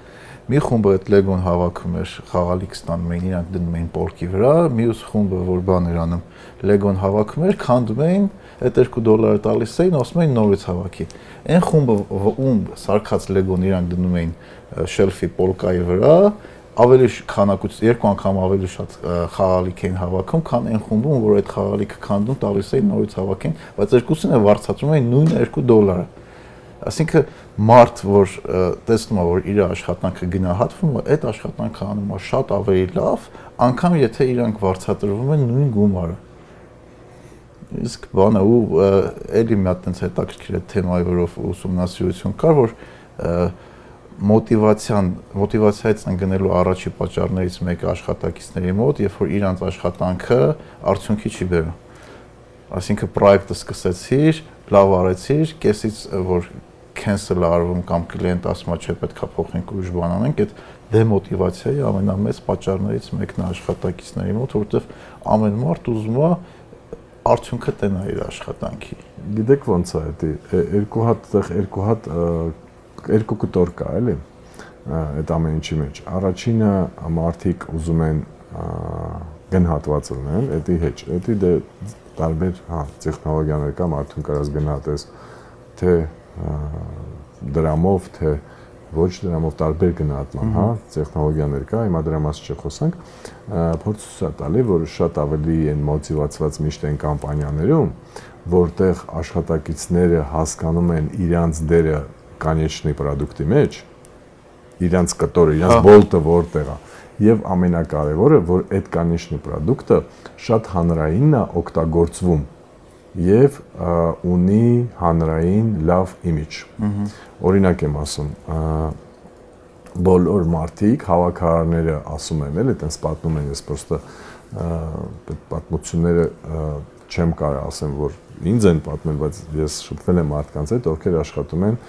Մի խումբը այդ Lego-ն հավաքում էր, խաղալիք ստանում էին, իրանք դնում էին պորկի վրա, մյուս խումբը, որ բան էր անում, Lego-ն հավաքում էր, քանդում էին, այդ 2 դոլարը տալիս էին, ասում էին նորից հավաքի։ Այն խումբը, ում սարքած Lego-ն իրանք դնում էին շելֆի պոլկայի վրա, ավելի քանակուց երկու անգամ ավելի շատ խաղալիք էին հավաքում, քան այն խումբում, որ այդ խաղալիքը քանդում տալիս էին նորից հավաքեն, բայց երկուսին է վարձատրում էին նույն 2 դոլարը Այսինքն մարդ, որ տեսնում է, որ իր աշխատանքը գնահատվում է, այդ աշխատանքը անում է շատ ավելի լավ, անկամ եթե իրանք վարձատրվում են նույն գումարը։ Իսկ բանը ու էլի մի հատ տենց հետաքրքիր է թեմայի որով ուսումնասիրություն կար, որ մոտիվացիան մոտիվացիայից ընկնելու առաջի պատճառներից մեկը աշխատակիցների մոտ, երբ որ իրանց աշխատանքը արդյունքի չի բերում։ Այսինքն պրոյեկտը սկսեցիր, լավ արեցիր, կեսից որ cancel արվում կամ կլիենտ ասում է չէ պետքա փոխենք ուրիշ բան անենք, այդ դեմոտիվացիայի ամենամեծ պատճառներից մեկն է աշխատակիցների մոտ, որովհետև ամեն մարդ ուզում է արդյունքը տնա իր աշխատանքի։ Գիտեք ոնց է դա, երկու հատ տեղ երկու հատ երկու կտոր կա, էլի այդ ամեն ինչի մեջ։ Առաջինը մարդիկ ուզում են գնահատված լինեն, դա հեչ, դա դե տարբեր, հա, տեխնոլոգիաներ կա, մարդուն կարաս գնահատես թե դրամով, թե ոչ դրամով տարբեր գնահատման, հա, տեխնոլոգիաներ կա, հիմա դրա մասին չխոսանք, փորձ ցույց տալի, որ շատ ավելի են մոտիվացված միշտ են կամպանիաներում, որտեղ աշխատակիցները հասկանում են իրանց դերը կանեչնի product-ի մեջ, իրանց կտորը, իրանց բոլտը որտեղ է եւ ամենակարևորը, որ այդ կանեչնի product-ը շատ հանրայինն է օգտագործվում եւ ունի հանրային լավ իմիջ։ Օրինակ եմ ասում, բոլոր մարդիկ, հավաքարարները ասում են, էլի, այտենց պատմում են, ես պրոստը պատմությունները չեմ կարող ասեմ, որ ինձ են պատմել, բայց ես շփվել եմ մարդկանց հետ, ովքեր աշխատում են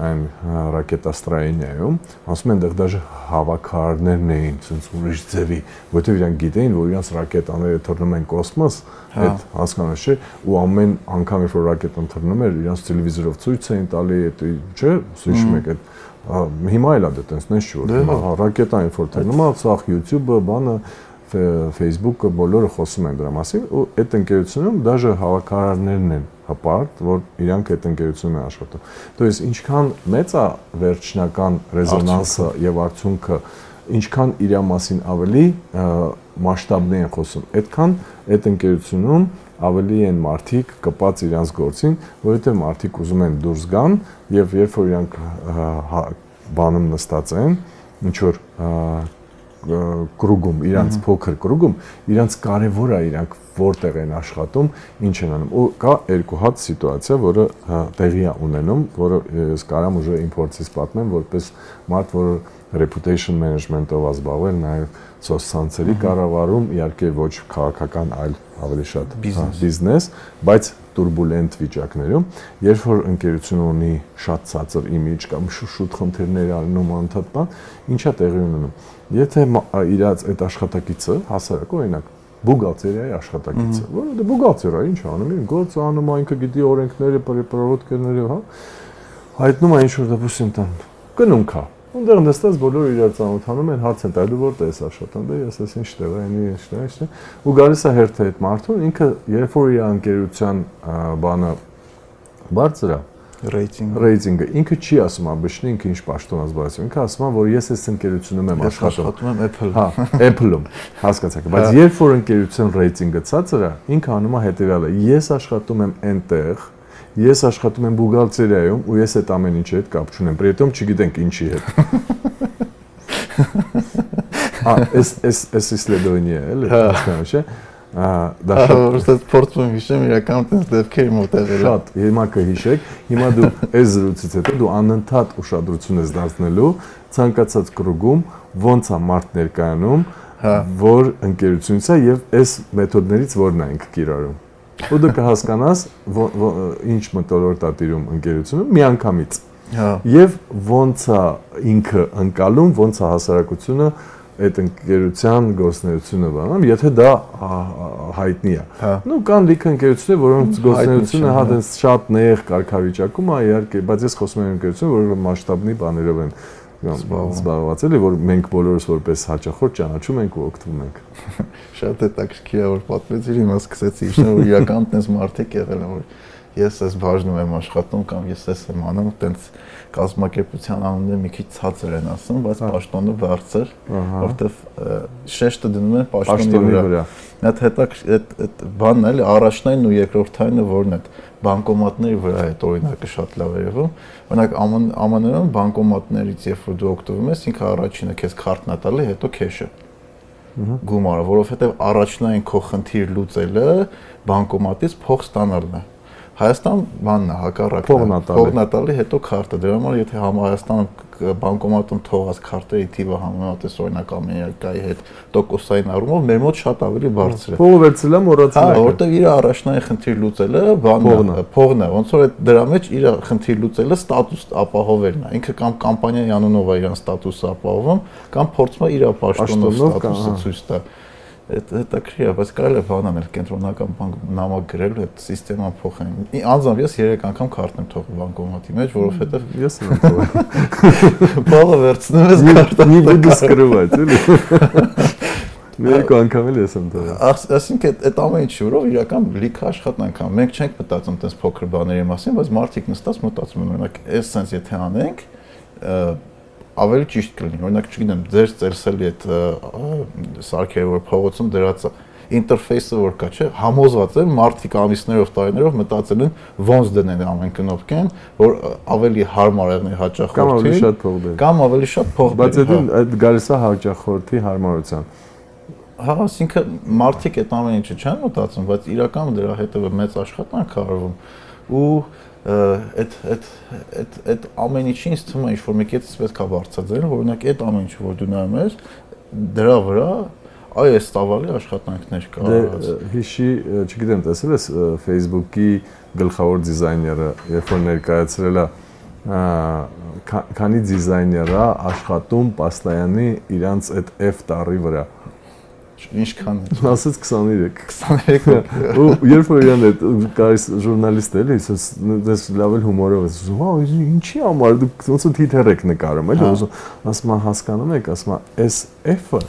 այն ռակետաստրոյինիայում, ասում են, դեռ դաժե հավաքարներն էին, ցենց ուրիշ ձևի, որովհետև իրանք գիտեին, որ իրանք ռակետաները թռնում են կոսմոս, այդ հասկանաս չէ, ու ամեն անգամ երբ որ ռակետան թռնում էր, իրանք տելևիզորով ցույց էին տալի, այդ չէ, հիշում եք այդ հիմա էլ է դա տենց նես չէ, դե հա։ հա ռակետան ինֆոր թռնում է, սախ YouTube-ը, բանը Facebook-ը բոլորը խոսում են դրա մասին ու այդ ընկերությունում դաժե հավաքարարներն են հպարտ, որ իրանք այդ ընկերությունում են աշխատում։ То есть ինչքան մեծ է վերջնական ռեզոնանսը եւ արդյունքը, ինչքան իր մասին ավելի մասշտաբներ են խոսում, այդքան այդ ընկերությունում ավելի են մարդիկ կպած իրանց գործին, որովհետեւ մարդիկ ուզում են դուրս գան եւ երբ որ իրանք հա, բանում նստած են, ինչ որ կրուգում, իրանց փոքր կրուգում, իրանց կարևոր է իրանք որտեղ են աշխատում, ինչ են անում։ Ու կա երկու հատ սիտուացիա, որը հա, տեղի է ունենում, որը ես կարամ ուժը իմպորտից պատմեմ, որպես մարդ, որը reputation management-ով ազբաղվել, նաև սոցցանցերի կառավարում իհարկե ոչ քաղաքական, այլ ավելի շատ բիզնես, բայց турբուլենտ վիճակներում, երբ որ ընկերությունը ունի շատ ցածր իմիջ կամ շուտ խնդիրներ անում անդադ բան, ինչա տեղի ունենում։ Եթե իրաց այդ աշխատակիցը հասարակ օրինակ բուգալտերիայի աշխատակիցը, որը դե բուգալտերա ինչ անում, իր գործը անում, ինքը գիտի օրենքները, պրոդկերները, հա, հայտնում է ինչ որ դպուսին տան գնում կա Ունդեղ նստած բոլորը իրար ծանոթանում են, հարց են տալու որտե ես աշխատում, դե ես ես ինչ տեղ այնի ինչ տեղ, ինչ տեղ։ Ու գալիս է հերթը այդ մարդուն, ինքը երբ որ իր անկերության բանը բարձր է, ռեյտինգը ռեյտինգը ինքը չի ասում ամբողջն ինքը ինչ պաշտոն ազգացություն ինքը ասում է որ ես այս ընկերությունում եմ աշխատում եմ Apple հա Apple-ում հասկացաք բայց երբ որ ընկերության ռեյտինգը ցածր է ինքը անում է հետեւյալը ես աշխատում եմ այնտեղ ես աշխատում եմ բուղալցերիայում ու ես այդ ամեն ինչի հետ կապ չունեմ, պրիտոմ չգիտենք ինչի հետ։ Ա, էս էս էս իսլեդոնիա էլ է, հա։ չէ՞։ Ահա, դա շատ հա, որպես փորձում հիշեմ իրական տես դեպքերի մոտ եղել։ Շատ, հիմա կհիշեք, հիմա դու այս զրույցից հետո դու անընդհատ ուշադրություն ես դարձնելու ցանկացած կրուգում ոնց է մարդ ներկայանում, հա։ որ ընկերությունից է եւ այս մեթոդներից որն է ինք կիրառում։ Ու դու կհասկանաս ինչ մտորորդ է տիրում ընկերությունում միանգամից։ Հա։ Եվ ոնց է ինքը ընկալում, ոնց է հասարակությունը այդ ընկերության գործնեությունը բանամ, եթե դա հայտնի է։ հա։ Ну կան լիքը ընկերություններ, որոնց գործնեությունը հա։, հա դες շատ նեղ կարգավիճակում է, իհարկե, բայց ես խոսում եմ ընկերություն, որը մասշտաբնի բաներով են։ Հա զբաղված էլի, որ մենք բոլորս որպես հաճախորդ ճանաչում ենք ու օգտվում ենք։ Շատ հետաքրքիր է որ պատմեցիր, հիմա սկսեցի իշնել, որ իրական տես մարդիկ եղել են, որ ես ես բաժնում եմ աշխատում կամ ես ես եմ անում, տենց կազմակերպության անունները մի քիչ ցածր են ասում, բայց պաշտոնը բարձր, որովհետև շեշտը դնում են պաշտոնի վրա։ հատ հետակ այդ այդ բանն էլի առաջնային ու երկրորդայինը որն է բանկոմատների վրա այդ օրինակը շատ լավ է երևում օրինակ ԱՄՆ-ում բանկոմատներից երբ որ դու օգտվում ես ինքը առաջինը քեզ քարտն է տալի հետո քեշը գումարը որովհետև առաջնային քո խնդիր լուծելը բանկոմատից փող ստանալն է Հայաստան բանն է հակառակն է փողնատալի հետո քարտը դրա համար եթե Հայաստանը բանկոմատում թողած քարտերի թիվը համեմատես օրինակ Ամերիկայի հետ տոկոսային առումով մեր մոտ շատ ավելի բարձր է։ Փողը վերցել եմ եմ։ Հա, որտեվ իր առաջնային խնդիր լուծելը բանն է, փողն է, ոնց որ այդ դրա մեջ իր խնդիր լուծելը ստատուս ապահովելն է։ Ինքը կամ կամպանիայի անունով է իրան ստատուսը ապահովում, կամ փորձում է իր պաշտոնով ստատուսը ցույց տալ այդ հետաքրքիր է, բայց կարելի է բան անել կենտրոնական բանկ նամակ գրել, այդ համակարգը փոխեն։ Անձամբ ես 3 անգամ քարտ եմ թողել բանկոմատի մեջ, որովհետև ես եմ թողել։ Բալը վերցնում ես քարտը։ Մի բուդու սկրուված, էլի։ Մեկ անգամ էլ ես եմ թողել։ Այսինքն այդ ամեն ինչի որով իրական լիքը աշխատանք կա։ Մենք չենք մտածում այնպես փոքր բաների մասին, բայց մարդիկ նստած մտածում են, օրինակ, այս sense եթե անենք, ավելի ճիշտ կլինի։ Օրինակ, չգիտեմ, ձեր ծերսելի այդ սարքերը, որ փողոցում դրած ինտերֆեյսը որ կա, չէ, համոզված եմ մարդիկ ամիսներով, տարիներով մտածել են ոնց դնեն ամեն կնոպկեն, որ ավելի հարմար եղնի հաճախորդին։ Կամ ավելի շատ փող դեր։ Կամ ավելի շատ փող դեր։ Բայց այդ այդ գալիս է հաճախորդի հարմարության։ Հա, ասինքն մարդիկ այդ ամեն ինչը չեն մտածում, բայց իրականում դրա հետևը մեծ աշխատանք արվում ու այդ այդ այդ այդ ամեն ինչի ինձ թվում է ինչ որ մի կետից պետք է բարձրացնել, օրինակ այդ ամեն ինչը որ դու նայում ես, դրա վրա այ այս տավալի աշխատանքներ կա։ Դե հիշի, չգիտեմ, տեսել ես Facebook-ի գլխավոր դիզայները, երբ որ ներկայացրել է քանի դիզայներ է աշխատում Պաստայանի իրանց այդ F տարի վրա Ինչքան է։ Ասած 23։ 23։ Ու երբ որ իրան այդ կարիս ժուրնալիստ էլի, ասես դες լավ էլ հումորով ուզում, հա, ինչի համար դուք ոնց որ թիթեր եք նկարում, էլի, ուզում, ասում հասկանում եք, ասում էս F-ը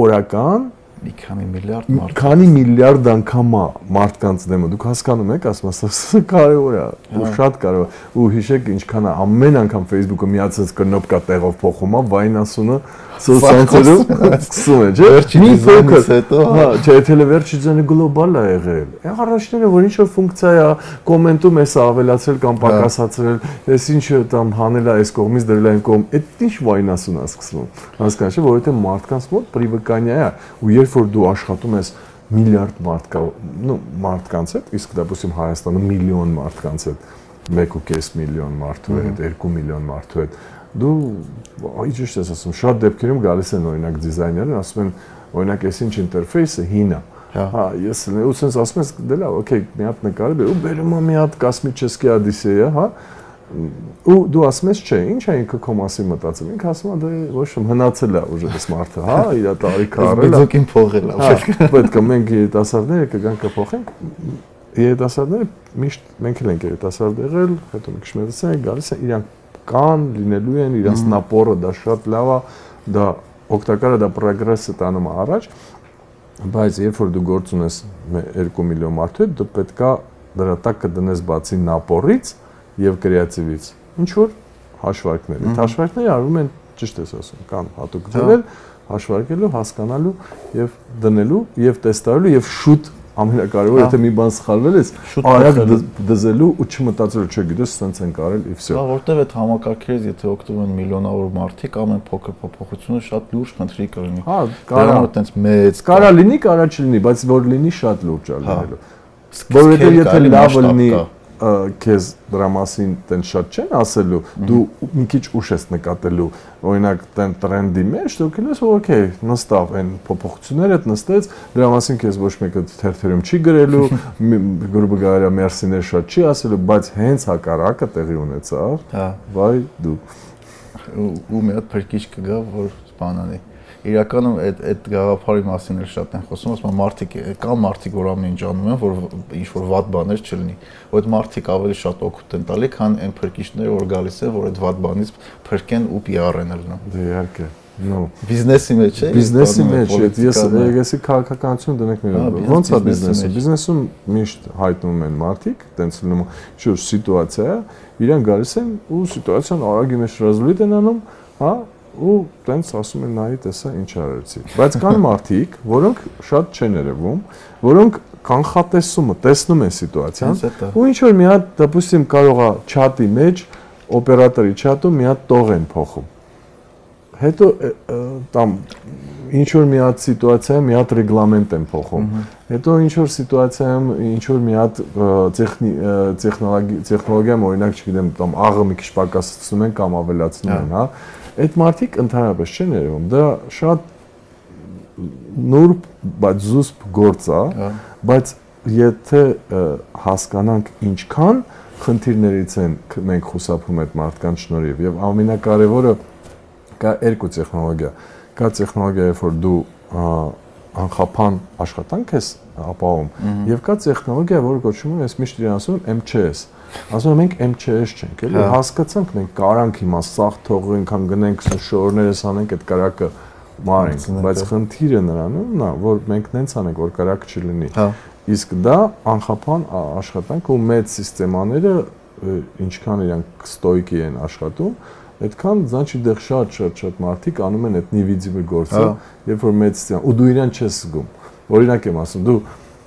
օրական մի քանի միլիարդ մարդ քանի միլիարդ անգամ մարդկանց դեմը դուք հասկանում եք ասում ասա կարևոր է ու հա։ շատ կարևոր ու հիշեք ինչքան է ամեն անգամ Facebook-ը միացած կնոպկա տեղով փոխում է վայնասունը սոցցանցերում սկսում է, չէ՞։ Մի փոքր հետո, հա, չէ, թե վերջի ձենը գլոբալ է եղել։ Այն առաջները որ ինչ որ ֆունկցիա է, կոմենտում էս ավելացրել կամ հա։ պակասացրել, ես ինչը там հանել է այս կողմից դրել այն կողմ, այդ ինչ վայնասուն է սկսվում։ Հասկանա՞չ, որովհետեւ մարդկանց մոտ պրիվկանիա է, ու երբ որ դու աշխատում ես միլիարդ մարդկա, ну, մարդկանց հետ, իսկ դեպոսիմ Հայաստանը միլիոն մարդկանց հետ, 1.5 միլիոն մարդու հետ, 2 միլիոն մարդու հետ, դու այ ճիշտ ես ասում, շատ դեպքերում գալիս են օրինակ դիզայներները, ասում են օրինակ այս ինչ ինտերֆեյսը հին է։ Հա, հա ես ու sense ասում ես դե լավ, օքեյ, մի հատ նկարել ու բերում եմ մի հատ կոսմիչեսկի Օդիսեյա, հա ու դու ասում ես չէ, ի՞նչ է ինքը քո մասին մտածում։ Ինքը ասում է դե ոչ ոք հնացել է ուժը այս մարդը, հա, իր տարիքը առել է։ Բիզոկին փողել է։ Պետք է մենք երիտասարդները կգանք կփոխենք երիտասարդները միշտ մենք էլ ենք երիտասարդ եղել, հետո մենք շմերցել ենք, գալիս են իրանք կան, լինելու են, իրանց նապորը դա շատ լավ է, դա օգտակար է, դա պրոգրեսը տանում է առաջ, բայց երբ որ դու գործ ունես 2 միլիոն մարդու հետ, դու պետքա դրա տակ կդնես բացի նապորից եւ կրեատիվից։ Ինչ որ հաշվարկներ։ Այդ հաշվարկները արվում են ճիշտ ես ասում, կան հատուկ դրել, հաշվարկելու, հասկանալու եւ դնելու եւ տեստարելու եւ շուտ ամենակարևորը եթե մի բան սխալվել ես, արագ դզելու ու չմտածելու, չէ, գիտես, սենց են կարել եւ վсё։ Հա, որտեվ այդ համակարգերից եթե օգտվում են միլիոնավոր մարդիկ, ամեն փոքր փոփոխությունը շատ լուրջ խնդրի կլինի։ Հա, կարա այտենց մեծ։ Կարա լինի, կարա չլինի, բայց որ լինի շատ լուրջ է լինելու։ Որովհետեւ եթե լավը լինի, քեզ դրա մասին տեն շատ չեն ասելու, դու մի քիչ ուշ ես նկատելու, օրինակ տեն տրենդի մեջ դու քիլես օքեյ, նստավ այն փոփոխությունները հետ նստեց, դրա մասին քեզ ոչ մեկը թերթերում չի գրելու, գրուբը գարիա մերսիներ շատ չի ասելու, բայց հենց հակառակը տեղի ունեցավ։ Հա, վայ դու ու մի հատ փրկիչ կգա, որ բանանի իրականում այդ այդ գաղափարի մասին էլ շատ են խոսում, ասում են մարդիկ կան մարդիկ, որ ամեն ինչ անում են, որ ինչ որ վատ բաներ չլինի։ Ու այդ մարդիկ ավելի շատ օգուտ են տալի, քան այն փրկիչները, որ գալիս են, որ այդ վատ բանից փրկեն ու PR-են լնում։ Դե իհարկե։ No. Բիզնեսի մեջ է։ Բիզնեսի մեջ է։ Ես եկեսի քաղաքականություն դնենք մեր։ Ոնց է բիզնեսը։ Բիզնեսում միշտ հայտնում են մարդիկ, տենց լինում շուտ սիտուացիա, իրեն գալիս են ու սիտուացիան արագի մեջ ռեզոլյուտ են անում, հա, ու տենց ասում են նայի տեսա ինչ արեցի բայց կան մարդիկ որոնք շատ չեն երևում որոնք կանխատեսումը տեսնում են սիտուացիան ու ինչ որ մի հատ դեպուսիմ կարողա չաթի մեջ օպերատորի չաթում մի հատ տող են փոխում հետո там ինչ որ մի հատ սիտուացիայում մի հատ ռեգլամենտ են փոխում հետո ինչ որ սիտուացիայում ինչ որ մի հատ տեխնոլոգիա տեխնոլոգիայում օրինակ չգիտեմ там աղը մի քիչ պակասացնում են կամ ավելացնում են հա այդ մարդիկ ընդհանրապես չեն երևում դա շատ նուրբ բայց զուսպ գործ է բայց եթե հասկանանք ինչքան խնդիրներից են մենք խուսափում այդ մարդկանց շնորհիվ եւ ամենակարևորը կա երկու տեխնոլոգիա կա տեխնոլոգիա երբ որ դու անխափան աշխատանք ես ապահովում եւ կա տեխնոլոգիա որը կոչվում է ես միշտ իրան ասում եմ MCS ասում եմ մենք MCS չենք էլի հա։ հասկացանք մենք կարանք հիմա սաղ թողենք համ գնենք շորներս անենք այդ կարակը մարենք բայց խնդիրը նրանում նա որ մենք նենց անենք որ կարակ չլինի հա իսկ դա անխափան աշխատանք ու մեծ համակարգերը ինչքան իրանք ստոյկի են աշխատում այդքան զանչի դեղ շատ շատ շատ մարդիկ անում են այդ նիվիդիվը գործը հա։ երբ որ մեծ ու դու իրան չես զգում օրինակ եմ ասում դու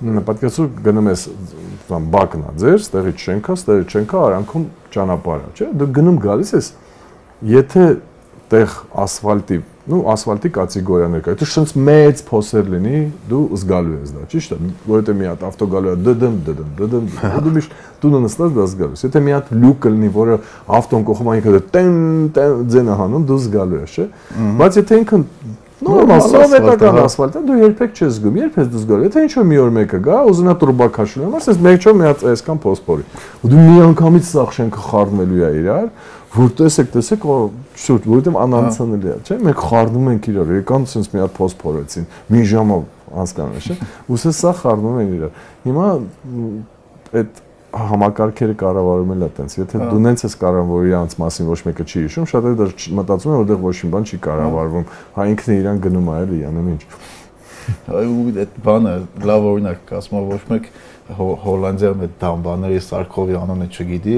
պատկերացրու գնում ես բան բակնա ձեր, ստեղի չենքա, ստեղի չենքա արանքում ճանապարհը, չէ՞։ Դու գնում գալիս ես, եթե տեղ ասֆալտի նու ասֆալտի կատեգորիաներ կա։ Եթե շենց մեծ փոսեր լինի, դու զգալու ես դա, ճիշտ է, որովհետեւ մի հատ ավտո գալու է դդմ դդմ դդմ, դու միշտ դու նստած դա զգալու ես։ Եթե մի հատ լուկ կլինի, որը ավտոն կողմ այնքը տեն տեն ձենը հանում, դու զգալու ես, չէ։ Բայց եթե ինքն Նորմալ սովետական ասֆալտ է, հա։ դու երբեք չես զգում, երբ ես դու զգալ։ Եթե ինչ-որ մի օր մեկը գա, ուզենա турբա քաշելու, ասես մեկ չո մի հատ այսքան փոսփորի։ Ու դու մի անգամից սախ շենքը խառնվելու է իրար, որ տեսեք, տեսեք, շուտ, որովհետև անանցանել է, չէ՞։ Մենք խառնում ենք իրար, եկան sense մի հատ փոսփորեցին, մի ժամով անցկանում է, չէ՞։ Ուսես սա խառնում են իրար։ Հիմա այդ համակարգերը կառավարում էլ է տենց։ Եթե դու նենց ես կառավարում, իրանց մասին ոչ մեկը չի հիշում, շատերը դա մտածում են, որտեղ ոչ մի բան չի կառավարվում։ Հա ինքն է իրան գնում է էլի, անում ինչ։ Ու այդ բանը լավ օրինակ ասում ոչ մեկ Հոլանդիայում այդ դամբաների Սարքովի անունը չգիտի,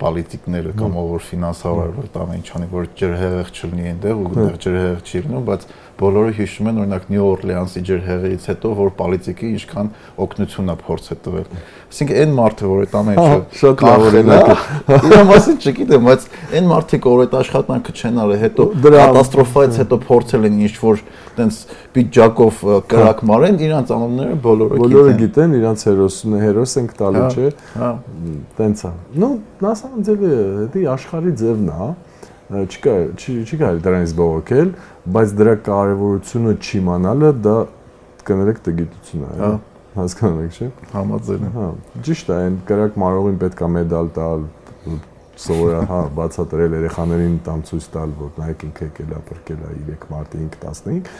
պոլիտիկները կամ ով որ ֆինանսավորը որ տան ինչ անի որ ջրհեղեղ չլինի այնտեղ ու այնտեղ ջրհեղեղ չի լինում, բայց Բոլորը հիշում են օրինակ Նյու Օրլեանսի ջրհեղեղից հետո, որ պոլիտիկի ինչքան օգնություն է փորձ է տվել։ Այսինքն այն մարդը, որ այդ ամենը շատ լավ օրինակ է։ Իրա մասին չգիտեմ, բայց այն մարդիկ, որ այդ աշխատանքը չեն արել, հետո կատաստրոֆայից հետո փորձել են ինչ-որ տենց պիջակով կրակ հա։ մարեն, իրանց անունները բոլորը գիտեն։ Բոլորը գիտեն, իրանց հերոսն է, հերոս ենք տալու, հա, չէ։ Հա։ Տենց է։ Ну, նա ասանձելի է, դա աշխարհի ձևն է, հա չկա, չի կարելի դրանից բողոքել, բայց դրա կարևորությունը չիմանալը դա կներեք տգիտություն է, հա հասկանում եք, չէ՞։ Համաձայն եմ։ Հա, ճիշտ է, այն կրակ մարողին պետքա մեդալ տալ, սովորա հա բացատրել երեխաներին տամ ցույց տալ, որ նայեք ինքը եկել է, բրկել է 3 մարտի 5-15,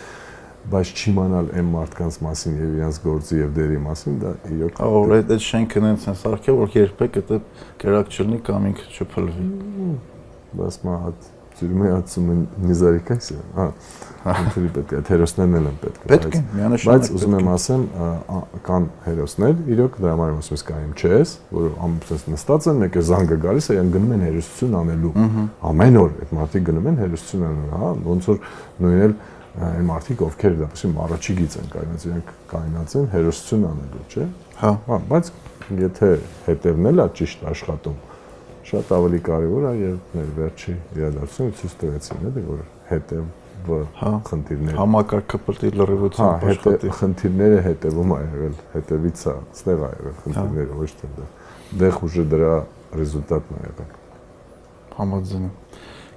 բայց չիմանալ այն մարդկանց մասին եւ իրենց գործի եւ դերի մասին դա իրոք Ահա որ այդ շենքը նենց են սարքել որ երբեք դա կրակ չլինի կամ ինքը չփլվի բայց մա հատ ծյուրմի ածում են նիզարիկայսը, հա։ Ինքնի պետք է հերոսներն են պետք Պետք է, միանշանակ։ Բայց ուզում եմ ասեմ, կան հերոսներ, իրոք դրա համար ասում ես կա MЧS, որ ամբողջ նստած են, մեկ է զանգը գալիս է, այն գնում են հերոսություն անելու։ Ամեն օր այդ մարդիկ գնում են հերոսություն անելու, հա, ոնց որ նույն էլ այն մարդիկ ովքեր դեպքում առաջի գից են կայնած, իրենք կայնած են հերոսություն անելու, չէ։ Հա։ Հա, բայց եթե հետևն էլ է ճիշտ աշխատում, շատ ավելի կարևոր է եւ մեր վերջի իրադարձությունը ցույց տվեցին էլի որ հետեւը հա խնդիրներ համակարգը պետք է լրիվությամբ հա, աշխատի խնդիրները հետևում ա եղել հետևից է ստեղ ա եղել խնդիրները ոչ թե դա դեղ ուժը դրա ռեզուլտատն ա եղել համաձայն եմ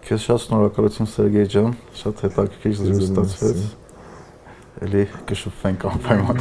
Քեզ շատ շնորհակալություն Սերգեյ ջան, շատ հետաքրքիր զրույց ստացվեց։ Էլի կշփվենք անպայման։.